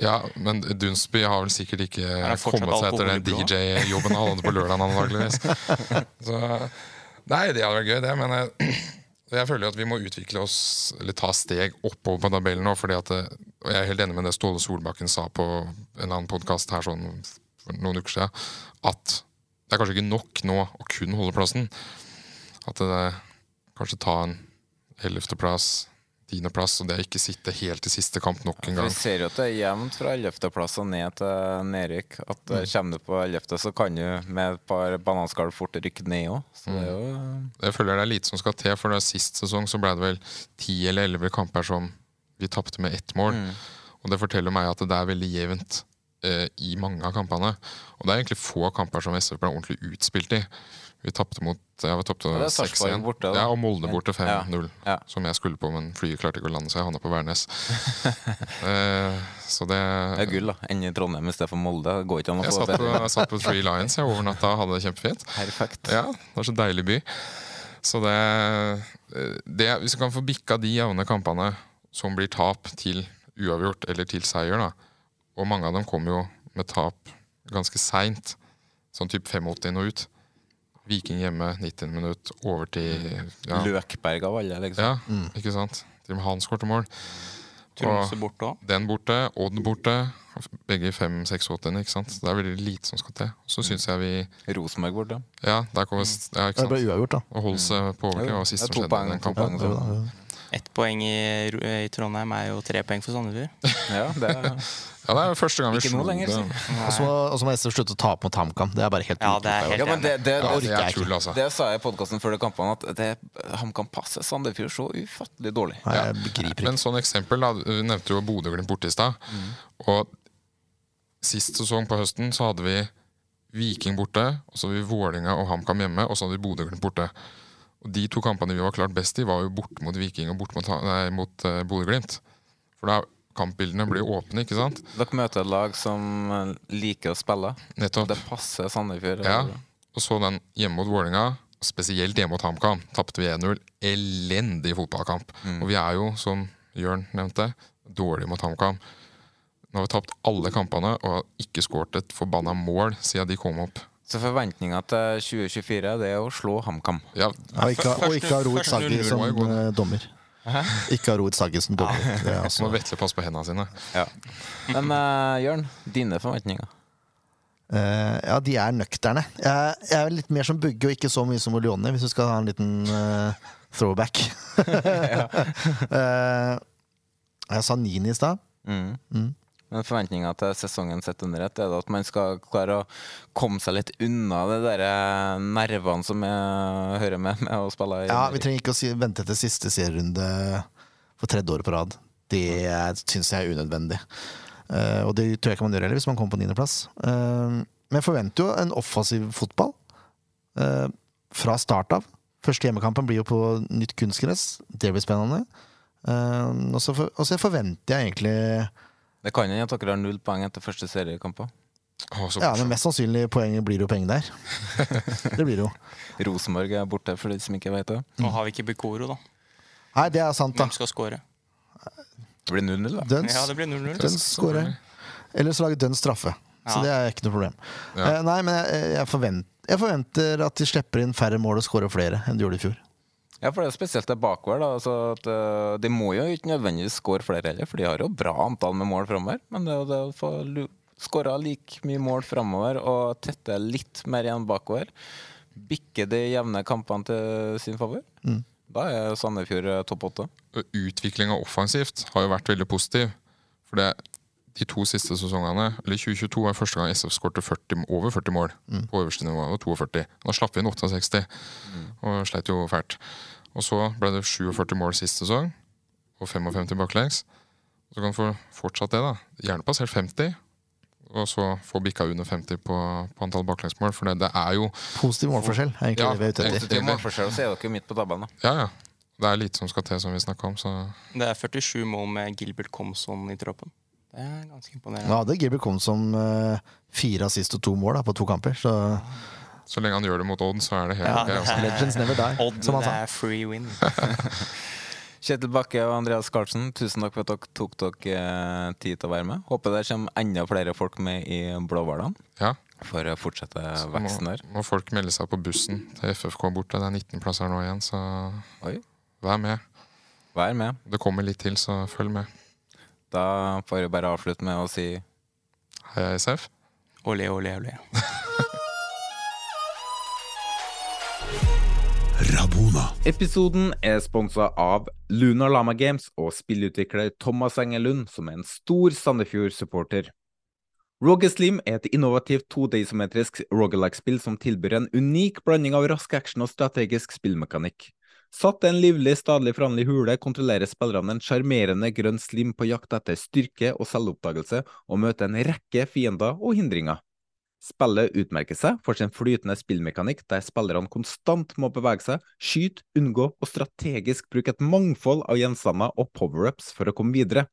Ja, men Dunsby har vel sikkert ikke Er kommet seg etter den? DJ-jobben han hadde på lørdag, antakeligvis. [LAUGHS] Så Nei, det hadde vært gøy, det, men jeg, [CLEARS THROAT] jeg føler jo at vi må utvikle oss, eller ta steg oppover på tabellen nå. fordi at, og Jeg er helt enig med det Ståle Solbakken sa på en annen podkast her sånn for noen uker siden, at det er kanskje ikke nok nå å kun holde plassen. At det er, kanskje ta en ellevteplass, tiendeplass, og det er ikke sitte helt til siste kamp nok en gang. Vi ser jo at det er jevnt fra 11.-plass og ned til nedrykk. At Mm. Kommer du på 11., så kan du med et par bananskall fort rykke ned òg. Mm. det er jo Jeg føler det er lite som skal til, for da sist sesong så ble det vel ti eller elleve kamper som vi tapte med ett mål. Mm. Og det forteller meg at det er veldig jevnt eh, i mange av kampene. Og det er egentlig få kamper som SF ble ordentlig utspilt i. Vi tapte mot ja, vi tapte Og det er Sarpsborg 6-1. Ja, og Molde borte 5-0. Ja. Som jeg skulle på, men flyet klarte ikke å lande, så jeg havna på Værnes. [LAUGHS] eh, så det Det er gull, da. Enn i Trondheim i stedet for Molde. Det går ikke an å få satt på, jeg satt på Three Lions jeg over natta og hadde det kjempefint. Perfekt. Ja, det var så deilig by. Så det, det Hvis du kan få bikka de jevne kampene som blir tap, til uavgjort eller til seier, da Og mange av dem kom jo med tap ganske seint, sånn type 85 og ut. Viking hjemme, 90 minutt, overtid ja. Løkberg av alle, liksom. Ja, Mm. ikke sant? Til og med han skårte mål. Tromsø borte òg. Den borte, Odd borte. Begge 5-6-8-ene, ikke sant. Det er veldig lite som skal til. Så syns jeg vi Rosenborg borte. Ja, der kommer ja, ikke sant? Det ble uavgjort, da. Og holde seg på overtid Det var sist det er som skjedde i den kampen. så- Ett poeng i, i Trondheim er jo tre poeng for Sandefjord. [LAUGHS] Ja, det er Ja, det er jo første gang vi slo det. Og så må- SF slutte å tape mot HamKam. Det er bare helt Ja, det er helt Ja, det, det, Det det er jeg altså. Det sa jeg i podkasten før de kampene, at det, HamKam passer Sandefjord så ufattelig dårlig. Ja, jeg begriper Men sånn eksempel, da, du nevnte jo Bodø-Glimt borte i stad. Og sist sesong på høsten så hadde vi Viking borte, og så hadde vi Vålinga og HamKam hjemme, og så hadde vi Bodø-Glimt borte. Og De to kampene vi var klart best i, var jo bort mot Viking og bort mot, nei, mot uh, Bodø-Glimt. For da kampbildene blir åpne, ikke sant? Dere møter et lag som eh, liker å spille. Nettopp. Det passer Sandefjord. Ja. Og så den hjemme mot Vålerenga, spesielt hjemme mot HamKam, tapte vi 1-0. Elendig fotballkamp. Og vi er jo, som Jørn nevnte, dårlige mot HamKam. Nå har vi tapt alle kampene og har ikke skåret et forbanna mål siden de kom opp. Så forventninga til 2024 det er å slå HamKam. Ja, Ja, ikke, og ikke ha Først Saggi som eh, dommer. Ikke ha Rohit Saggi som dommer. Det er Så må altså, Vetle passe på hendene sine. Ja. Men uh, Jørn, dine forventninger? Uh, ja, de er nøkterne. Jeg, jeg er litt mer som Bugge og ikke så mye som Oleone, hvis du skal ha en liten uh, throwback. [LAUGHS] [LAUGHS] Eh, jeg sa Nini i stad. Mm. Mm. Men forventninga til sesongen sett under ett, er det at man skal klare å komme seg litt unna de der eh, nervene som jeg hører med med å spille i Ja, Vi trenger ikke å si, vente til siste serierunde for tredje året på rad. Det syns jeg er unødvendig. Uh, og det tror jeg ikke man gjør heller, hvis man kommer på niendeplass. Uh, men jeg forventer jo en offensiv fotball uh, fra start av. Første hjemmekampen blir jo på nytt kunstgress. Det blir spennende. Uh, og så for, forventer jeg egentlig Det kan hende at dere har null poeng etter første seriekamp. Ja, men mest sannsynlig poenget blir jo penger der. [LAUGHS] det blir jo. Rosenborg er borte, for de som ikke vet det. Nå har vi ikke Bikoro, da. Nei, det er sant, da. Hvem skal score? Det blir 0-0, da. Døns, Ja, det blir 0-0. Døns skårer. Eller så lager Døns straffe. Så det er ikke noe problem. Ja. Uh, nei, men jeg, jeg, forventer, jeg forventer at de slipper inn færre mål og scorer flere enn de gjorde i fjor. Ja, for det er spesielt det bakover. da altså at, uh, De må jo ikke nødvendigvis skåre flere heller, for de har jo bra antall med mål framover. Men det, det å få skåra like mye mål framover og tette litt mer igjen bakover, bikke de jevne kampene til sin favor, Mm. da er Sandefjord eh, topp åtte. Utviklinga offensivt har jo vært veldig positiv. For det, de to siste sesongene, eller 2022 var første gang SF skårte 40, over 40 mål. På øverste nivå var det 42. Da slapp vi inn 68, og sleit jo fælt. Og så ble det 47 mål sist sesong, og 55 baklengs. Så kan du få fortsatt det, da. Gjerne passert 50. Og så få bikka under 50 på, på antall baklengsmål. For det, det er jo Positiv målforskjell er egentlig Ja, det vi er ute etter. positiv Positiv målforskjell, så er dere midt på tabben, da. Ja, ja. det er lite som skal til, som vi snakka om. Så Det er 47 mål med Gilbert Comson i troppen. Det er ganske imponerende. Nå hadde Gilbert kommet som uh, fire assist og to mål da, på to kamper, så Så lenge han gjør det mot Odd, så er det helt Ja, det altså. er- [LAUGHS] Legends never die, Odd, som han det er free win. [LAUGHS] Kjetil Bakke og Andreas Carlsen, tusen takk for at dere tok dere eh, tid til å være med. Håper det kommer enda flere folk med i Blåhvalene Ja. for å fortsette Så veksten må, der. må folk melde seg på bussen til FFK borte. Det er 19 plasser nå igjen, så Oi. vær med. Vær med. Det kommer litt til, så følg med. Da får jeg bare avslutte med å si Heia SF. Olé, olé, olé. [LAUGHS] Rabona. Episoden er sponsa av Lunar Lama Games og spillutvikler Thomas Engelund, som er en stor Sandefjord-supporter. Rogue Slim er et innovativt todeisometrisk rogelike-spill som tilbyr en unik blanding av rask action og strategisk spillmekanikk. Satt en livlig, stadig foranderlig hule kontrollerer spillerne en sjarmerende grønn slim på jakt etter styrke og selvoppdagelse, og møter en rekke fiender og hindringer. Spillet utmerker seg for sin flytende spillmekanikk, der spillerne konstant må bevege seg, skyte, unngå og strategisk bruke et mangfold av gjenstander og power-ups for å komme videre.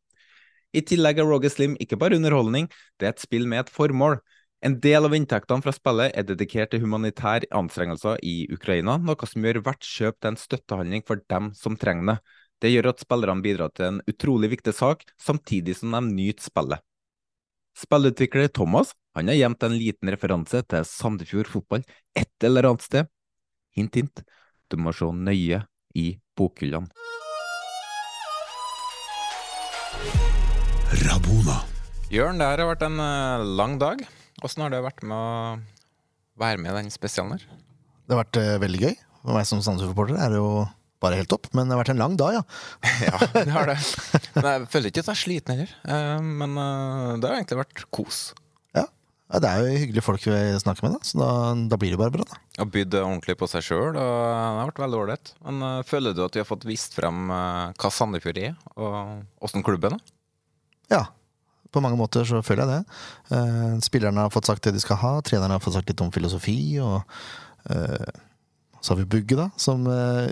I tillegg er Roger Slim ikke bare underholdning, det er et spill med et formål. En del av inntektene fra spillet er dedikert til humanitære anstrengelser i Ukraina, noe som gjør hvert kjøp til en støttehandling for dem som trenger det. Det gjør at spillerne bidrar til en utrolig viktig sak, samtidig som de nyter spillet. Spillutvikler Thomas han har gjemt en liten referanse til Sandefjord fotball et eller annet sted. Hint, hint, du må se nøye i bokhyllene. Rabona. Jørn, det her har vært en eh, lang dag. Åssen har det vært med å være med i den spesialen her? Det har vært uh, veldig gøy. For meg som Sandnes-reporter er det jo bare helt topp, men det har vært en lang dag, ja. [LAUGHS] Ja, det har det. Men jeg føler ikke at jeg er sliten heller. Uh, Men uh, det har egentlig vært kos. ja. Det er jo hyggelige folk vi snakker med, da, så da, da blir det bare bra. da. Og bydd ordentlig på seg sjøl, og det har vært veldig ålreit. Men uh, føler du at vi har fått vist frem hva Sandefjord er, og åssen klubben er? Ja, på mange måter så føler jeg det. Eh, spillerne har fått sagt det de skal ha, trenerne har fått sagt litt om filosofi, og eh, så har vi Bugge, da, som eh,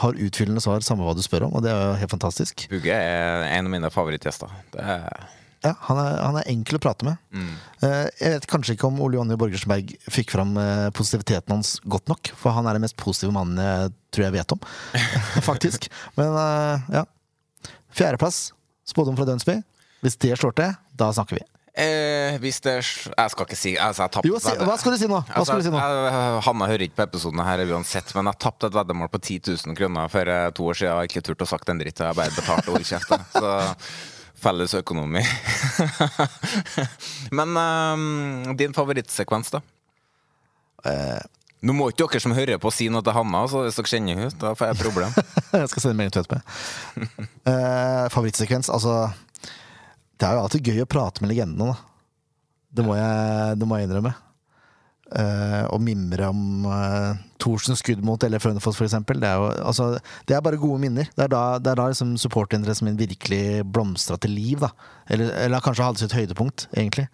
har utfyllende svar samme hva du spør om, og det er jo helt fantastisk. Bugge er en av mine favorittgjester. Det er Ja, han er, han er enkel å prate med. Mm. Eh, jeg vet kanskje ikke om Ole Jonny Borgersenberg fikk fram positiviteten hans godt nok, for han er den mest positive mannen jeg tror jeg vet om, [LAUGHS] [LAUGHS] faktisk. Men ja. Fjerdeplass, spådom fra Dunsby. Hvis det slår til, da snakker vi. Eh, hvis det Jeg skal ikke si altså, jeg Jo, si- hva skal du si nå? Hva du si nå? jeg- Hanna hører ikke på episoden her uansett, men jeg tapte et veddemål på 10 000 kroner for eh, to år siden. Jeg har ikke turt å sagt en dritt, jeg har bare betalt og holdt Så felles økonomi. [LAUGHS] men um, din favorittsekvens, da? Eh, Nå må ikke dere som hører på si noe til Hanna, så hvis dere kjenner henne, da får jeg et problem. [LAUGHS] jeg skal sende melding til henne. Eh, favorittsekvens, altså Det er jo alltid gøy å prate med legendene, da. Det må jeg, det må jeg innrømme. Uh, og mimre om uh, Thorsens skudd mot LF Hønefoss, for eksempel. Det er, jo, altså, det er bare gode minner. Det er da, det er da liksom supporterinteressen min virkelig blomstra til liv. Da. Eller, eller kanskje hadde sitt høydepunkt, egentlig.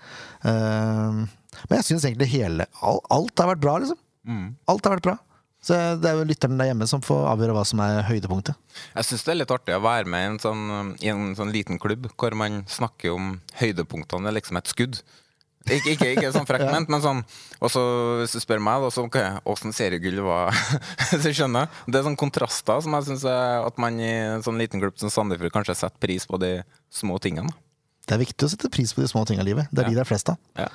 Uh, men jeg syns egentlig hele all, Alt har vært bra, liksom. Mm. Alt har vært bra. Så det er jo lytteren der hjemme som får avgjøre hva som er høydepunktet. Jeg syns det er litt artig å være med i en sånn, i en sånn liten klubb hvor man snakker om høydepunktene. Liksom et skudd. Ikke, ikke, ikke sånn frekt [LAUGHS] ment, men sånn Og så hvis du spør meg, da, så okay, åssen seriegull var [LAUGHS] Så skjønner jeg. Det er sånne kontraster som jeg syns at man i en sånn liten klubb som Sandefjord kanskje setter pris på de små tingene. Det er viktig å sette pris på de små tingene i livet. Det er de det er flest av. Ja.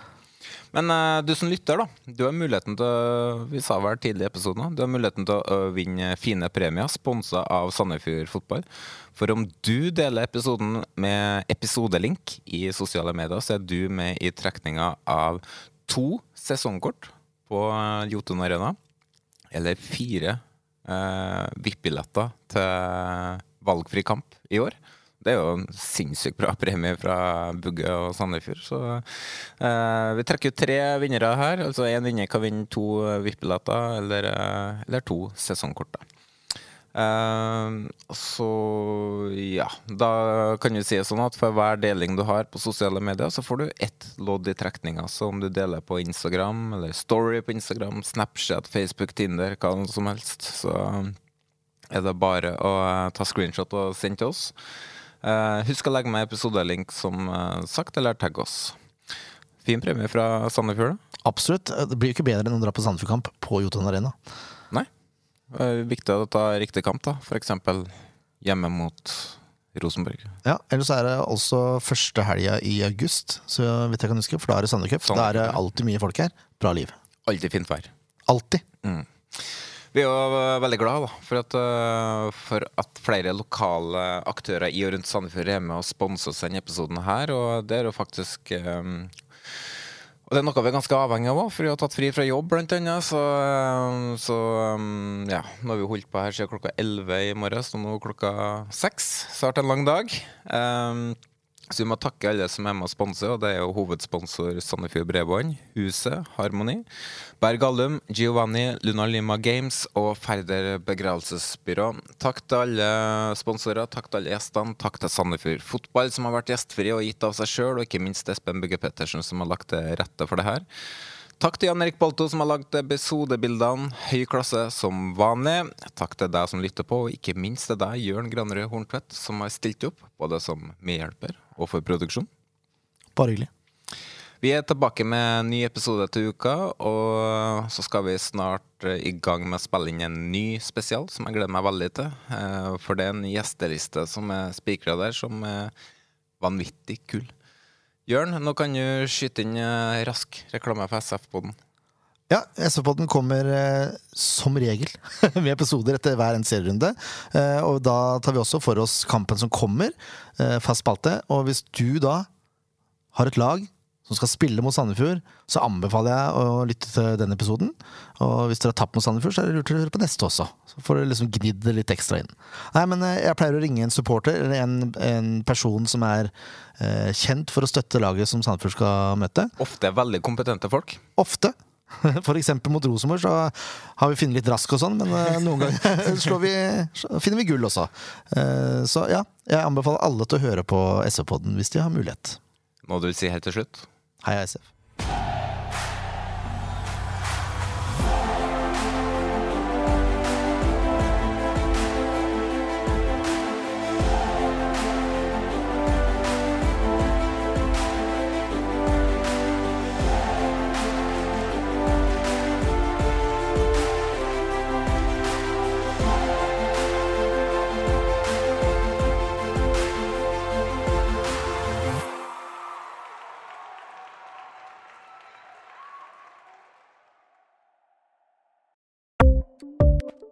Men uh, du som lytter, da. Du har muligheten til å Vi sa vel tidlig i episoden, du har muligheten til å vinne fine premier sponsa av Sandefjord Fotball. For om du deler episoden med episodelink i sosiale medier, så er du med i trekninga av to sesongkort på eh, Jotun Arena. Eller fire uh, VIP-billetter til valgfri kamp i år. Det er jo en sinnssykt bra premie fra Bugge og Sandefjord. Så eh, vi trekker ut tre vinnere her. Altså én vinner kan vinne to VIP-billetter eller, eh, eller to sesongkort. Eh, så ja, da kan du si sånn at for hver deling du har på sosiale medier, så får du ett lodd i trekninga. Så om du deler på Instagram, eller Story på Instagram, Snapchat, Facebook, Tinder, hva som helst, så er det bare å ta screenshot og sende til oss. Uh, husk å legge med episodelink som uh, sagt, eller tagg oss. Fin premie fra Sandefjord. da. Absolutt. Det blir jo ikke bedre enn å dra på Sandefjordkamp på Jotun Arena. Nei. Viktig å ta riktig kamp, da. F.eks. hjemme mot Rosenborg. Ja, Eller så er det også første helga i august, så vidt jeg kan huske. For da er det Sandecup. Da er det alltid mye folk her. Bra liv. Alltid fint vær. Alltid. Mm. Vi er jo veldig glad for uh, for at, flere lokale aktører i og rundt Sandefjord er med og sponser oss denne episoden her. Og det er jo faktisk um, og det er noe vi er ganske avhengig av òg, for vi har tatt fri fra jobb, annet. Så, så um, ja, nå har vi holdt på her siden klokka 11 i morges, og nå klokka 6. Snart en lang dag. Um, så vi må takke alle som er med og sponser, og det er jo hovedsponsor Sandefjord Bredbånd, Huset, Harmoni, Berg Allum, Giovanni, Luna Lima Games og Færder begravelsesbyrå. Takk til alle sponsorer, takk til alle gjestene, takk til Sandefjord Fotball som har vært gjestfri og gitt av seg sjøl, og ikke minst Espen Bugge Pettersen som har lagt til rette for det her. Takk til Jan Erik Balto som har lagd episodebildene. Høy klasse som vanlig. Takk til deg som lytter på, og ikke minst til deg, Jørn Granerød Horntvedt, som har stilt opp, både som medhjelper og for produksjon. Bare hyggelig. Vi er tilbake med en ny episode til uka, og så skal vi snart i gang med å spille inn en ny spesial, som jeg gleder meg veldig til. Eh, for det er en gjesteliste som er spikra der, som er vanvittig kul. Jørn, nå kan du skyte inn eh, rask reklame for SF-poden. Ja, SV-podden kommer eh, som regel [LAUGHS] med episoder etter hver en serierunde. Eh, og da tar vi også for oss kampen som kommer, eh, fast spalte. Og hvis du da har et lag som skal spille mot Sandefjord, så anbefaler jeg å lytte til denne episoden. Og hvis dere har tapt mot Sandefjord, så er det lurt å høre på neste også. Så får dere liksom gnidd det litt ekstra inn. Nei, men eh, jeg pleier å ringe en supporter, eller en, en person som er eh, kjent for å støtte laget som Sandefjord skal møte. Ofte veldig kompetente folk. Ofte. [LAUGHS] For eksempel mot Rosenborg så har vi funnet litt rask og sånn, men uh, noen ganger [LAUGHS] vi, finner vi gull også. Uh, så ja, jeg anbefaler alle til å høre på SV-podden hvis de har mulighet. Må du si helt til slutt? Heia SF.